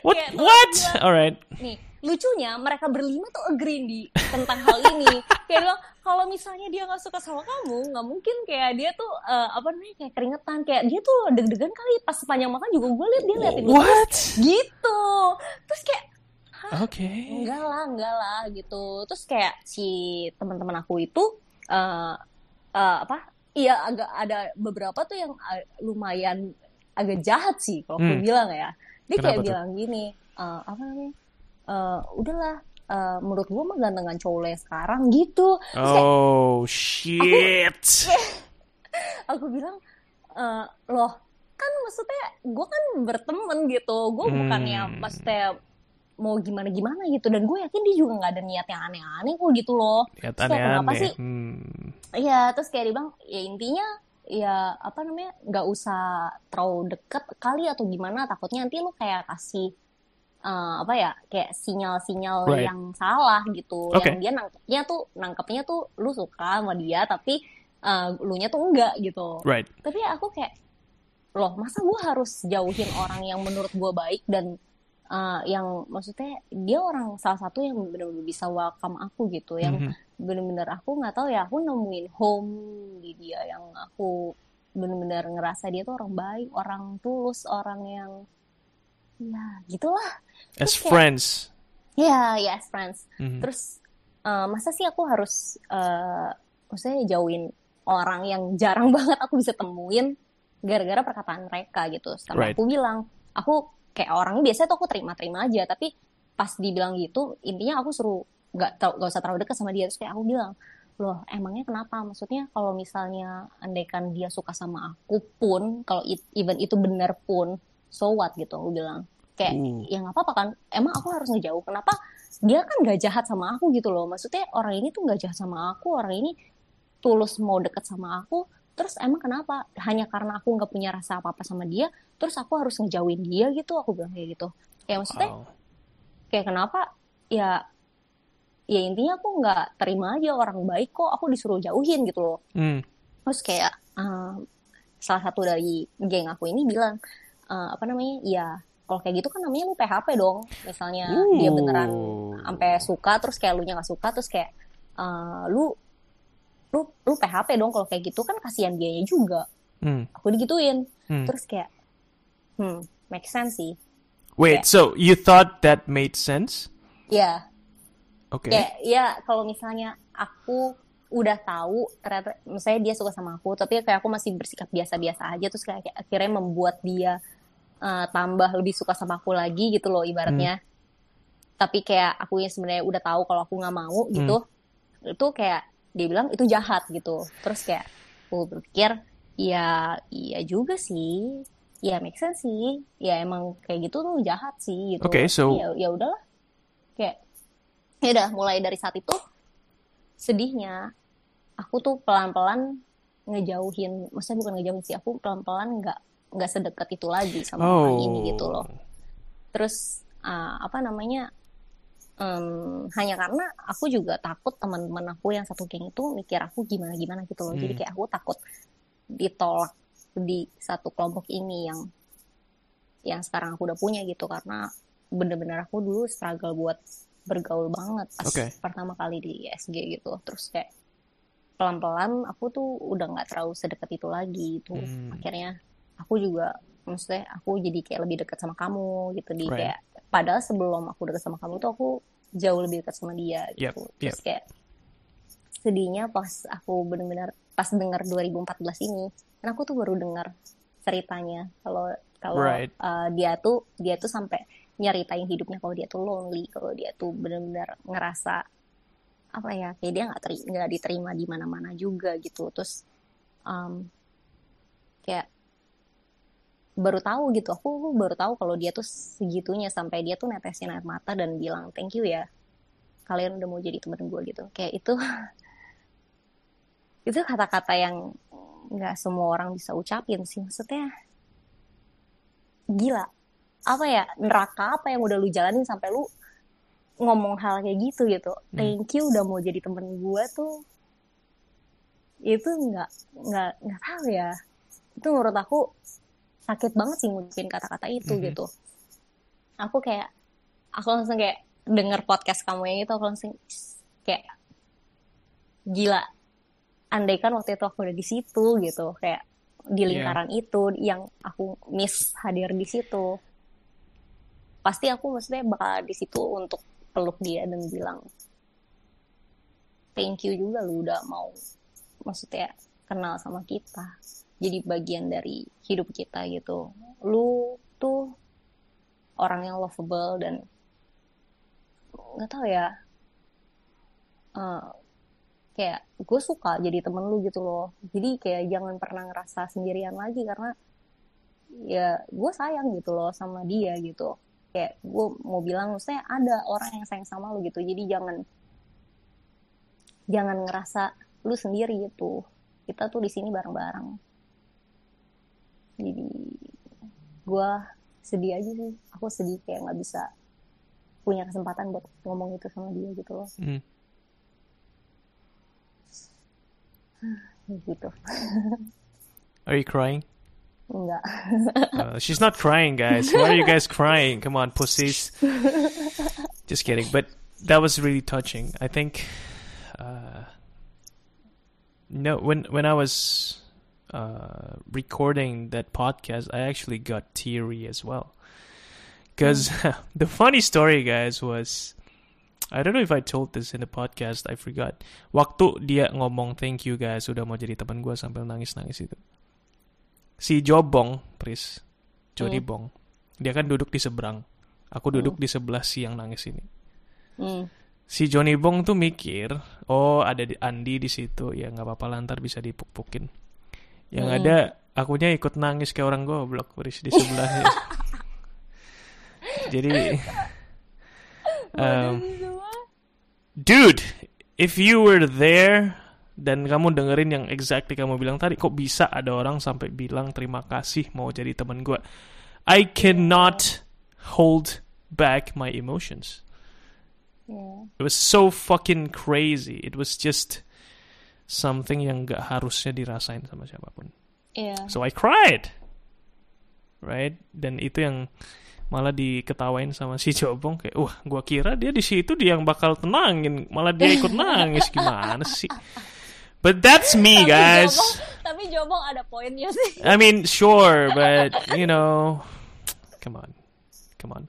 What? Kayak temen What? bilang, Alright. nih lucunya mereka berlima tuh agree di tentang hal ini (laughs) kayak bilang kalau misalnya dia nggak suka sama kamu nggak mungkin kayak dia tuh eh, apa namanya kayak keringetan kayak dia tuh deg-degan kali pas sepanjang makan juga gue liat dia liatin What? gitu terus kayak Oke. enggak lah enggak lah gitu terus kayak si teman-teman aku itu eh eh, apa iya agak ada beberapa tuh yang lumayan agak jahat sih kalau aku Hmm. bilang ya dia Kenapa kayak tuh? bilang gini eh, apa namanya eh, udahlah eh, menurut gua mah gantengan cowok yang sekarang gitu terus kayak Oh shit. aku (laughs) bilang eh, loh kan maksudnya gue kan berteman gitu gue Hmm. bukannya maksudnya mau gimana gimana gitu dan gue yakin dia juga nggak ada niat yang aneh-aneh kok gitu loh Lihat Terus kayak kenapa sih? Hmm. Iya, terus kayak dia bilang, ya intinya ya apa namanya nggak usah terlalu deket kali atau gimana takutnya nanti lu kayak kasih eh, apa ya kayak sinyal-sinyal Right. yang salah gitu Oke. yang dia nangkepnya tuh nangkepnya tuh lu suka sama dia tapi eh, lu nya tuh enggak gitu Right. tapi aku kayak loh masa gue harus jauhin orang yang menurut gue baik dan eh, yang maksudnya dia orang salah satu yang benar-benar bisa welcome aku gitu yang Mhm. bener-bener aku nggak tahu ya aku nemuin home di dia yang aku bener-bener ngerasa dia tuh orang baik orang tulus orang yang ya gitulah As kayak- friends. ya yes friends Mhm. terus eh, masa sih aku harus eh, maksudnya jauhin orang yang jarang (laughs) banget aku bisa temuin gara-gara perkataan mereka gitu sampai Right. aku bilang aku kayak orangnya biasanya tuh aku terima-terima aja tapi pas dibilang gitu intinya aku suruh nggak tau- nggak usah terlalu dekat sama dia terus kayak aku bilang loh emangnya kenapa maksudnya kalau misalnya andaikan dia suka sama aku pun kalau it- even itu benar pun so what gitu aku bilang kayak Uh. ya nggak apa-apa kan. Emang aku harus ngejauh. Kenapa dia kan nggak jahat sama aku gitu loh. Maksudnya orang ini tuh nggak jahat sama aku orang ini tulus mau deket sama aku. Terus emang kenapa? Hanya karena aku nggak punya rasa apa apa sama dia terus aku harus ngejauhin dia gitu. Aku bilang kayak gitu. Ya maksudnya Wow. kayak kenapa? Ya ya intinya aku nggak terima aja orang baik kok. Aku disuruh jauhin gitu loh. Hmm. terus kayak eh, salah satu dari geng aku ini bilang eh, apa namanya? Ya kalau kayak gitu kan namanya lu PHP dong misalnya dia beneran Ooh. sampai suka terus kayak lu nya nggak suka terus kayak eh, lu lu lu PHP dong kalau kayak gitu kan kasihan dianya juga Hmm. aku digituin Hmm. terus kayak hmm make sense sih Wait, so you thought that made sense? ya Okay. kayak ya kalau misalnya aku udah tahu ternyata misalnya dia suka sama aku tapi kayak aku masih bersikap biasa-biasa aja terus kayak, kayak akhirnya membuat dia eh, tambah lebih suka sama aku lagi gitu loh ibaratnya. Tapi kayak aku yang sebenarnya udah tahu kalau aku nggak mau gitu itu kayak dia bilang itu jahat gitu. Terus kayak aku berpikir ya iya juga sih. Ya make sense sih. Ya emang kayak gitu tuh jahat sih gitu. Oke, so- ya ya udahlah. Kayak ya udah mulai dari saat itu sedihnya aku tuh pelan-pelan ngejauhin maksudnya bukan ngejauhin sih aku pelan-pelan nggak nggak sedekat itu lagi sama orang ini gitu loh terus uh, apa namanya um, hanya karena aku juga takut teman-teman aku yang satu geng itu mikir aku gimana gimana gitu loh hmm. jadi kayak aku takut ditolak di satu kelompok ini yang yang sekarang aku udah punya gitu karena bener-bener aku dulu struggle buat bergaul banget pas okay. pertama kali di SG gitu terus kayak pelan-pelan aku tuh udah nggak terlalu sedekat itu lagi itu hmm. akhirnya aku juga maksudnya aku jadi kayak lebih dekat sama kamu gitu di right. kayak padahal sebelum aku dekat sama kamu tuh aku jauh lebih dekat sama dia gitu yep. terus yep. kayak sedihnya pas aku benar-benar pas dengar 2014 ini kan aku tuh baru dengar ceritanya kalau kalau right. uh, dia tuh dia tuh sampai nyeritain hidupnya kalau dia tuh lonely kalau dia tuh benar-benar ngerasa apa ya kayak dia nggak teri nggak diterima di mana-mana juga gitu terus um, kayak baru tahu gitu. Aku baru tahu kalau dia tuh segitunya sampai dia tuh netesin air mata dan bilang thank you ya. Kalian udah mau jadi temen gue gitu. Kayak itu (laughs) itu kata-kata yang nggak semua orang bisa ucapin sih. Maksudnya gila. Apa ya neraka apa yang udah lu jalanin sampai lu ngomong hal kayak gitu gitu. Hmm. thank you udah mau jadi temen gue tuh. Itu nggak nggak nggak tahu ya. Itu menurut aku sakit banget sih ngucapin kata-kata itu mm-hmm. gitu aku kayak aku langsung kayak denger podcast kamu yang itu aku langsung kayak gila andaikan waktu itu aku udah di situ gitu kayak di iya. lingkaran yeah. itu yang aku miss hadir di situ pasti aku maksudnya bakal di situ untuk peluk dia dan bilang thank you juga lu udah mau maksudnya kenal sama kita jadi bagian dari hidup kita gitu. Lu tuh orang yang lovable dan nggak tahu ya uh, kayak gue suka jadi temen lu gitu loh. Jadi kayak jangan pernah ngerasa sendirian lagi karena ya gue sayang gitu loh sama dia gitu. Kayak gue mau bilang saya ada orang yang sayang sama lu gitu. Jadi jangan jangan ngerasa lu sendiri gitu. Kita tuh di sini bareng-bareng jadi gue sedih aja sih aku sedih kayak nggak bisa punya kesempatan buat ngomong itu sama dia gitu loh mm. (sighs) gitu Are you crying? Enggak. uh, she's not crying, guys. Why are you guys crying? Come on, pussies. Just kidding. But that was really touching. I think. Uh, no, when when I was uh, recording that podcast, I actually got teary as well. Because mm. (laughs) the funny story, guys, was I don't know if I told this in the podcast. I forgot. Waktu dia ngomong thank you guys udah mau jadi teman gue sambil nangis-nangis itu. Si Jobong, Pris, Jody mm. Bong, dia kan duduk di seberang. Aku duduk mm. di sebelah si yang nangis ini. Mm. Si Johnny Bong tuh mikir, oh ada Andi di situ, ya nggak apa-apa lantar bisa dipuk-pukin yang hmm. ada akunya ikut nangis kayak orang goblok Riz di sebelahnya. (laughs) Jadi um, dude, if you were there dan kamu dengerin yang exactly kamu bilang tadi, kok bisa ada orang sampai bilang terima kasih mau jadi teman gue? I cannot hold back my emotions. Yeah. It was so fucking crazy. It was just something yang gak harusnya dirasain sama siapa pun. Yeah. So I cried. Right? Dan itu yang malah diketawain sama si Jobong kayak, "Wah, gua kira dia di situ dia yang bakal tenangin, malah dia ikut nangis (laughs) gimana sih?" But that's me, guys. Tapi Jobong, tapi Jobong ada poinnya sih. I mean, sure, but you know, come on. Come on.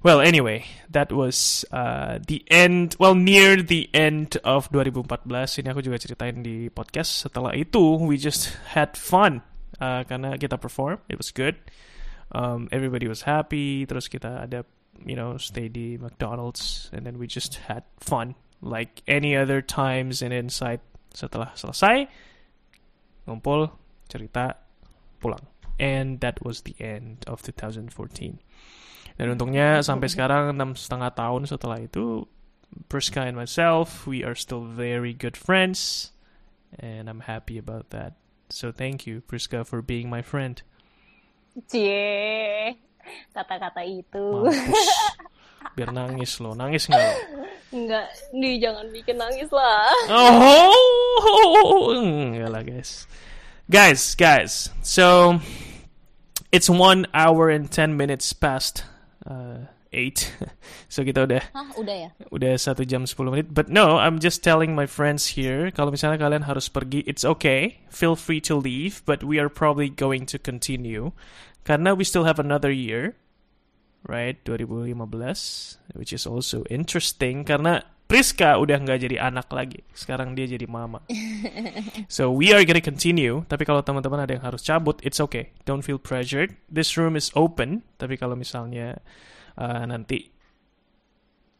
Well, anyway, that was uh, the end, well near the end of 2014. Ini aku juga ceritain di podcast. Setelah itu, we just had fun uh, karena kita perform, it was good. Um, everybody was happy. Terus kita ada, you know, stay di McDonald's, and then we just had fun like any other times in Insight. Setelah selesai, ngumpul, cerita, pulang. And that was the end of 2014. Dan untungnya sampai sekarang enam setengah tahun setelah itu, Priska and myself, we are still very good friends, and I'm happy about that. So thank you, Priska, for being my friend. Cie. kata-kata itu. Mampus. Biar nangis lo, nangis nggak lo? Enggak, nih jangan bikin nangis lah. Oh, enggak lah guys. Guys, guys. So it's one hour and ten minutes past uh, eight. (laughs) so kita udah Hah, udah ya? udah satu jam 10 menit. But no, I'm just telling my friends here. Kalau misalnya kalian harus pergi, it's okay. Feel free to leave, but we are probably going to continue karena we still have another year, right? 2015, which is also interesting karena Priska udah nggak jadi anak lagi. Sekarang dia jadi mama. (laughs) so we are gonna continue. Tapi kalau teman-teman ada yang harus cabut, it's okay. Don't feel pressured. This room is open. Tapi kalau misalnya uh, nanti,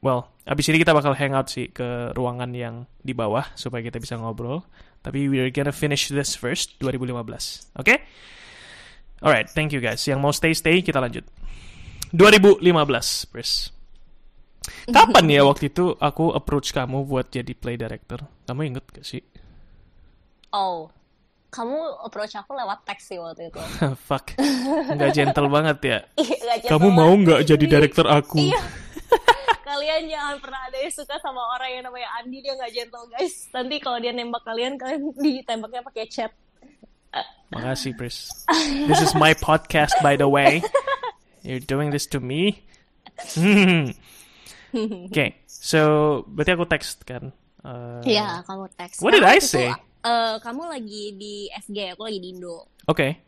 well, abis ini kita bakal hangout sih ke ruangan yang di bawah supaya kita bisa ngobrol. Tapi we are gonna finish this first 2015. Oke? Okay? Alright, thank you guys. Yang mau stay stay kita lanjut. 2015, Pris. Kapan ya (laughs) waktu itu aku approach kamu buat jadi play director? Kamu inget gak sih? Oh, kamu approach aku lewat teks sih waktu itu. (laughs) Fuck, nggak gentle (laughs) banget ya. Iya, Kamu mau nggak jadi director aku? Iya. kalian jangan pernah ada yang suka sama orang yang namanya Andi dia nggak gentle guys. Nanti kalau dia nembak kalian kalian ditembaknya pakai chat. Makasih, Pris. This is my podcast, by the way. You're doing this to me? Hmm. (laughs) Oke, so berarti aku text kan? Uh, Iya, kamu teks. What did I say? itu, eh, kamu lagi di FG, aku lagi di Indo. Oke,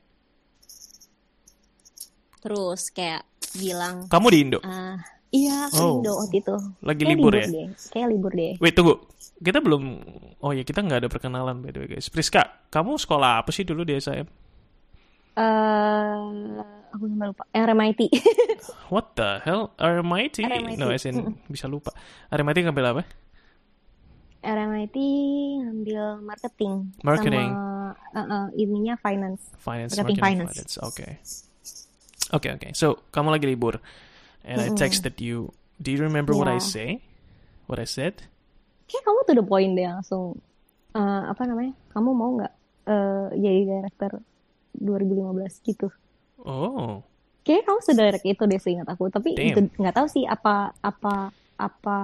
Terus kayak bilang, kamu di Indo? ah iya aku di Oh. Indo waktu itu. Lagi Kayak libur ya? Deh. Kayak libur deh. Wait, tunggu. Kita belum... Oh ya, kita nggak ada perkenalan, by the way, guys. Priska, kamu sekolah apa sih dulu di SIM? eh aku sampai lupa. RMIT. (laughs) What the hell? RMIT? RMIT. No, as in, bisa lupa. RMIT ngambil apa? RMIT ngambil marketing. Marketing. Sama eh, eh, ininya finance. Finance, Marketing marketing, finance. Oke. Oke, oke. So, kamu lagi libur. And I Mm-mm. texted you. Do you remember what I Yeah. say? What I said? Kayak kamu tuh the point deh langsung. eh, apa namanya? Kamu mau nggak eh, jadi director 2015 gitu? Oh, Kayaknya kamu direct itu deh seingat aku. Tapi Damn. itu nggak tahu sih apa apa apa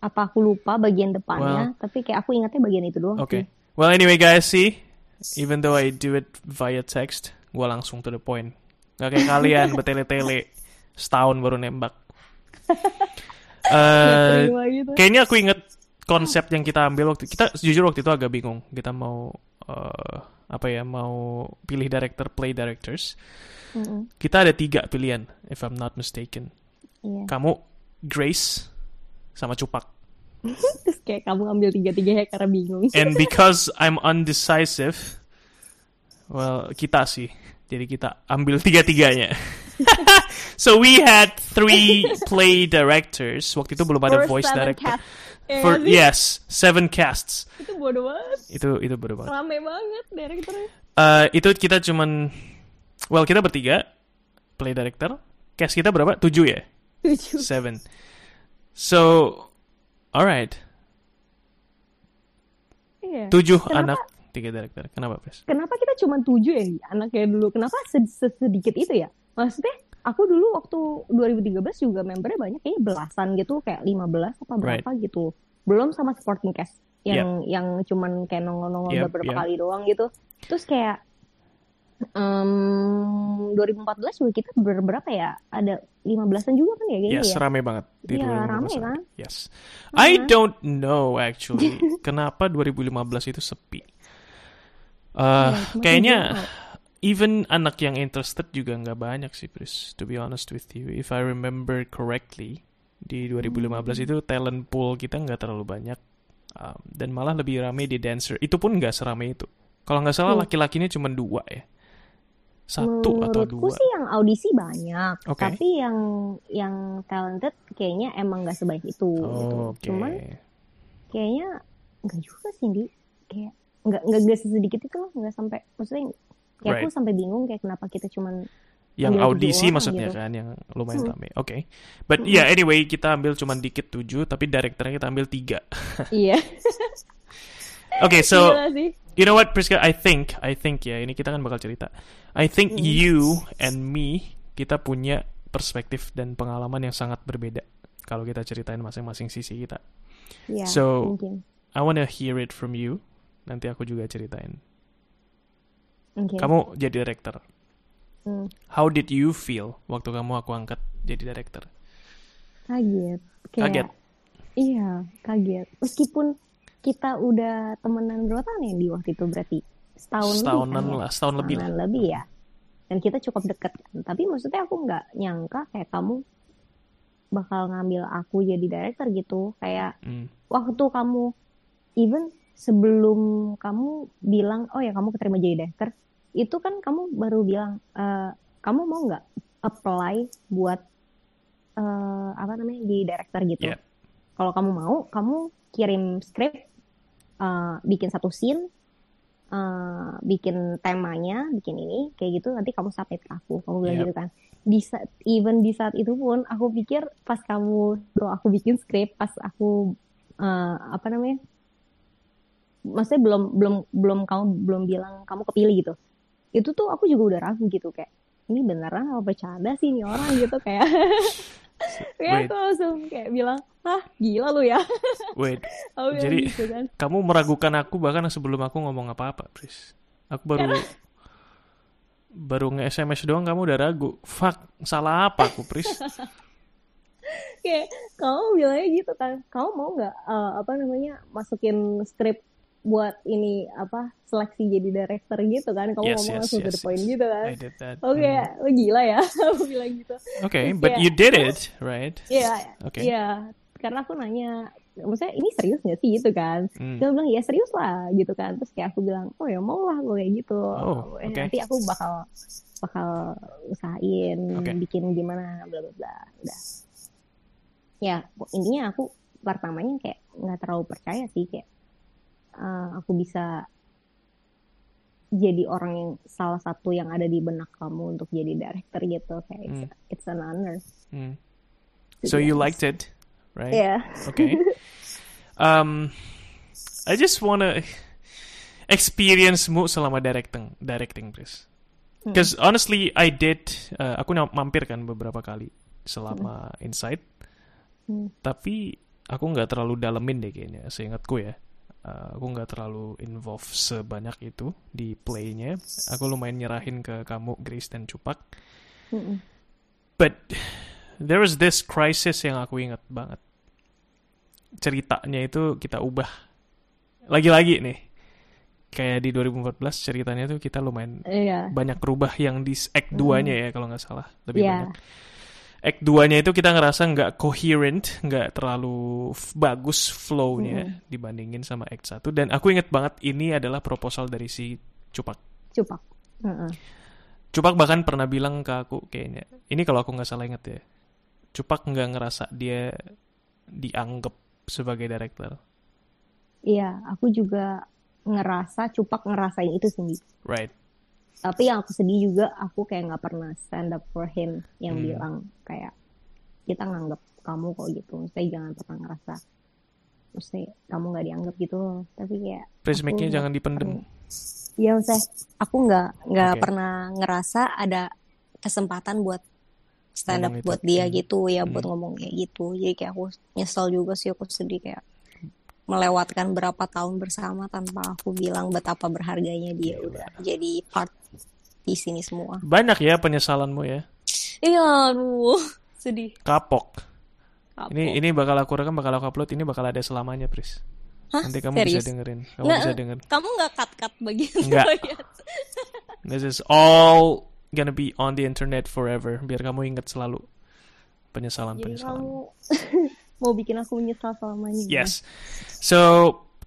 apa aku lupa bagian depannya. Tapi kayak aku ingatnya bagian itu doang okay. sih. Well, anyway, guys, see? Even though I do it via text, gua langsung to the point. Gak (laughs) kayak kalian bertele-tele setahun baru nembak. (laughs) Eh, gitu. kayaknya aku inget konsep yang kita ambil waktu kita jujur waktu itu agak bingung kita mau eh, apa ya mau pilih director play directors Mm-mm. kita ada tiga pilihan if I'm not mistaken Iya. kamu Grace sama Cupak (laughs) Terus kayak kamu ambil tiga-tiganya karena bingung. (laughs) and because I'm undecisive well kita sih jadi kita ambil tiga-tiganya (laughs) so we had three play directors waktu itu belum ada voice director cast. Ya for sih? yes seven casts Itu bodoh banget. itu itu baru banget Rame banget directornya. Eh, itu kita cuman well kita bertiga play director cast kita berapa tujuh ya Tujuh. seven so alright Iya. tujuh Kenapa- anak tiga director kenapa Pres? Kenapa kita cuma tujuh ya anaknya dulu? Kenapa se- se- sedikit itu ya? Maksudnya aku dulu waktu 2013 juga membernya banyak kayaknya belasan gitu kayak 15 apa berapa gitu. Belum sama supporting cast yang yang cuman kayak nongol-nongol Yep, beberapa yep. kali doang gitu. Terus kayak em 2014 juga kita ber- berapa ya? Ada 15-an juga kan ya kayaknya yes ya? rame banget di Iya, 2015 rame kan? yes I don't know actually (laughs) kenapa 2015 itu sepi Eh, Iya, cuma kayaknya tujuh. Even anak yang interested juga nggak banyak sih Pris to be honest with you if I remember correctly di 2015 Hmm. itu talent pool kita nggak terlalu banyak Um, dan malah lebih rame di dancer itu pun nggak serame itu kalau nggak salah Hmm. laki-lakinya cuma dua ya satu atau Menurutku dua sih yang audisi banyak, Oke. tapi yang yang talented kayaknya emang gak sebaik itu. gitu. Oh, oke Cuman kayaknya nggak juga sih, Di. Kayak nggak nggak nggak sesedikit itu loh, nggak sampai maksudnya kayak aku Right. sampai bingung kayak kenapa kita cuman yang audisi orang maksudnya gitu. kan yang lumayan Hmm. rame oke but yeah anyway kita ambil cuma dikit tujuh tapi direkturnya kita ambil tiga (laughs) iya. oke so you know what Priska I think I think ya ini kita kan bakal cerita I think Hmm. you and me kita punya perspektif dan pengalaman yang sangat berbeda kalau kita ceritain masing-masing sisi kita. Iya, So- mungkin. I wanna hear it from you. Nanti aku juga ceritain. Oke. Kamu jadi director. Hmm, How did you feel waktu kamu aku angkat jadi director? kaget. Kayak, Kaget. Iya, kaget. Meskipun kita udah temenan berapa tahun ya di waktu itu berarti? Setahun Setahunan lebih kan ya? lah, setahun lebih lah. Lebih ya. Dan kita cukup deket kan. Tapi maksudnya aku nggak nyangka kayak kamu bakal ngambil aku jadi director gitu. Kayak Hmm. waktu kamu even sebelum kamu bilang oh ya kamu keterima jadi director itu kan kamu baru bilang "Eh, kamu mau nggak apply buat eh, apa namanya jadi director gitu Yeah. kalau kamu mau kamu kirim script eh, bikin satu scene eh, bikin temanya bikin ini kayak gitu nanti kamu submit ke aku kamu bilang Yep. gitu kan di saat even di saat itu pun aku pikir pas kamu tuh aku bikin script pas aku eh, apa namanya maksudnya belum belum belum kamu belum bilang kamu kepilih gitu. Itu tuh aku juga udah ragu gitu kayak ini beneran apa bercanda sih ini orang gitu kayak. (laughs) Kayak aku langsung kayak bilang ah gila lu ya. Wait, (laughs) Jadi- gitu kan. kamu meragukan aku bahkan sebelum aku ngomong apa-apa, Pris. Aku baru (laughs) baru nge-SMS doang kamu udah ragu. Fuck, salah apa aku, Pris? kayak kamu bilangnya gitu kan. Kamu mau nggak eh, apa namanya masukin skrip buat ini apa seleksi jadi director gitu kan kamu Yes, ngomong yes, langsung to yes, the point yes. gitu kan oke Hmm. lo gila ya (laughs) aku bilang gitu Okay, Terus but you did it, right? Iya, Oke. iya. Karena aku nanya, maksudnya ini serius gak sih gitu kan? Hmm. Dia bilang ya serius lah gitu kan. Terus kayak aku bilang, oh ya mau lah gue kayak gitu. Oh, Eh, oke. Nanti aku bakal bakal usahain Oke. bikin gimana bla bla bla. Udah. Ya intinya aku pertamanya kayak nggak terlalu percaya sih kayak eh, aku bisa jadi orang yang salah satu yang ada di benak kamu untuk jadi director gitu kayak it's, Hmm. it's an honor. To So you liked it, right? Yeah. Okay. (laughs) Um, I just wanna experience-mu selama directing, directing, Chris. Hmm. Because honestly, I did. uh, aku nyam- mampir kan beberapa kali selama Insight, Hmm. tapi aku nggak terlalu dalemin deh kayaknya. Seingatku ya, Uh, aku nggak terlalu involve sebanyak itu di playnya. Aku lumayan nyerahin ke kamu, Grace dan Cupak. Mm-mm. But there was this crisis yang aku ingat banget. Ceritanya itu kita ubah. Lagi-lagi nih. Kayak di 2014 ceritanya tuh kita lumayan Iya. banyak rubah yang di act 2-nya ya kalau nggak salah. Lebih Iya. banyak. Act 2-nya itu kita ngerasa nggak coherent, nggak terlalu bagus flow-nya dibandingin sama act 1. Dan aku inget banget ini adalah proposal dari si Cupak. Cupak. Heeh. Cupak bahkan pernah bilang ke aku kayaknya, ini kalau aku nggak salah inget ya, Cupak nggak ngerasa dia dianggap sebagai director, Iya, aku juga ngerasa Cupak ngerasain itu. Bi. right? Tapi yang aku sedih juga, aku kayak nggak pernah stand up for him yang Hmm. bilang kayak kita nganggap kamu kok gitu. Maksudnya jangan pernah ngerasa, maksudnya kamu nggak dianggap gitu loh. Tapi kayak nggak jangan dipendem. Iya, maksudnya aku nggak nggak Oke. pernah ngerasa ada kesempatan buat stand up buat dia Hmm. gitu ya, buat Hmm. ngomong kayak gitu. Jadi kayak aku nyesel juga sih, aku sedih kayak melewatkan berapa tahun bersama tanpa aku bilang betapa berharganya dia Gila. udah jadi part di sini semua. Banyak ya penyesalanmu ya, Iya, aduh, (laughs) sedih. kapok. Kapok. Ini ini bakal aku rekam, bakal aku upload, ini bakal ada selamanya, Pris. Hah? Nanti kamu bisa Serius? dengerin, kamu Nggak, bisa denger. Kamu nggak cut-cut bagian Nggak. (laughs) This is all gonna be on the internet forever, biar kamu ingat selalu penyesalan-penyesalan. kamu (laughs) mau bikin aku menyesal selamanya. Yes. So,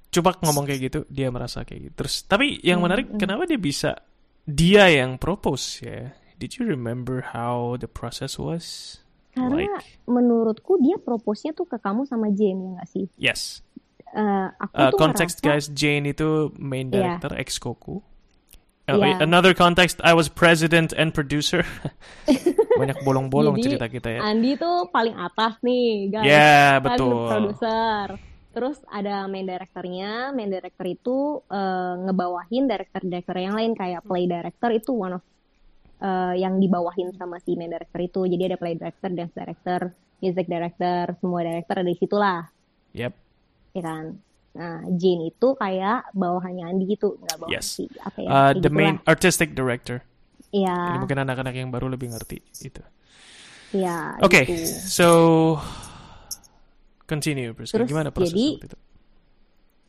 Cupak ngomong kayak gitu, dia merasa kayak gitu. Terus, tapi yang Hmm, menarik, hmm. kenapa dia bisa dia yang propose ya? Did you remember how the process was? Karena Like, menurutku dia propose-nya tuh ke kamu sama Jane ya nggak sih? yes. Eh, aku Uh, tuh context ngerasa, guys, Jane itu main Iya. director ex Koku. Uh, Iya. Another context, I was president and producer. (laughs) Banyak bolong-bolong cerita kita ya. Andi tuh paling atas nih, guys. Ya, Kan betul. produser. Terus ada main directornya, main director itu eh, ngebawahin director-director yang lain kayak play director itu one of eh, yang dibawahin sama si main director itu. Jadi ada play director, dance director, music director, semua director ada di situ lah, Yep. ya kan. Nah, Jane itu kayak bawahannya Andi gitu, nggak bawahan Yes. si apa ya, Uh, the main artistic director. Iya, Ini mungkin anak-anak yang baru lebih ngerti itu. iya Oke, gitu. so continue, Priska. Terus Gimana proses jadi waktu itu?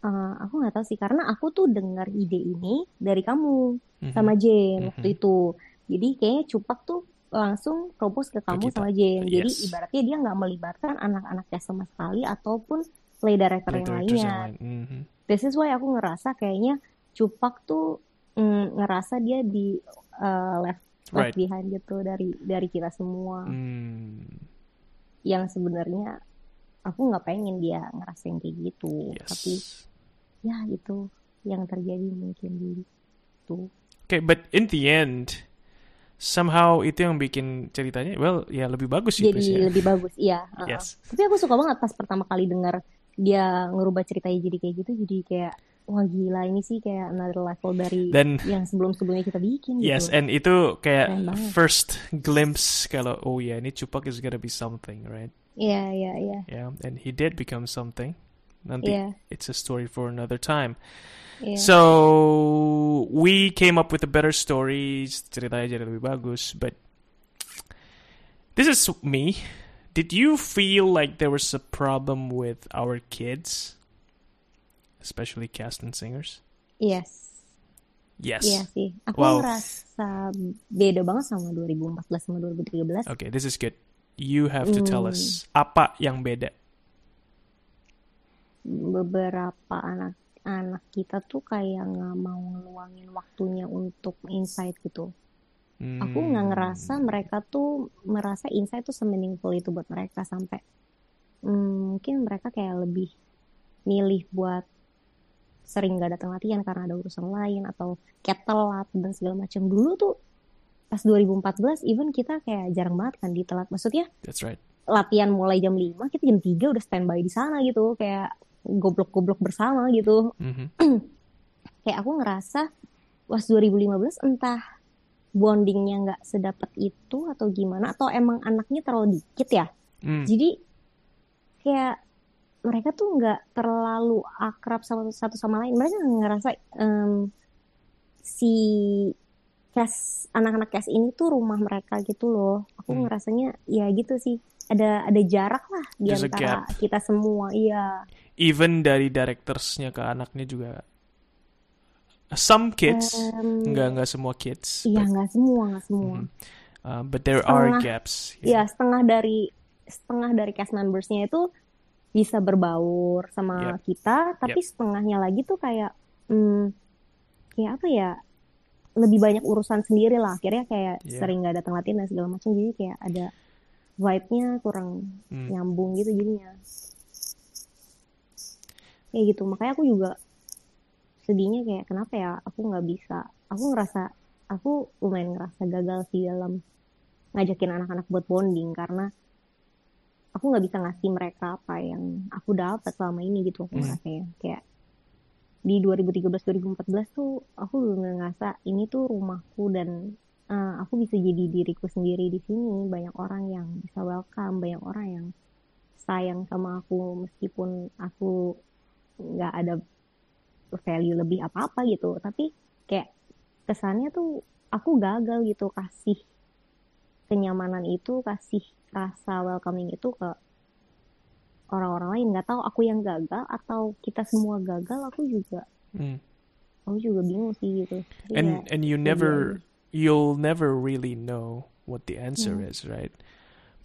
eh, aku nggak tahu sih karena aku tuh dengar ide ini dari kamu Mhm. sama Jane waktu Mhm. itu. Jadi kayaknya Cupak tuh langsung propose ke kamu kita. sama Jane. Jadi Yes. ibaratnya dia nggak melibatkan anak-anak cast sama sekali ataupun play director Play yang lainnya. yang lain. Mhm. This is why aku ngerasa kayaknya Cupak tuh mm, ngerasa dia di uh, left left Right. behind gitu dari dari kita semua. Hmm. Yang sebenarnya aku nggak pengen dia ngerasain kayak gitu. Tapi Yes. ya itu yang terjadi mungkin gitu. Okay, but in the end, somehow itu yang bikin ceritanya, well, ya lebih bagus sih, Jadi ya. lebih bagus, iya. (laughs) uh-uh. Yes. Tapi aku suka banget pas pertama kali dengar dia ngerubah ceritanya jadi kayak gitu. Jadi kayak wah gila ini sih kayak another level dari Dan yang sebelum-sebelumnya kita bikin gitu. yes, and itu kayak first glimpse kalau oh ya ini Cupak is gonna be something, right? Iya, iya, iya. Yeah, and he did become something. Nanti Iya, it's a story for another time. iya. So we came up with a better story. Ceritanya jadi lebih bagus, but this is me. Did you feel like there was a problem with our kids, especially cast and singers? Yes. Yes. Iya sih. Aku Wow. ngerasa beda banget sama 2014 sama 2013. Okay, this is good. You have to tell Hmm, us apa yang beda. beberapa anak-anak kita tuh kayak nggak mau ngeluangin waktunya untuk insight gitu. Aku nggak ngerasa Hmm. mereka tuh merasa insight tuh semeaningful itu buat mereka sampai hmm, mungkin mereka kayak lebih milih buat sering gak datang latihan karena ada urusan lain atau kayak telat dan segala macam. Dulu tuh pas 2014 even kita kayak jarang banget kan di telat. Maksudnya That's right. latihan mulai jam 5 kita jam 3 udah standby di sana gitu kayak goblok-goblok bersama gitu. Mhm. (clears throat) Kayak aku ngerasa pas 2015 entah bondingnya nggak sedapat itu atau gimana atau emang anaknya terlalu dikit ya. Mm. Jadi kayak mereka tuh nggak terlalu akrab sama satu sama lain. Mereka ngerasa em, si cast anak-anak cast ini tuh rumah mereka gitu loh. Aku Hmm. ngerasanya ya gitu sih. Ada ada jarak lah di There's antara kita semua. Iya. Even dari directorsnya ke anaknya juga. Some kids, Em, nggak nggak semua kids, Iya but, nggak semua nggak semua. Mhm. uh, but there are Setengah gaps. ya setengah dari setengah dari cast membersnya itu bisa berbaur sama kita, tapi setengahnya lagi tuh kayak hmm, kayak apa ya? Lebih banyak urusan sendiri lah. Akhirnya kayak Iya. sering nggak datang latihan dan segala macam. Jadi kayak ada vibe-nya kurang Hmm. nyambung gitu jadinya. Kayak gitu. Makanya aku juga sedihnya kayak kenapa ya aku nggak bisa. Aku ngerasa aku lumayan ngerasa gagal sih dalam ngajakin anak-anak buat bonding karena aku nggak bisa ngasih mereka apa yang aku dapat selama ini gitu aku Hmm. ngerasanya kayak di 2013-2014 tuh aku bener ngerasa ini tuh rumahku dan eh, aku bisa jadi diriku sendiri di sini banyak orang yang bisa welcome banyak orang yang sayang sama aku meskipun aku nggak ada value lebih apa-apa gitu tapi kayak kesannya tuh aku gagal gitu kasih kenyamanan itu kasih rasa welcoming itu ke orang-orang lain nggak tahu aku yang gagal atau kita semua gagal aku juga Mm. aku juga bingung sih gitu Jadi And kayak and you jadi never you'll never really know what the answer Hmm. is, right?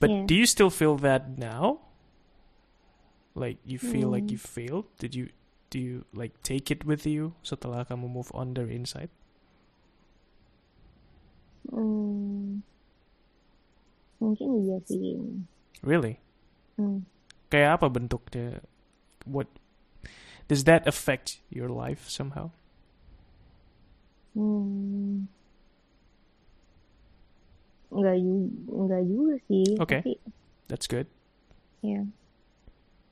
But Yeah. do you still feel that now? Like you feel like Hmm. you failed? Did you do you like take it with you setelah kamu move on dari Insight? hmm, mungkin iya sih Really? Hmm. Kayak apa bentuknya? What does that affect your life somehow? Hmm. Nggak juga, nggak juga sih. Oke. Tapi That's good. Yeah.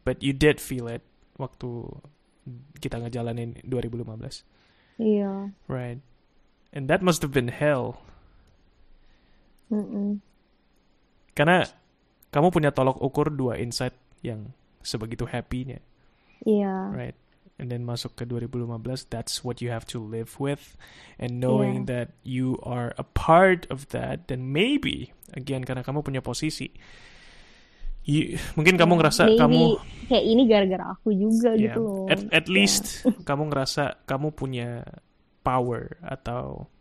But you did feel it waktu kita ngejalanin 2015. iya. Right. And that must have been hell. Mm-mm. Karena kamu punya tolok ukur dua insight yang sebegitu happy-nya, Iya. right? And then masuk ke 2015, that's what you have to live with. And knowing that you are a part of that, then maybe, again, karena kamu punya posisi, you- mungkin kamu ngerasa Maybe kamu kayak ini gara-gara aku juga Yeah. gitu loh. At, at Kayak- least (laughs) kamu ngerasa kamu punya power atau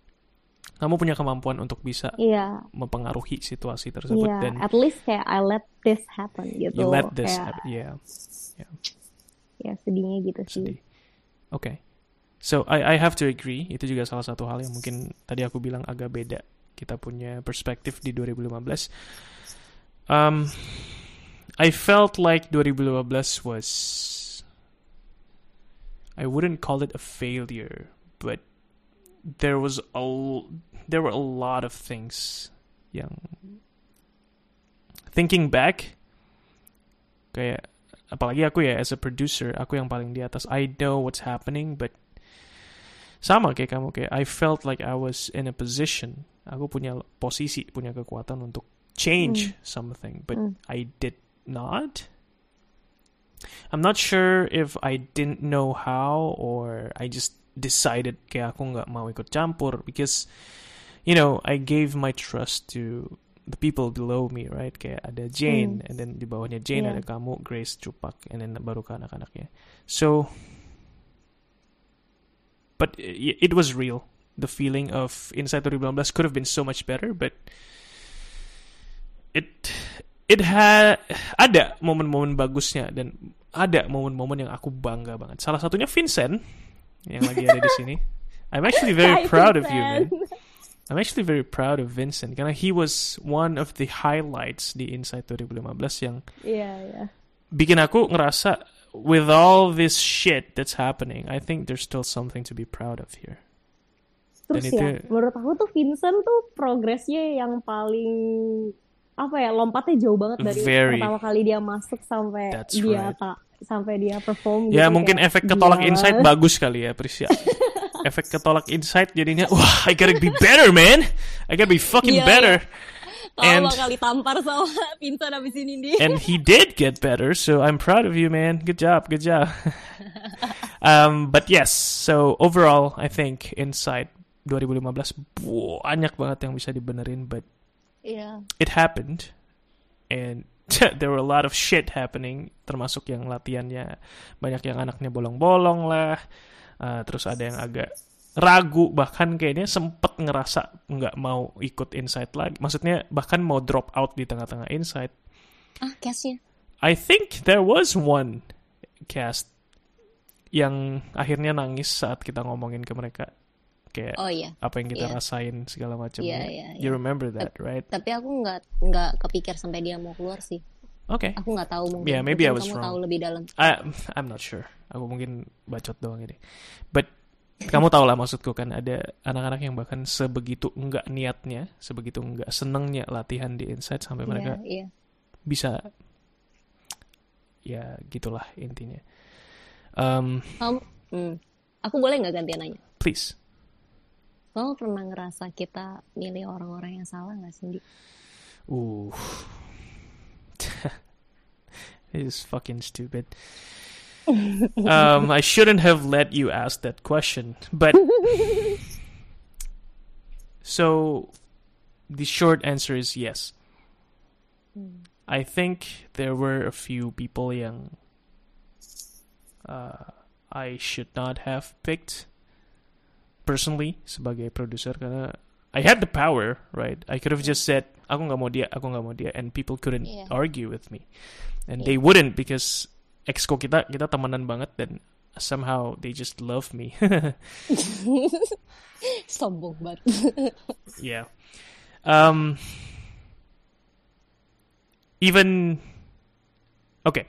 kamu punya kemampuan untuk bisa Iya, mempengaruhi situasi tersebut iya. dan At least kayak I let this happen gitu. you let this Kayak, happen. Yeah, ya sedihnya gitu sih. sedih. Oke. So I I have to agree. Itu juga salah satu hal yang mungkin tadi aku bilang agak beda. Kita punya perspektif di 2015. Um, I felt like 2015 was I wouldn't call it a failure, but there was a there were a lot of things yang thinking back kayak apalagi aku ya as a producer aku yang paling di atas. I know what's happening but sama kayak kamu kayak I felt like I was in a position aku punya posisi punya kekuatan untuk change something but Mm. I did not? I'm not sure if I didn't know how or I just decided kayak aku nggak mau ikut campur because you know I gave my trust to the people below me right? Kayak ada Jane and then di bawahnya Jane Yeah. ada kamu Grace Cupak and then baru ke anak-anaknya so but i- it was real. The feeling of Inside 2019 could have been so much better but it it had ada momen-momen bagusnya dan ada momen-momen yang aku bangga banget. Salah satunya Vincent yang lagi ada di sini. (laughs) I'm actually very Hai, proud of you, man. Vincent. I'm actually very proud of Vincent karena he was one of the highlights di Inside 2015 yang Iya, iya. bikin aku ngerasa with all this shit that's happening, I think there's still something to be proud of here. Terus Dan ya, itu- menurut aku tuh Vincent tuh progresnya yang paling apa ya lompatnya jauh banget dari Very. pertama kali dia masuk sampai That's dia right. tak sampai dia perform Ya gitu, mungkin kayak efek ketolak gila insight bagus kali ya Prisya. (laughs) efek ketolak insight jadinya wah I gotta be better man. I gotta be fucking Iya, better. Kalau And bakal ditampar sama (laughs) Vincent abis ini dia. and he did get better, so I'm proud of you man. Good job, good job. (laughs) um, but yes, so overall I think Insight 2015 banyak banget yang bisa dibenerin but Iya. it happened and (laughs) there were a lot of shit happening termasuk yang latihannya banyak yang anaknya bolong-bolong lah Uh, terus ada yang agak ragu bahkan kayaknya sempet ngerasa nggak mau ikut insight lagi maksudnya bahkan mau drop out di tengah-tengah insight Ah, cashnya. I think there was one cast yang akhirnya nangis saat kita ngomongin ke mereka kayak Oh iya. apa yang kita iya. rasain segala macam Iya, iya, you iya. remember that right Tapi aku nggak nggak kepikir sampai dia mau keluar sih. okay Aku nggak tahu mungkin. Yeah, maybe I Mungkin was kamu wrong. tahu lebih dalam. I, I'm not sure. Aku mungkin bacot doang ini. But kamu tau lah maksudku kan ada anak-anak yang bahkan sebegitu enggak niatnya, sebegitu enggak senengnya latihan di Insight sampai mereka Iya, iya. bisa ya gitulah intinya. Um, Kamu, hmm, aku boleh nggak gantian nanya? please. Kamu pernah ngerasa kita milih orang-orang yang salah nggak? Ooh. This (laughs) is fucking stupid. (laughs) um, I shouldn't have let you ask that question, but so the short answer is yes. I think there were a few people young uh, I should not have picked personally sebagai producer karena I had the power, right? I could have just said, aku nggak mau dia, aku nggak mau dia, and people couldn't Yeah. argue with me, and they wouldn't because exco kita kita temenan banget dan somehow they just love me. (laughs) Sombong banget. (laughs) yeah. Um. Even. Okay,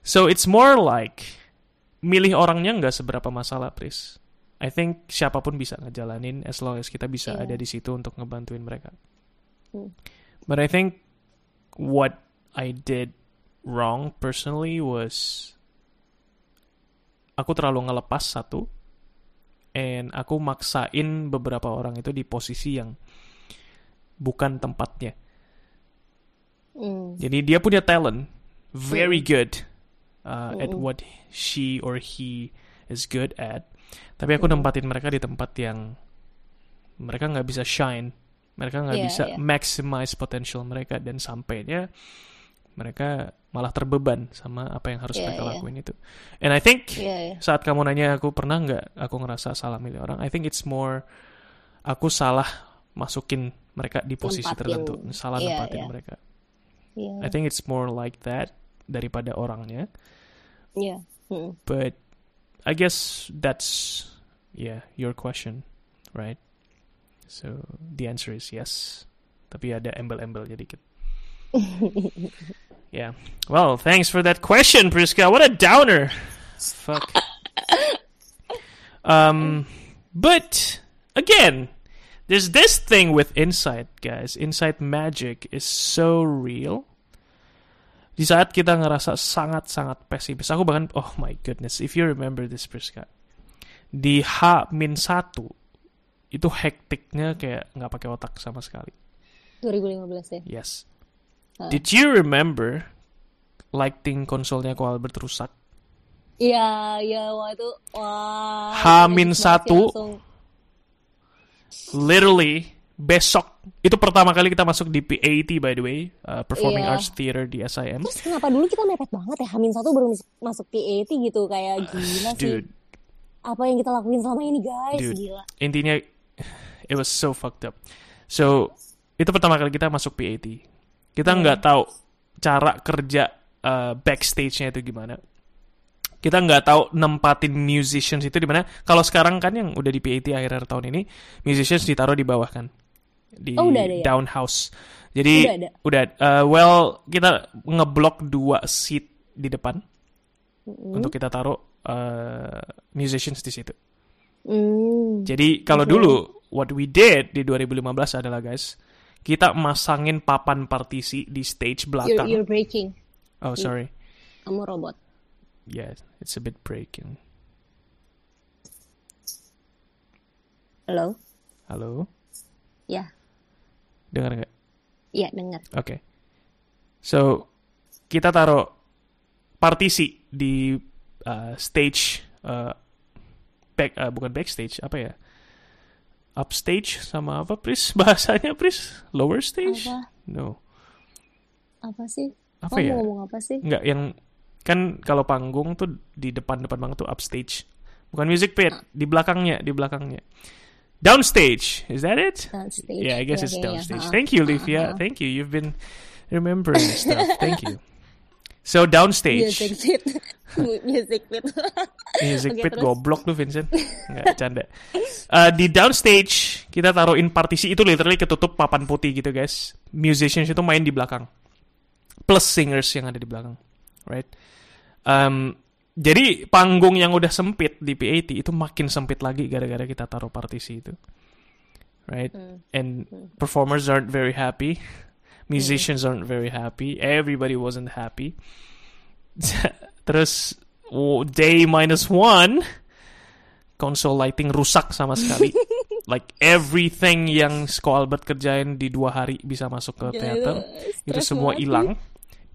so it's more like milih orangnya nggak seberapa masalah, Pris. I think siapa pun bisa ngejalanin as long as kita bisa Iya. ada di situ untuk ngebantuin mereka. Hmm. But I think what I did wrong personally was aku terlalu ngelepas satu and aku maksain beberapa orang itu di posisi yang bukan tempatnya. Hmm. Jadi dia punya talent, very good uh, at what she or he is good at. Tapi aku nempatin mereka di tempat yang mereka nggak bisa shine, mereka nggak Yeah, bisa yeah. maximize potential mereka dan sampainya mereka malah terbeban sama apa yang harus Yeah, mereka yeah. lakuin itu. And I think Iya, iya. saat kamu nanya aku pernah nggak aku ngerasa salah milih orang, I think it's more aku salah masukin mereka di posisi Nempatin. tertentu, salah Iya, nempatin iya. mereka. Iya. I think it's more like that daripada orangnya. Iya. Hmm. But I guess that's yeah your question, right? So the answer is yes. Tapi ada embel-embelnya dikit. (laughs) yeah. Well, thanks for that question, Priska. What a downer. Fuck. Um, but again, there's this thing with insight, guys. Insight magic is so real. Di saat kita ngerasa sangat-sangat pesimis, aku bahkan, oh my goodness, if you remember this, Priska, di H-1 itu hektiknya kayak nggak pakai otak sama sekali. 2015 ya. Yes. Did you remember lighting konsolnya ko Albert rusak? Iya, iya, wah itu wah. Hamin itu satu. Literally besok itu pertama kali kita masuk di PAT by the way, uh, Performing Iya. Arts Theater di SIM. Terus kenapa dulu kita mepet banget ya Hamin satu baru masuk PAT gitu kayak gila sih. Dude, Apa yang kita lakuin selama ini guys? Dude. Gila. intinya (sighs) it was so fucked up. So itu pertama kali kita masuk PAT. Kita nggak tahu cara kerja uh, backstage-nya itu gimana. Kita nggak tahu nempatin musicians itu di mana. Kalau sekarang kan yang udah di PAT akhir-akhir tahun ini, musicians ditaruh di bawah kan, di Oh, udah ada ya? down house. Jadi Udah ada? udah, uh, well kita ngeblok dua seat di depan untuk kita taruh uh, musicians di situ. Hmm. Jadi kalau dulu what we did di 2015 adalah guys, kita masangin papan partisi di stage You're, belakang. you're breaking. Oh sorry, Kamu robot. yeah, it's a bit breaking. Halo? Halo, Ya. dengar nggak? Iya, dengar. Oke. So kita taruh partisi di uh, stage uh, back uh, bukan backstage apa ya? Upstage sama apa Pris (laughs) bahasanya Pris? Lower stage? Apa? No. Apa sih? Apa Kamu ya? ngomong apa sih? Enggak, yang kan kalau panggung tuh di depan-depan banget tuh upstage. Bukan music pit, di belakangnya, di belakangnya. Downstage, is that it? Downstage. Yeah, I guess Iya, it's kayaknya. downstage. Ha-ha. Thank you, Livia. Ha-ha. Thank you. You've been remembering stuff. Thank you. (laughs) So downstage, Music pit. (laughs) Music pit. music Oke, pit terus? goblok tuh Vincent. Enggak canda. Uh, di downstage kita taruhin partisi itu literally ketutup papan putih gitu guys. Musicians itu main di belakang. Plus singers yang ada di belakang. Right? Um, jadi panggung yang udah sempit di PAT itu makin sempit lagi gara-gara kita taruh partisi itu. Right? And performers aren't very happy. Musicians aren't very happy. Everybody wasn't happy. (laughs) Terus day minus one, console lighting rusak sama sekali. (laughs) like everything yang Sko Albert kerjain di dua hari bisa masuk ke teater, itu stress semua hilang.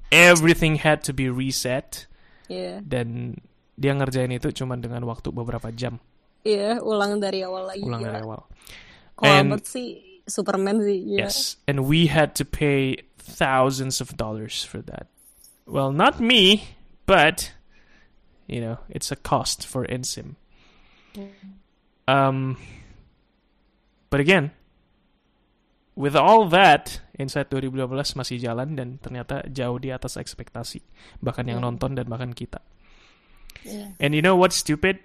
Everything had to be reset Iya. dan dia ngerjain itu cuma dengan waktu beberapa jam Iya, ulang dari awal lagi. ulang gila. dari awal. Kalau Albert sih Superman sih. Iya. Yes, and we had to pay thousands of dollars for that. Well, not me, but you know, it's a cost for Ensim. Um, but again, with all that, Inside 2012 masih jalan dan ternyata jauh di atas ekspektasi, bahkan yang nonton dan bahkan kita. Iya. And you know what's stupid?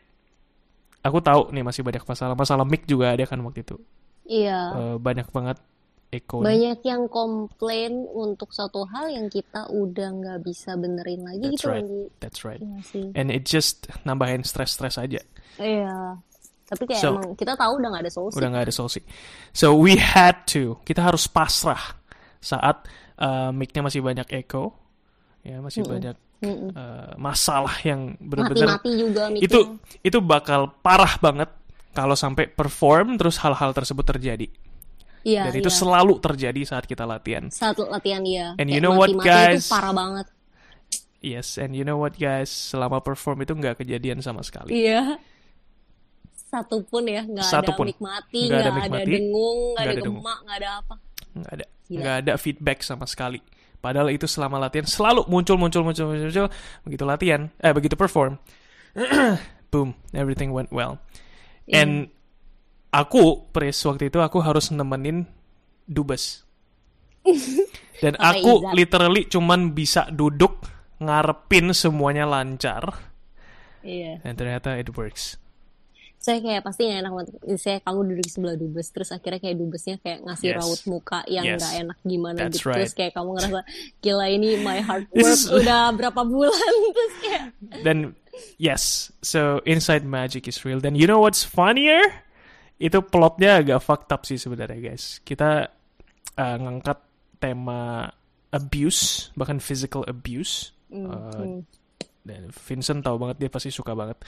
Aku tahu nih masih banyak masalah. Masalah mic juga ada kan waktu itu. Iya. Eh, banyak banget echo. Banyak yang komplain untuk satu hal yang kita udah nggak bisa benerin lagi That's gitu right. lagi. That's right. Iya sih. And it just nambahin stres-stres aja. Iya. Tapi kayak So- emang kita tahu udah nggak ada solusi. Udah nggak ada solusi. So we had to. Kita harus pasrah saat uh, mic-nya masih banyak echo. Ya, masih banyak uh, masalah yang benar-benar Mati-mati juga itu itu bakal parah banget kalau sampai perform terus hal-hal tersebut terjadi. Iya, Dan itu iya. selalu terjadi saat kita latihan. Saat latihan iya. And Kayak you know what, guys? Itu parah banget. Yes, and you know what guys, selama perform itu nggak kejadian sama sekali. Iya. Satu pun ya, nggak ada Satupun. nikmati, Nggak ada ada, dengung, nggak ada ada gemak, nggak ada apa. Nggak ada, nggak ada feedback sama sekali. Padahal itu selama latihan selalu muncul, muncul, muncul, muncul, muncul. Begitu latihan, eh begitu perform, (clears throat) boom, everything went well. Iya. And aku, Pris, waktu itu aku harus nemenin dubes. (laughs) Dan aku izat. literally cuman bisa duduk ngarepin semuanya lancar. Iya. Dan ternyata it works. Saya kayak pasti enak banget. Saya kamu duduk di sebelah dubes, terus akhirnya kayak dubesnya kayak ngasih Yes. raut muka yang Yes. nggak enak gimana That's gitu. Terus right. kayak kamu ngerasa gila ini my hard (laughs) work is- udah berapa bulan (laughs) terus kayak Dan yes, so inside magic is real. Dan you know what's funnier? Itu plotnya agak fucked up sih sebenarnya guys. Kita uh, ngangkat tema abuse, bahkan physical abuse. Uh, dan Vincent tahu banget dia pasti suka banget.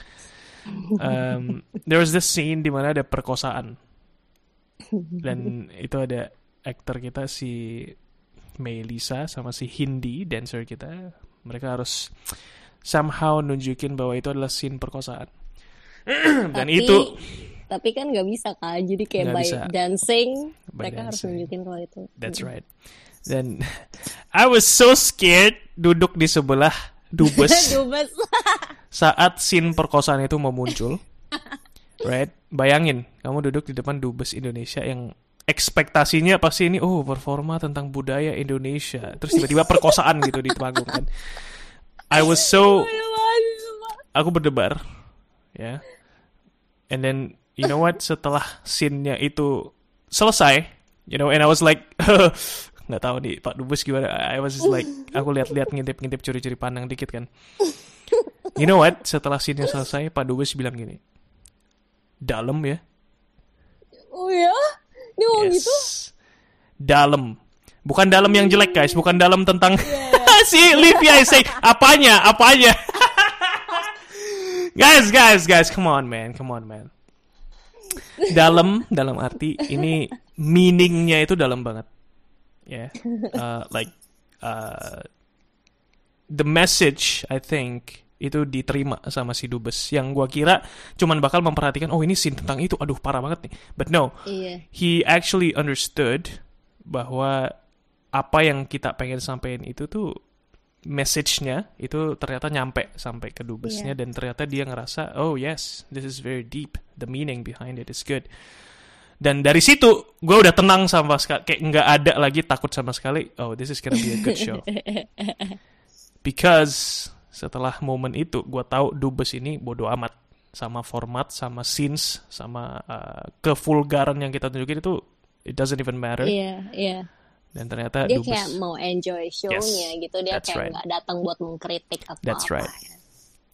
Um, there was this scene di mana ada perkosaan. Dan itu ada aktor kita si Melisa sama si Hindi dancer kita. Mereka harus somehow nunjukin bahwa itu adalah scene perkosaan. (clears throat) Dan tapi, itu tapi kan nggak bisa kan jadi kayak by bisa. dancing By mereka harus dancing. nunjukin kalau itu That's right. Dan (laughs) I was so scared duduk di sebelah dubes (laughs) dubes (laughs) saat scene perkosaan itu mau muncul. Right? Bayangin, kamu duduk di depan dubes Indonesia yang ekspektasinya pasti ini oh performa tentang budaya Indonesia. Terus tiba-tiba perkosaan gitu di panggung kan. I was so (laughs) aku berdebar ya. And then you know what setelah scene-nya itu selesai, you know, and I was like (laughs) nggak tahu nih Pak Dubes gimana. I was just like aku lihat-lihat ngintip-ngintip curi-curi pandang dikit kan. You know what? Setelah scene-nya selesai, Pak Dubes bilang gini. Dalam ya. oh ya dia mau Yes. gitu Dalam. Bukan dalam yang jelek guys, bukan dalam tentang si Livia say apanya, apanya. (laughs) guys, guys, guys, come on man, come on man. Dalam, dalam arti ini meaningnya itu dalam banget. Ya, Uh, like uh, the message I think itu diterima sama si dubes yang gua kira cuman bakal memperhatikan oh ini scene tentang itu aduh parah banget nih but no iya he actually understood bahwa apa yang kita pengen sampaikan itu tuh message-nya itu ternyata nyampe sampai ke dubesnya Iya. dan ternyata dia ngerasa oh yes this is very deep. The meaning behind it is good. Dan dari situ gue udah tenang sama sekali. Kayak nggak ada lagi takut sama sekali oh this is gonna be a good show. (laughs) Because setelah momen itu gue tahu dubes ini bodoh amat. Sama format sama scenes sama uh, kevulgaran yang kita tunjukin itu it doesn't even matter. Iya iya dan ternyata dia dubes kayak mau enjoy show-nya gitu dia kayak right. datang buat mengkritik atau That's apa right.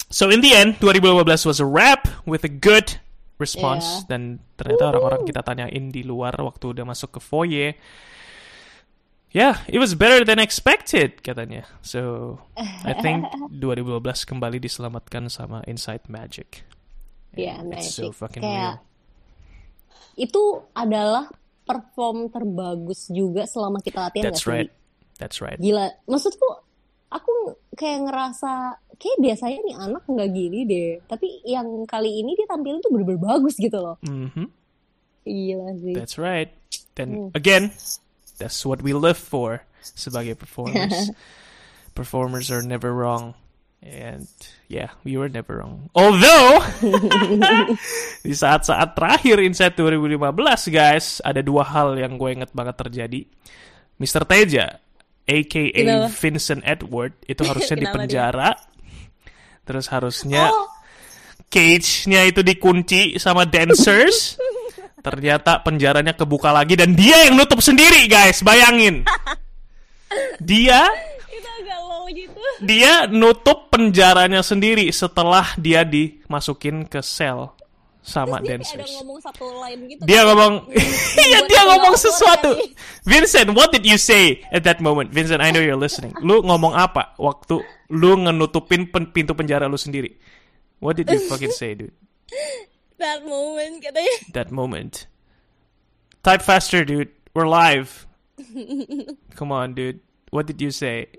So in the end, 2015 was a wrap with a good response Yeah. dan ternyata orang-orang kita tanyain di luar waktu udah masuk ke foyer. Yeah, it was better than expected katanya. So I think (laughs) 2012 kembali diselamatkan sama Inside Magic. Iya, And it's so magic. fucking Kayak real. itu adalah perform terbagus juga selama kita latihan That's nggak sih? right. That's right. Gila, maksudku aku kayak ngerasa kayak biasanya nih anak nggak gini deh. Tapi yang kali ini dia tampilin tuh bener-bener bagus gitu loh. Mhm. Gila sih. That's right. Hmm. Dan again, that's what we live for sebagai performers. (laughs) performers are never wrong. And yeah, we were never wrong. Although (laughs) di saat-saat terakhir Inside 2015 guys, ada dua hal yang gue inget banget terjadi. Mr. Teja, aka Kenapa? Vincent Edward, itu (laughs) harusnya di penjara. Terus harusnya Oh, cage-nya itu dikunci sama dancers. (laughs) Ternyata penjaranya kebuka lagi dan dia yang nutup sendiri, guys. Bayangin. Dia itu agak low gitu. dia nutup penjaranya sendiri setelah dia dimasukin ke sel sama Dia ada dancers. ngomong satu line gitu. Dia kan. ngomong, (laughs) iya dia ngomong sesuatu. tadi. Vincent, what did you say at that moment? Vincent, I know you're listening. Lu ngomong apa waktu lu ngenutupin pen- pintu penjara lu sendiri? What did you fucking say, dude? That moment katanya. That moment. Type faster, dude. We're live. (laughs) Come on, dude. What did you say?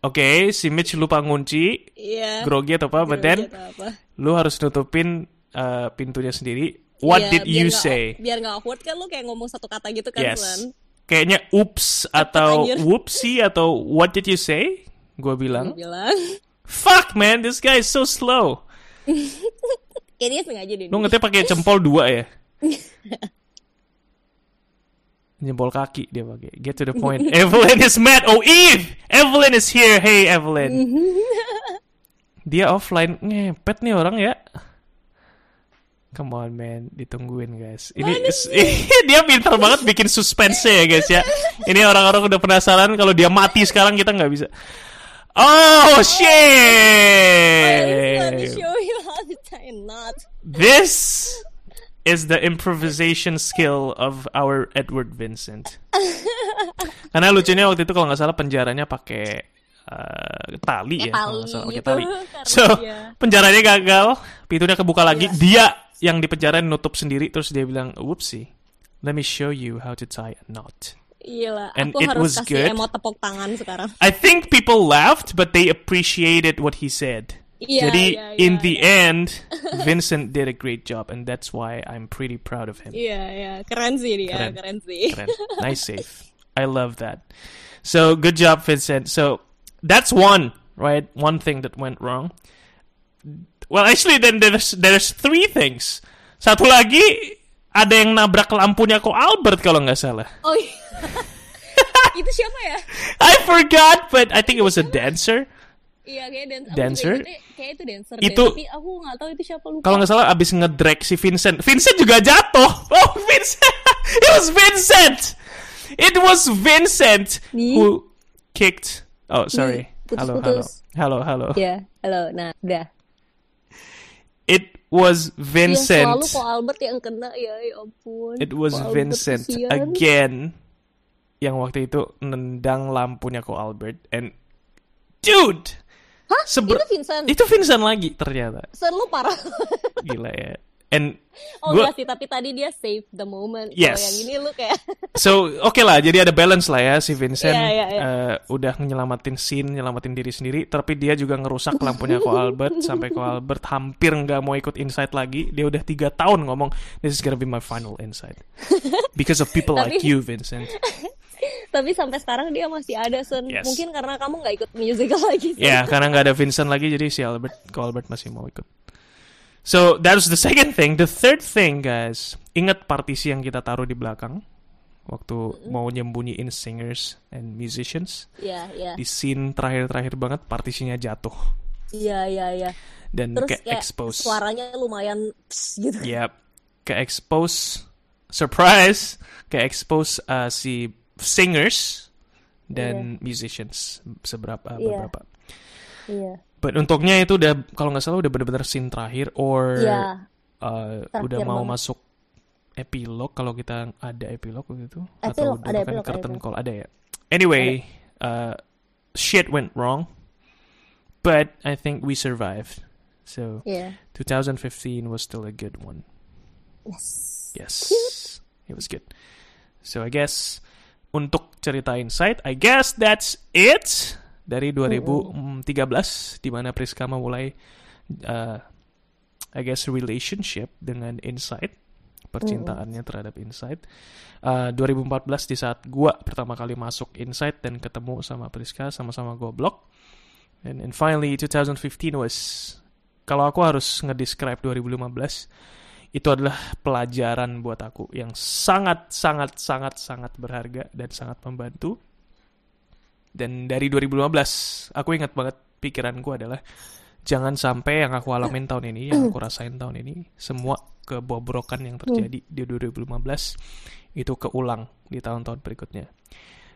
Oke, si Mitch lupa ngunci, Iya. grogi atau apa, but then Grogi apa. lu harus nutupin uh, pintunya sendiri. What Iya, did you nggak- say? Biar nggak awkward kan lu kayak ngomong satu kata gitu kan, Yes. Slan? Kayaknya oops atau (laughs) whoopsie atau what did you say? Gue bilang, Gue bilang. fuck man, this guy is so slow. (laughs) Kayak dia sengaja deh. Lu ngetik pakai jempol dua ya? (laughs) jempol kaki dia pakai. Get to the (laughs) point. Evelyn is mad. Oh Eve, Evelyn is here. Hey Evelyn. (laughs) dia offline ngepet nih orang ya. Come on man, ditungguin guys. Ini (laughs) dia pintar banget bikin suspense ya guys ya. Ini orang-orang udah penasaran kalau dia mati sekarang kita nggak bisa. Oh shit! show you how to tie a knot. This is the improvisation skill of our Edward Vincent. (laughs) Karena lucunya waktu itu kalau nggak salah penjaranya pakai uh, tali ya, kalau nggak salah pakai gitu, tali. So dia- penjaranya gagal, pintunya kebuka lagi. Iya. Dia yang di penjara nutup sendiri, terus dia bilang, "Whoopsie, let me show you how to tie a knot." Iya lah, And aku it harus was kasih good. emot tepuk tangan sekarang. I think people laughed, but they appreciated what he said. Iya, Jadi iya, in iya, the end, Vincent did a great job, and that's why I'm pretty proud of him. Yeah, iya, keren sih dia, Keren. keren, sih. Keren. (laughs) Nice save. I love that. So good job, Vincent. So that's one, right? One thing that went wrong. Well, actually, then there's there's three things. Satu lagi ada yang nabrak lampunya kok Albert kalau nggak salah. Oh iya. (laughs) itu siapa ya? I forgot, but I think it was a dancer. Iya, kayak dan Dancer? ingetnya kayak itu dancer Itu- deh, tapi aku nggak tahu itu siapa lupa. Kalau nggak salah abis ngedrag si Vincent. Vincent juga jatuh. (laughs) Oh, Vincent. (laughs) It was Vincent. It was Vincent Nih. who kicked. Oh, sorry. putus-putus. Halo, halo. Halo, halo. Iya, halo. Nah, udah. It was selalu Vincent. kok Albert yang kena ya, ya ampun. It was Ko Albert Vincent kesian. again yang waktu itu nendang lampunya ko Albert and dude. Hah? Seber- itu Vincent. Itu Vincent lagi ternyata. Lu parah. Gila ya. And Oh gua- enggak sih, tapi tadi dia save the moment. Yes. Kalau yang ini lu kayak So, oke lah, jadi ada balance lah ya si Vincent Iya, iya, iya. eh, udah nyelamatin scene, nyelamatin diri sendiri, tapi dia juga ngerusak lampunya ko Albert sampai ko Albert hampir nggak mau ikut Insight lagi. Dia udah tiga tahun ngomong, this is gonna be my final Insight because of people like Tapi- you, Vincent. Tapi sampai sekarang dia masih ada Sen. Yes. Mungkin karena kamu nggak ikut musical (laughs) lagi. Ya, karena nggak ada Vincent lagi, jadi si Albert, Albert masih mau ikut. So that was the second thing. The third thing, guys, ingat partisi yang kita taruh di belakang waktu mau nyembunyiin singers and musicians. Iya, iya. di scene terakhir-terakhir banget partisinya jatuh Iya, iya, iya. dan Terus ke kayak expose suaranya lumayan pss, gitu. yep ke expose surprise ke expose uh, si singers dan musicians seberapa Iya. beberapa Iya. but untungnya itu udah kalau nggak salah udah bener-bener scene terakhir or Iya. uh, Terakhir udah mau banget. masuk epilog kalau kita ada epilog gitu Epilog, atau ada udah bukan epilog, ada curtain epilog. call ada ya anyway uh, shit went wrong but I think we survived so Iya. 2015 was still a good one Yes. yes it was good so I guess untuk cerita insight I guess that's it dari 2013 di mana Priska memulai uh, I guess relationship dengan insight percintaannya terhadap insight. Uh, 2014 di saat gua pertama kali masuk insight dan ketemu sama Priska sama-sama goblok. And, and finally 2015 was kalau aku harus ngedescribe 2015 itu adalah pelajaran buat aku yang sangat sangat sangat sangat berharga dan sangat membantu. Dan dari 2015 aku ingat banget pikiranku adalah jangan sampai yang aku alamin tahun ini yang aku rasain tahun ini semua kebobrokan yang terjadi di 2015 itu keulang di tahun-tahun berikutnya.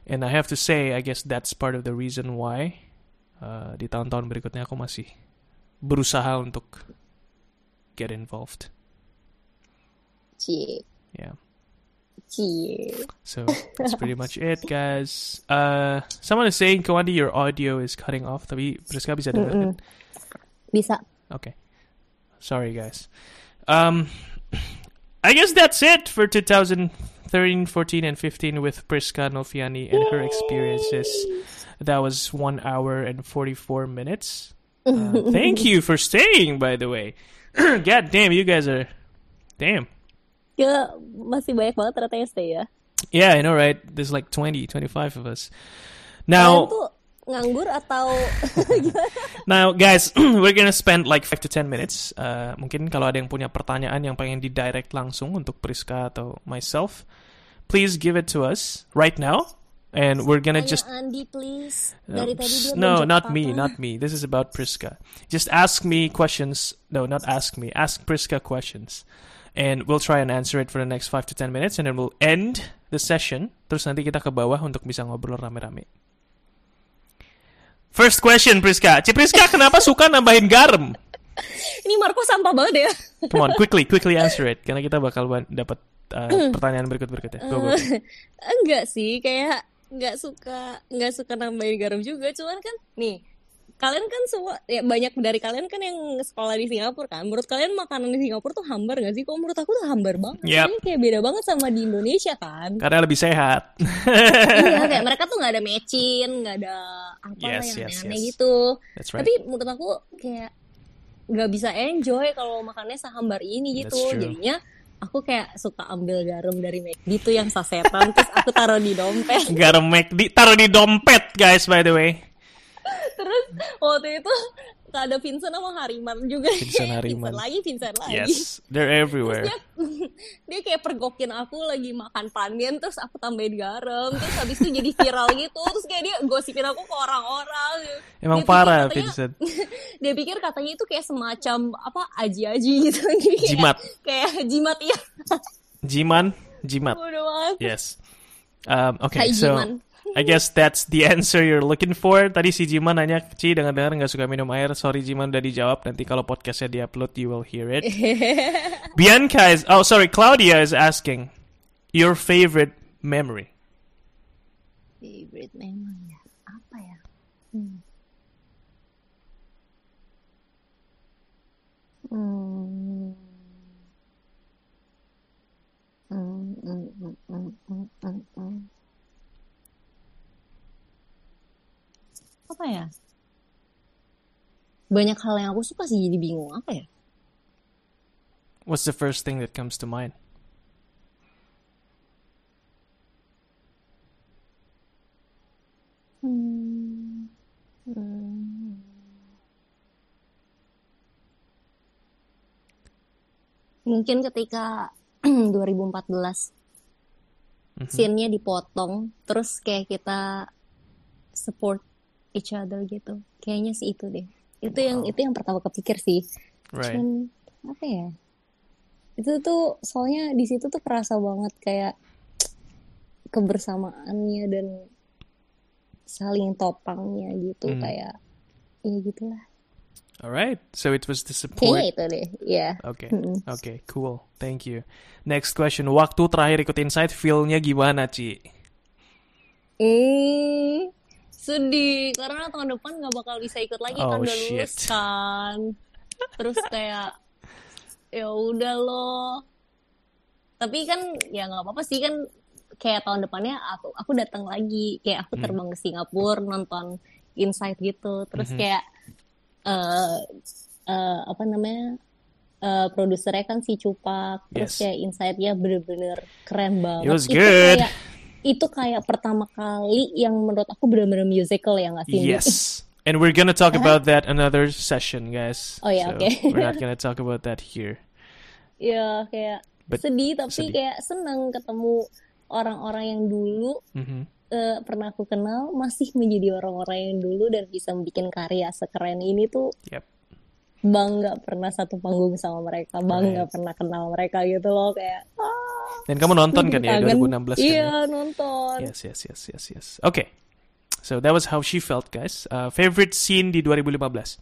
And I have to say I guess that's part of the reason why uh, di tahun-tahun berikutnya aku masih berusaha untuk get involved Yeah Cie. So that's (laughs) pretty much it, guys. Uh, someone is saying, Kawandi, your audio is cutting off. Tapi Priska bisa dengar kan? Bisa. Okay. Sorry, guys. Um, I guess that's it for 2013. 14, and 15 with Priska Nofiani and her experiences. That was one hour and 44 minutes. (laughs) Uh, thank you for staying, by the way. (clears throat) God damn, you guys are. Damn. Ya, masih banyak banget ternyata yang stay ya. Yeah, I know, right? There's like 20, 25 of us. Now, nganggur atau (laughs) now guys, (clears throat) we're gonna spend like 5 to 10 minutes. Uh, mungkin kalau ada yang punya pertanyaan yang pengen di-direct langsung untuk Priska atau myself, please give it to us right now. And we're gonna Tanya just Andi please. Uh, dia no, not jawab me, not me. This is about Priska. Just ask me questions. No, not ask me. Ask Priska questions, and we'll try and answer it for the next five to ten minutes, and then we'll end the session. Terus nanti kita ke bawah untuk bisa ngobrol rame-rame. First question, Priska. Ci Priska, kenapa suka nambahin garam? Ini Marco sampah banget ya. Come on, quickly, quickly answer it, karena kita bakal dapat uh, (clears throat) pertanyaan berikut-berikutnya. Go, go. Enggak sih, kayak nggak suka nggak suka nambahin garam juga. Cuman kan nih kalian kan semua ya banyak dari kalian kan yang sekolah di Singapura kan. Menurut kalian makanan di Singapura tuh hambar gak sih? Kok menurut aku tuh hambar banget. Soalnya kayak beda banget sama di Indonesia kan. Karena lebih sehat. iya, kayak (laughs) mereka tuh nggak ada mecin, nggak ada apa Yes, yang yes, aneh-aneh yes. gitu. That's right. Tapi menurut aku kayak nggak bisa enjoy kalau makannya sehambar ini gitu. Jadinya aku kayak suka ambil garam dari McD itu yang sasetan terus aku taruh di dompet. (laughs) garam McD taruh di dompet, guys. By the way. Terus waktu itu ada Vincent sama Hariman juga. Vincent Hariman. Vincent lagi, Vincent lagi. Yes, they're everywhere. Dia, (laughs) dia kayak pergokin aku lagi makan panien terus aku tambahin garam terus habis itu jadi viral gitu terus kayak dia gosipin aku ke orang-orang Emang Dia parah, katanya- Vincent. (laughs) dia pikir katanya itu kayak semacam apa aji-aji gitu (laughs) kayak, Jimat. kayak jimat iya Jiman, jimat. Yes. Um, okay, Hai, so Jiman. I guess that's the (laughs) answer you're looking for. Tadi si Jiman nanya, Ci dengar-dengar nggak suka minum air. Sorry Jiman udah dijawab. Nanti kalau podcastnya diupload, you will hear it. (laughs) Bianca is, oh sorry, Claudia is asking, your favorite memory. favorite memory ya apa ya hmm. Hmm. Hmm, hmm, hmm, hmm, hmm, hmm, apa ya banyak hal yang aku suka sih jadi bingung apa ya What's the first thing that comes to mind? Hmm. Hmm. Mungkin ketika (clears throat) 2014 Mhm. scene-nya dipotong, terus kayak kita support each other gitu. Kayaknya sih itu deh. Itu yang Wow. itu yang pertama kepikir sih. Right. Cuman apa ya? Itu tuh soalnya di situ tuh kerasa banget kayak kebersamaannya dan saling topangnya gitu Hmm. kayak ya gitulah. Alright, so it was the support. Kayaknya itu deh. Ya. Okay, Mm-mm. okay, cool. Thank you. Next question. Waktu terakhir ikut Insight, feel-nya gimana, Ci? Hmm, sedih karena tahun depan nggak bakal bisa ikut lagi kan Oh, udah shit. lulus kan. Terus kayak ya udah loh. Tapi kan ya nggak apa-apa sih kan kayak tahun depannya aku aku datang lagi kayak aku Hmm. terbang ke Singapura nonton Insight gitu. Terus Mhm. kayak eh eh, apa namanya? eh produsernya kan si Cupak, terus Yes. kayak Insight-nya bener-bener keren banget. It was Itu good. kayak itu kayak pertama kali yang menurut aku benar-benar musical ya nggak sih? Yes. And we're gonna talk about that another session, guys. Oh, yeah, So, okay. we're not gonna talk about that here. Ya kayak But- sedih tapi sedih. kayak seneng ketemu orang-orang yang dulu Mhm. eh, pernah aku kenal masih menjadi orang-orang yang dulu dan bisa bikin karya sekeren ini tuh Yep. Bangga pernah satu panggung sama mereka, bangga Right. pernah kenal mereka gitu loh kayak ah, Dan kamu nonton kan ya kangen. 2016 kan? Iya ya? nonton. Yes, yes, yes, yes, yes. Okay. So that was how she felt, guys. Uh, favorite scene di 2015.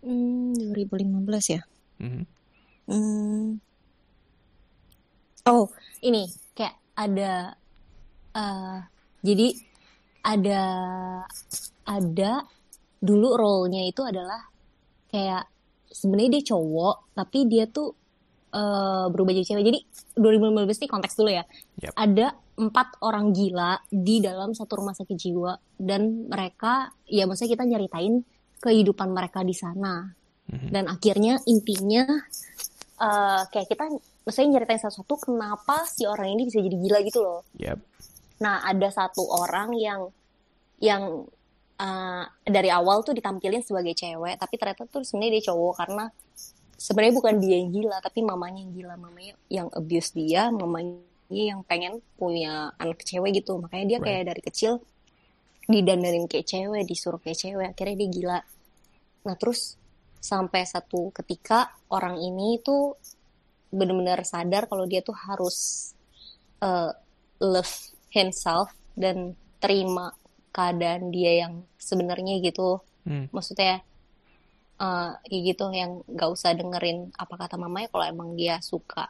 Hmm, 2015 ya. Mhm. Hmm. Oh, ini kayak ada eh jadi ada ada dulu role-nya itu adalah kayak sebenarnya dia cowok tapi dia tuh uh, berubah jadi cewek. Jadi 2015 ini konteks dulu ya. Yep. Ada empat orang gila di dalam satu rumah sakit jiwa dan mereka ya maksudnya kita nyeritain kehidupan mereka di sana. Mhm. Dan akhirnya intinya uh, kayak kita maksudnya nyeritain sesuatu kenapa si orang ini bisa jadi gila gitu loh. Yep. Nah, ada satu orang yang yang uh, dari awal tuh ditampilin sebagai cewek, tapi ternyata tuh sebenarnya dia cowok karena sebenarnya bukan dia yang gila, tapi mamanya yang gila, mamanya yang abuse dia, mamanya yang pengen punya anak cewek gitu. Makanya dia kayak dari kecil didandanin kayak cewek, disuruh kayak cewek, akhirnya dia gila. Nah, terus sampai satu ketika orang ini tuh benar-benar sadar kalau dia tuh harus uh, love himself dan terima keadaan dia yang sebenarnya gitu Hmm. maksudnya uh, kayak gitu yang nggak usah dengerin apa kata mamanya kalau emang dia suka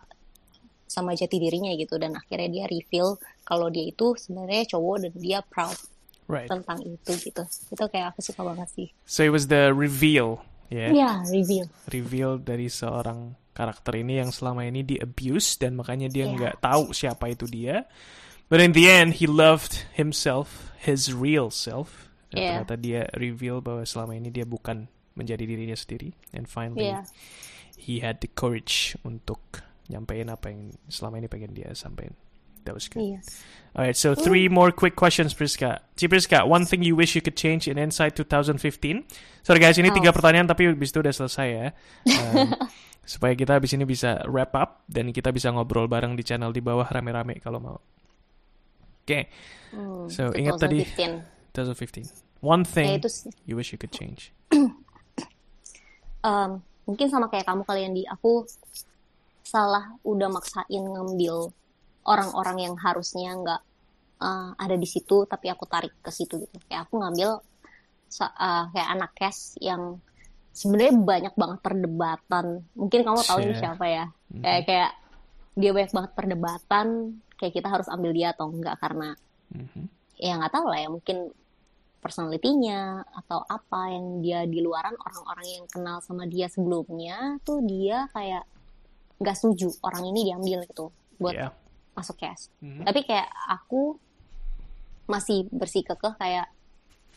sama jati dirinya gitu dan akhirnya dia reveal kalau dia itu sebenarnya cowok dan dia proud Right. tentang itu gitu itu kayak aku suka banget sih So it was the reveal, ya. ya reveal Reveal dari seorang karakter ini yang selama ini di abuse dan makanya dia Iya. nggak tahu siapa itu dia. But in the end, he loved himself, his real self. Dan Iya. ternyata dia reveal bahwa selama ini dia bukan menjadi dirinya sendiri. And finally, Iya. he had the courage untuk nyampein apa yang selama ini pengen dia sampein. That was good. iya Alright, so three more quick questions, Priska. Si Priska, one thing you wish you could change in Insight 2015. Sorry guys, ini Oh. tiga pertanyaan tapi habis itu udah selesai ya. (laughs) Um, supaya kita habis ini bisa wrap up dan kita bisa ngobrol bareng di channel di bawah rame-rame kalau mau. Oke, Hmm, So, ingat tadi- 2015. 2015. One ya thing itu sih you wish you could change. (coughs) um, mungkin sama kayak kamu kalian di aku salah udah maksain ngambil orang-orang yang harusnya nggak uh, ada di situ tapi aku tarik ke situ gitu kayak aku ngambil uh, kayak anak kes yang sebenarnya banyak banget perdebatan mungkin kamu tahu ini Iya. siapa ya Mhm. kayak kayak dia banyak banget perdebatan kayak kita harus ambil dia atau enggak karena Mhm. ya nggak tahu lah ya mungkin personalitinya atau apa yang dia di luaran orang-orang yang kenal sama dia sebelumnya tuh dia kayak nggak setuju orang ini diambil gitu buat Yeah. masuk cast Mhm. tapi kayak aku masih bersikukuh kayak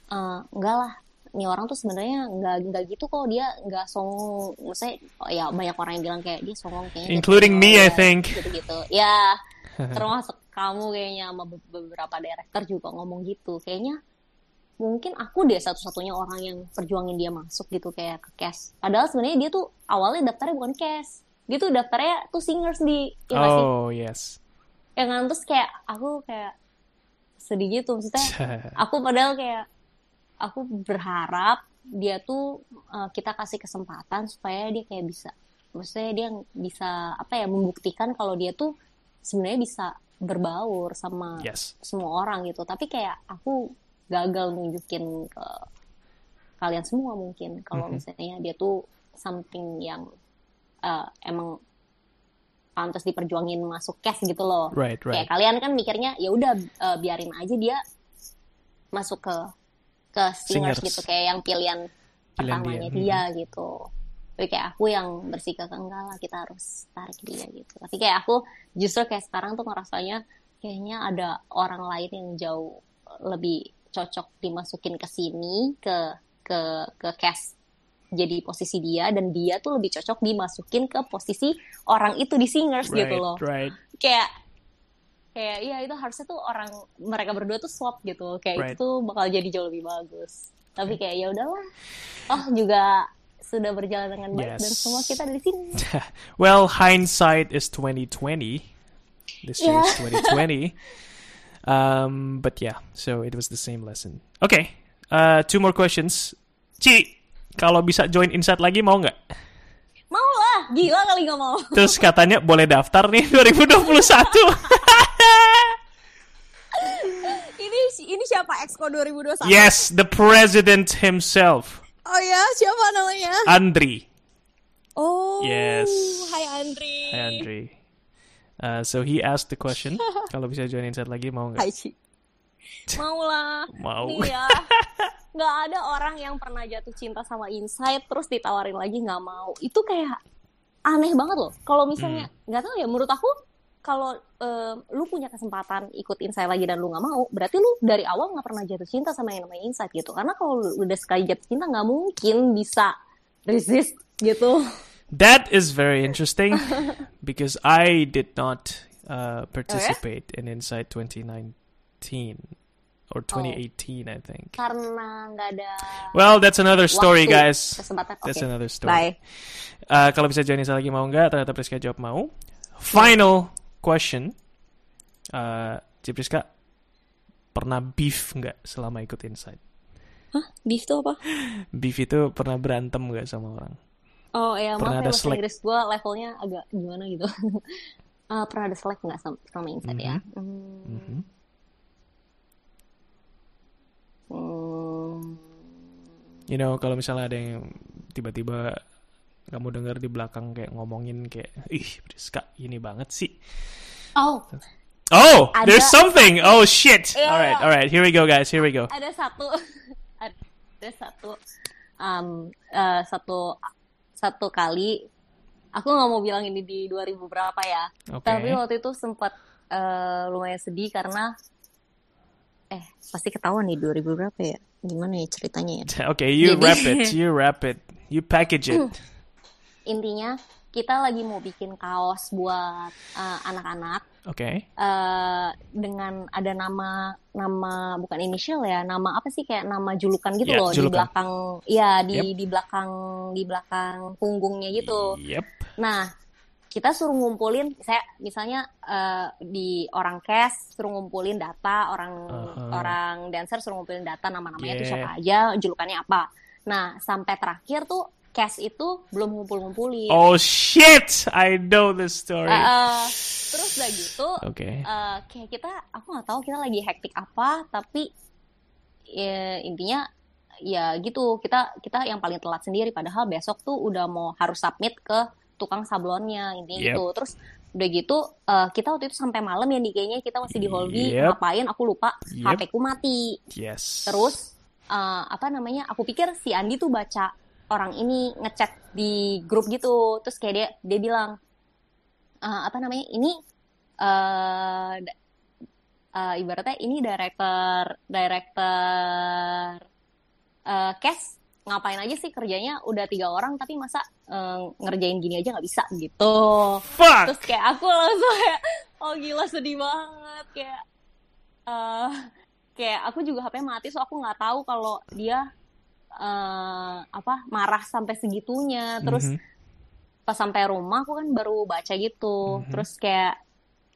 "Eh, enggak lah ini orang tuh sebenarnya nggak nggak gitu kok dia nggak songong maksudnya oh ya banyak orang yang bilang kayak dia songong kayaknya Including me, I songong, think. gitu-gitu ya (laughs) termasuk kamu kayaknya sama be- beberapa director juga ngomong gitu. Kayaknya mungkin aku deh satu-satunya orang yang perjuangin dia masuk gitu kayak ke cast. Padahal sebenarnya dia tuh awalnya daftarnya bukan cast. Dia tuh daftarnya tuh singers di ya sih? Oh, yes. ya kan? Terus kayak aku kayak sedih gitu. Maksudnya (laughs) aku padahal kayak aku berharap dia tuh uh, kita kasih kesempatan supaya dia kayak bisa maksudnya dia bisa apa ya membuktikan kalau dia tuh sebenarnya bisa berbaur sama yes. semua orang gitu tapi kayak aku gagal nunjukin ke kalian semua mungkin kalau Mhm. misalnya dia tuh something yang uh, emang pantas diperjuangin masuk cast gitu loh Right, right. kayak kalian kan mikirnya ya udah uh, biarin aja dia masuk ke ke singers, Singers. gitu kayak yang pilihan Pilihan pertamanya dia, dia, gitu tapi kayak aku yang bersikap enggak lah kita harus tarik dia gitu. Tapi kayak aku justru kayak sekarang tuh ngerasanya kayaknya ada orang lain yang jauh lebih cocok dimasukin ke sini ke ke ke cast jadi posisi dia dan dia tuh lebih cocok dimasukin ke posisi orang itu di singers gitu Right, loh. right. kayak kayak iya itu harusnya tuh orang mereka berdua tuh swap gitu. Kayak Right. itu tuh bakal jadi jauh lebih bagus. Tapi kayak ya udahlah. Oh juga sudah berjalan dengan baik dan Yes. semua kita dari sini (laughs) well, hindsight is 2020. This year is 2020. (laughs) Um, but yeah, so it was the same lesson. Okay, uh, two more questions. Ci, kalau bisa join Insight lagi mau nggak? mau lah gila kali nggak mau (laughs) Terus katanya boleh daftar nih 2021. ini ini siapa Exco 2021 yes, the president himself, oh ya siapa namanya Andri. oh Yes. Hai Andri Hi Andri. Uh, so he asked the question, (laughs) kalau bisa join Insight lagi mau nggak? Hai Ci mau lah Mau. Iya. (laughs) Nggak ada orang yang pernah jatuh cinta sama Insight terus ditawarin lagi nggak mau. Itu kayak aneh banget loh. Kalau misalnya nggak tahu ya, menurut aku kalau eh, lu punya kesempatan ikut insight lagi dan lu nggak mau, berarti lu dari awal nggak pernah jatuh cinta sama yang namanya insight gitu. Karena kalau lu udah sekali jatuh cinta nggak mungkin bisa resist gitu. That is very interesting (laughs) because I did not uh, participate in Inside 2019 or 2018, I think. Karena nggak ada Well, that's another story, waktu, guys. kesempatan. That's another story. Bye. Uh, kalau bisa join Nisa lagi mau nggak? Ternyata Priska jawab mau. Final question. Uh, Cipriska pernah beef nggak selama ikut Inside? Hah? Beef tuh apa? Beef itu pernah berantem nggak sama orang? Oh ya, Pernah maaf ya bahasa. Inggris gue levelnya agak gimana gitu. (laughs) Eh, pernah ada slack nggak sama, sama Insight ya? Mm-hmm. Hmm. Mhm. Hmm. You know, kalau misalnya ada yang tiba-tiba kamu dengar di belakang kayak ngomongin kayak, ih Priska ini banget sih. Oh, Oh, Ada- there's something. Oh shit. Iya. All right, all right. Here we go, guys. Here we go. ada satu, (laughs) ada satu, um, eh, satu, satu kali. Aku nggak mau bilang ini di 2000 berapa ya. Oke. Tapi waktu itu sempat eh, lumayan sedih karena, eh pasti ketahuan nih 2000 berapa ya? Gimana ya ceritanya ya? (laughs) Okay, you Jadi- wrap it. (laughs) You wrap it. You package it. Intinya kita lagi mau bikin kaos buat eh, anak-anak. Okay. eh dengan ada nama nama bukan inisial ya nama apa sih kayak nama julukan gitu Ya, loh di julukan. belakang ya di Yep. di belakang di belakang punggungnya gitu Yep. nah kita suruh ngumpulin saya misalnya eh, di orang cast suruh ngumpulin data orang Aha. orang dancer suruh ngumpulin data nama-namanya Yeah. siapa aja julukannya apa nah sampai terakhir tuh cast itu belum ngumpul-ngumpulin Oh shit! I know this story. Eh, eh, terus udah gitu Okay. eh, kayak kita aku nggak tahu kita lagi hektik apa tapi ya, intinya ya gitu kita kita yang paling telat sendiri padahal besok tuh udah mau harus submit ke tukang sablonnya intinya Yep. gitu terus udah gitu eh, kita waktu itu sampai malam ya nih kayaknya kita masih di Holby Yep. ngapain aku lupa Yep. HP ku mati Yes. terus eh, apa namanya aku pikir si Andi tuh baca orang ini ngechat di grup gitu. Terus kayak dia dia bilang eh, apa namanya ini da- eh, ibaratnya ini director director eh cast ngapain aja sih kerjanya? Udah tiga orang tapi masa eh, ngerjain gini aja nggak bisa gitu. Fuck. terus kayak aku langsung kayak oh gila sedih banget kayak eh kayak aku juga HP mati so aku nggak tahu kalau dia eh apa marah sampai segitunya. Terus Mhm. pas sampai rumah aku kan baru baca gitu. Mhm. terus kayak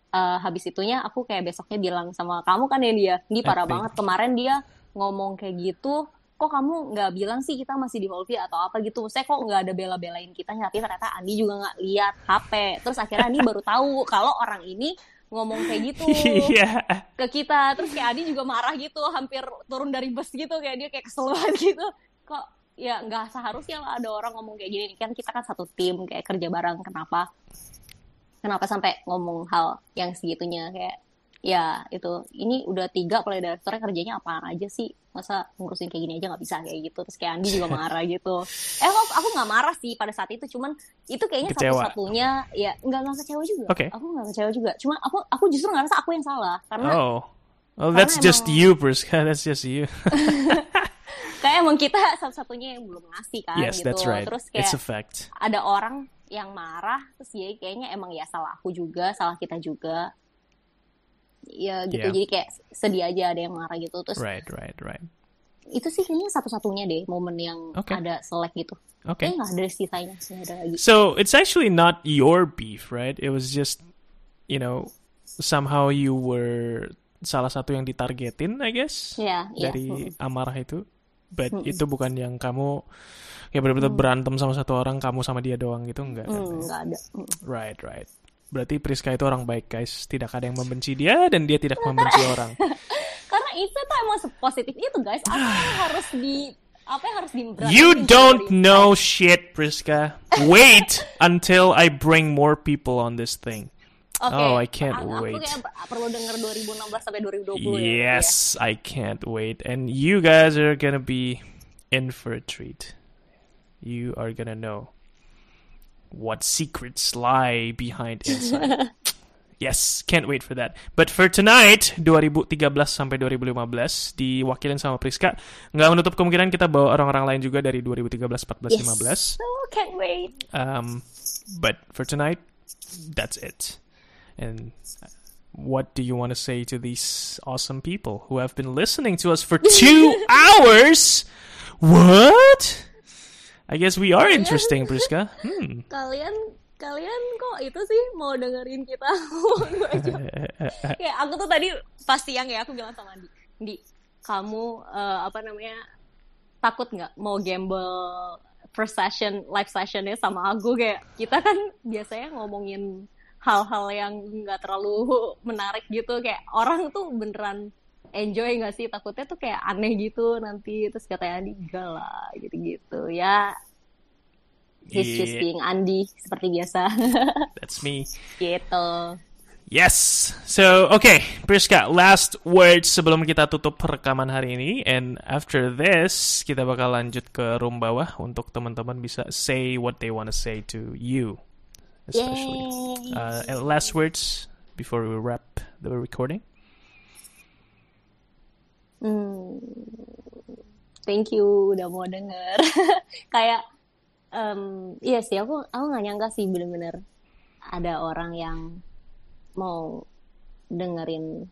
eh, habis itunya aku kayak besoknya bilang sama kamu kan ya dia? Ini parah Acting. banget. Kemarin dia ngomong kayak gitu kok kamu nggak bilang sih kita masih di Holby atau apa gitu? Saya kok nggak ada bela-belain kita? Tapi ternyata Andi juga nggak lihat HP terus akhirnya Andi baru tahu kalau orang ini ngomong kayak gitu (laughs) Iya. ke kita. Terus kayak Adi juga marah gitu hampir turun dari bus gitu. Kayak dia kayak kesel (laughs) banget gitu. Kok ya nggak seharusnya lah ada orang ngomong kayak gini. Kan kita kan satu tim kayak kerja bareng. Kenapa? Kenapa sampai ngomong hal yang segitunya? Kayak ya itu. Ini udah tiga play directornya kerjanya apaan aja sih masa ngurusin kayak gini aja nggak bisa kayak gitu terus kayak Andi juga (laughs) marah gitu eh aku aku nggak marah sih pada saat itu cuman itu kayaknya satu-satunya ya nggak nggak kecewa juga Oke. aku nggak kecewa juga cuma aku aku justru ngerasa aku yang salah karena Oh. Well, Karena that's just emang- you, Priska. (laughs) That's just you. (laughs) kayak emang kita satu-satunya yang belum ngasih kan yes, gitu that's right. terus It's kayak a fact. ada orang yang marah terus ya kayaknya emang ya salah aku juga salah kita juga ya gitu Yeah. jadi kayak sedih aja ada yang marah gitu terus Right, right, right. itu sih kayaknya satu-satunya deh momen yang Oke. ada selek gitu Okay. kayaknya nggak ada sisanya ada lagi So it's actually not your beef, right? It was just, you know, somehow you were salah satu yang ditargetin, I guess, ya ya dari Mm. amarah itu. But Mm-mm. itu bukan yang kamu ya benar-benar berantem sama satu orang, kamu sama dia doang gitu enggak kan? Hmm, nggak ada Hmm. Right, right. Berarti Priska itu orang baik, guys. Tidak ada yang membenci dia dan dia tidak membenci (laughs) orang. karena itu tuh emang sepositif itu guys apa yang (sighs) harus di apa yang harus di You don't know shit, Priska. Wait until I bring more people on this thing. Oke, Oh, I can't aku wait. per- perlu denger 2016 sampai 2020 ya. Yes, I can't wait. And you guys are gonna be in for a treat. You are gonna know what secrets lie behind (laughs) Inside. Yes, can't wait for that. But for tonight, 2013 sampai 2015 diwakilin sama Priska. Nggak menutup kemungkinan kita bawa orang-orang lain juga dari 2013, 14, Yes. 15. Oh, can't wait. Um, but for tonight, that's it. And what do you want to say to these awesome people who have been listening to us for two (laughs) hours? What? I guess we are interesting, (laughs) Priska. Hmm. Kalian kalian kok itu sih mau dengerin kita (laughs) (laughs) ya aku tuh tadi pas siang ya aku bilang sama Andi, Di, kamu eh, apa namanya takut nggak mau gamble first session live sessionnya sama aku kayak kita kan biasanya ngomongin hal-hal yang nggak terlalu menarik gitu kayak orang tuh beneran enjoy nggak sih takutnya tuh kayak aneh gitu nanti terus katanya Andi enggak lah gitu-gitu ya he's just Yeah. being Andi seperti biasa (laughs) That's me. gitu Yes. So, okay, Priska, last words sebelum kita tutup rekaman hari ini. And after this, kita bakal lanjut ke room bawah untuk teman-teman bisa say what they want to say to you, especially. Yay. Uh, and last words before we wrap the recording. Hmm, thank you udah mau denger. (laughs) Kayak, em, iya sih aku aku nggak nyangka sih bener-bener ada orang yang mau dengerin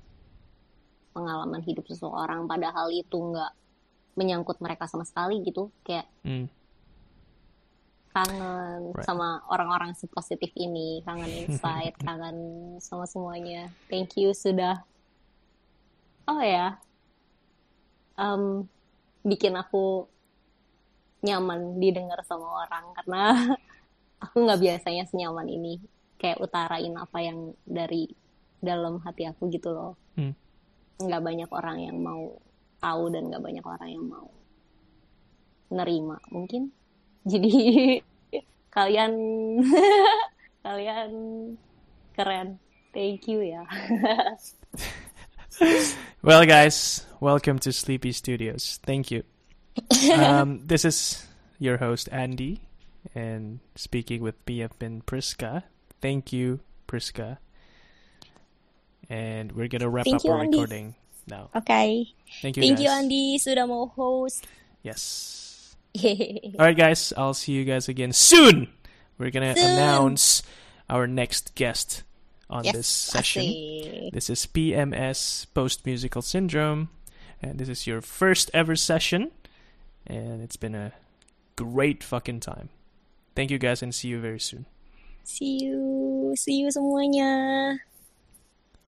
pengalaman hidup seseorang padahal itu nggak menyangkut mereka sama sekali gitu. Kayak Mm. kangen Right. sama orang-orang sepositif ini, kangen insight, (laughs) kangen sama semuanya. Thank you sudah, oh ya, em, bikin aku nyaman didengar sama orang karena (laughs) aku nggak biasanya senyaman ini kayak utarain apa yang dari dalam hati aku gitu loh. Hmm. Nggak banyak orang yang mau tahu dan nggak banyak orang yang mau nerima mungkin. (laughs) Jadi kalian (laughs) kalian keren. Thank you ya. Well, guys, welcome to Sleepy Studios. Thank you. (laughs) Um, this is your host, Andy, and speaking with been Priska. Thank you, Priska. And we're going to wrap Thank up you, our Andy. recording now. Okay. Thank you, Thank you guys. Andi sudah mau host. Yes. (laughs) All right, guys, I'll see you guys again soon. We're going to announce our next guest on yes, this session. This is PMS Post Musical Syndrome, and this is your first ever session, and it's been a great fucking time. Thank you guys, and see you very soon. See you, see you semuanya.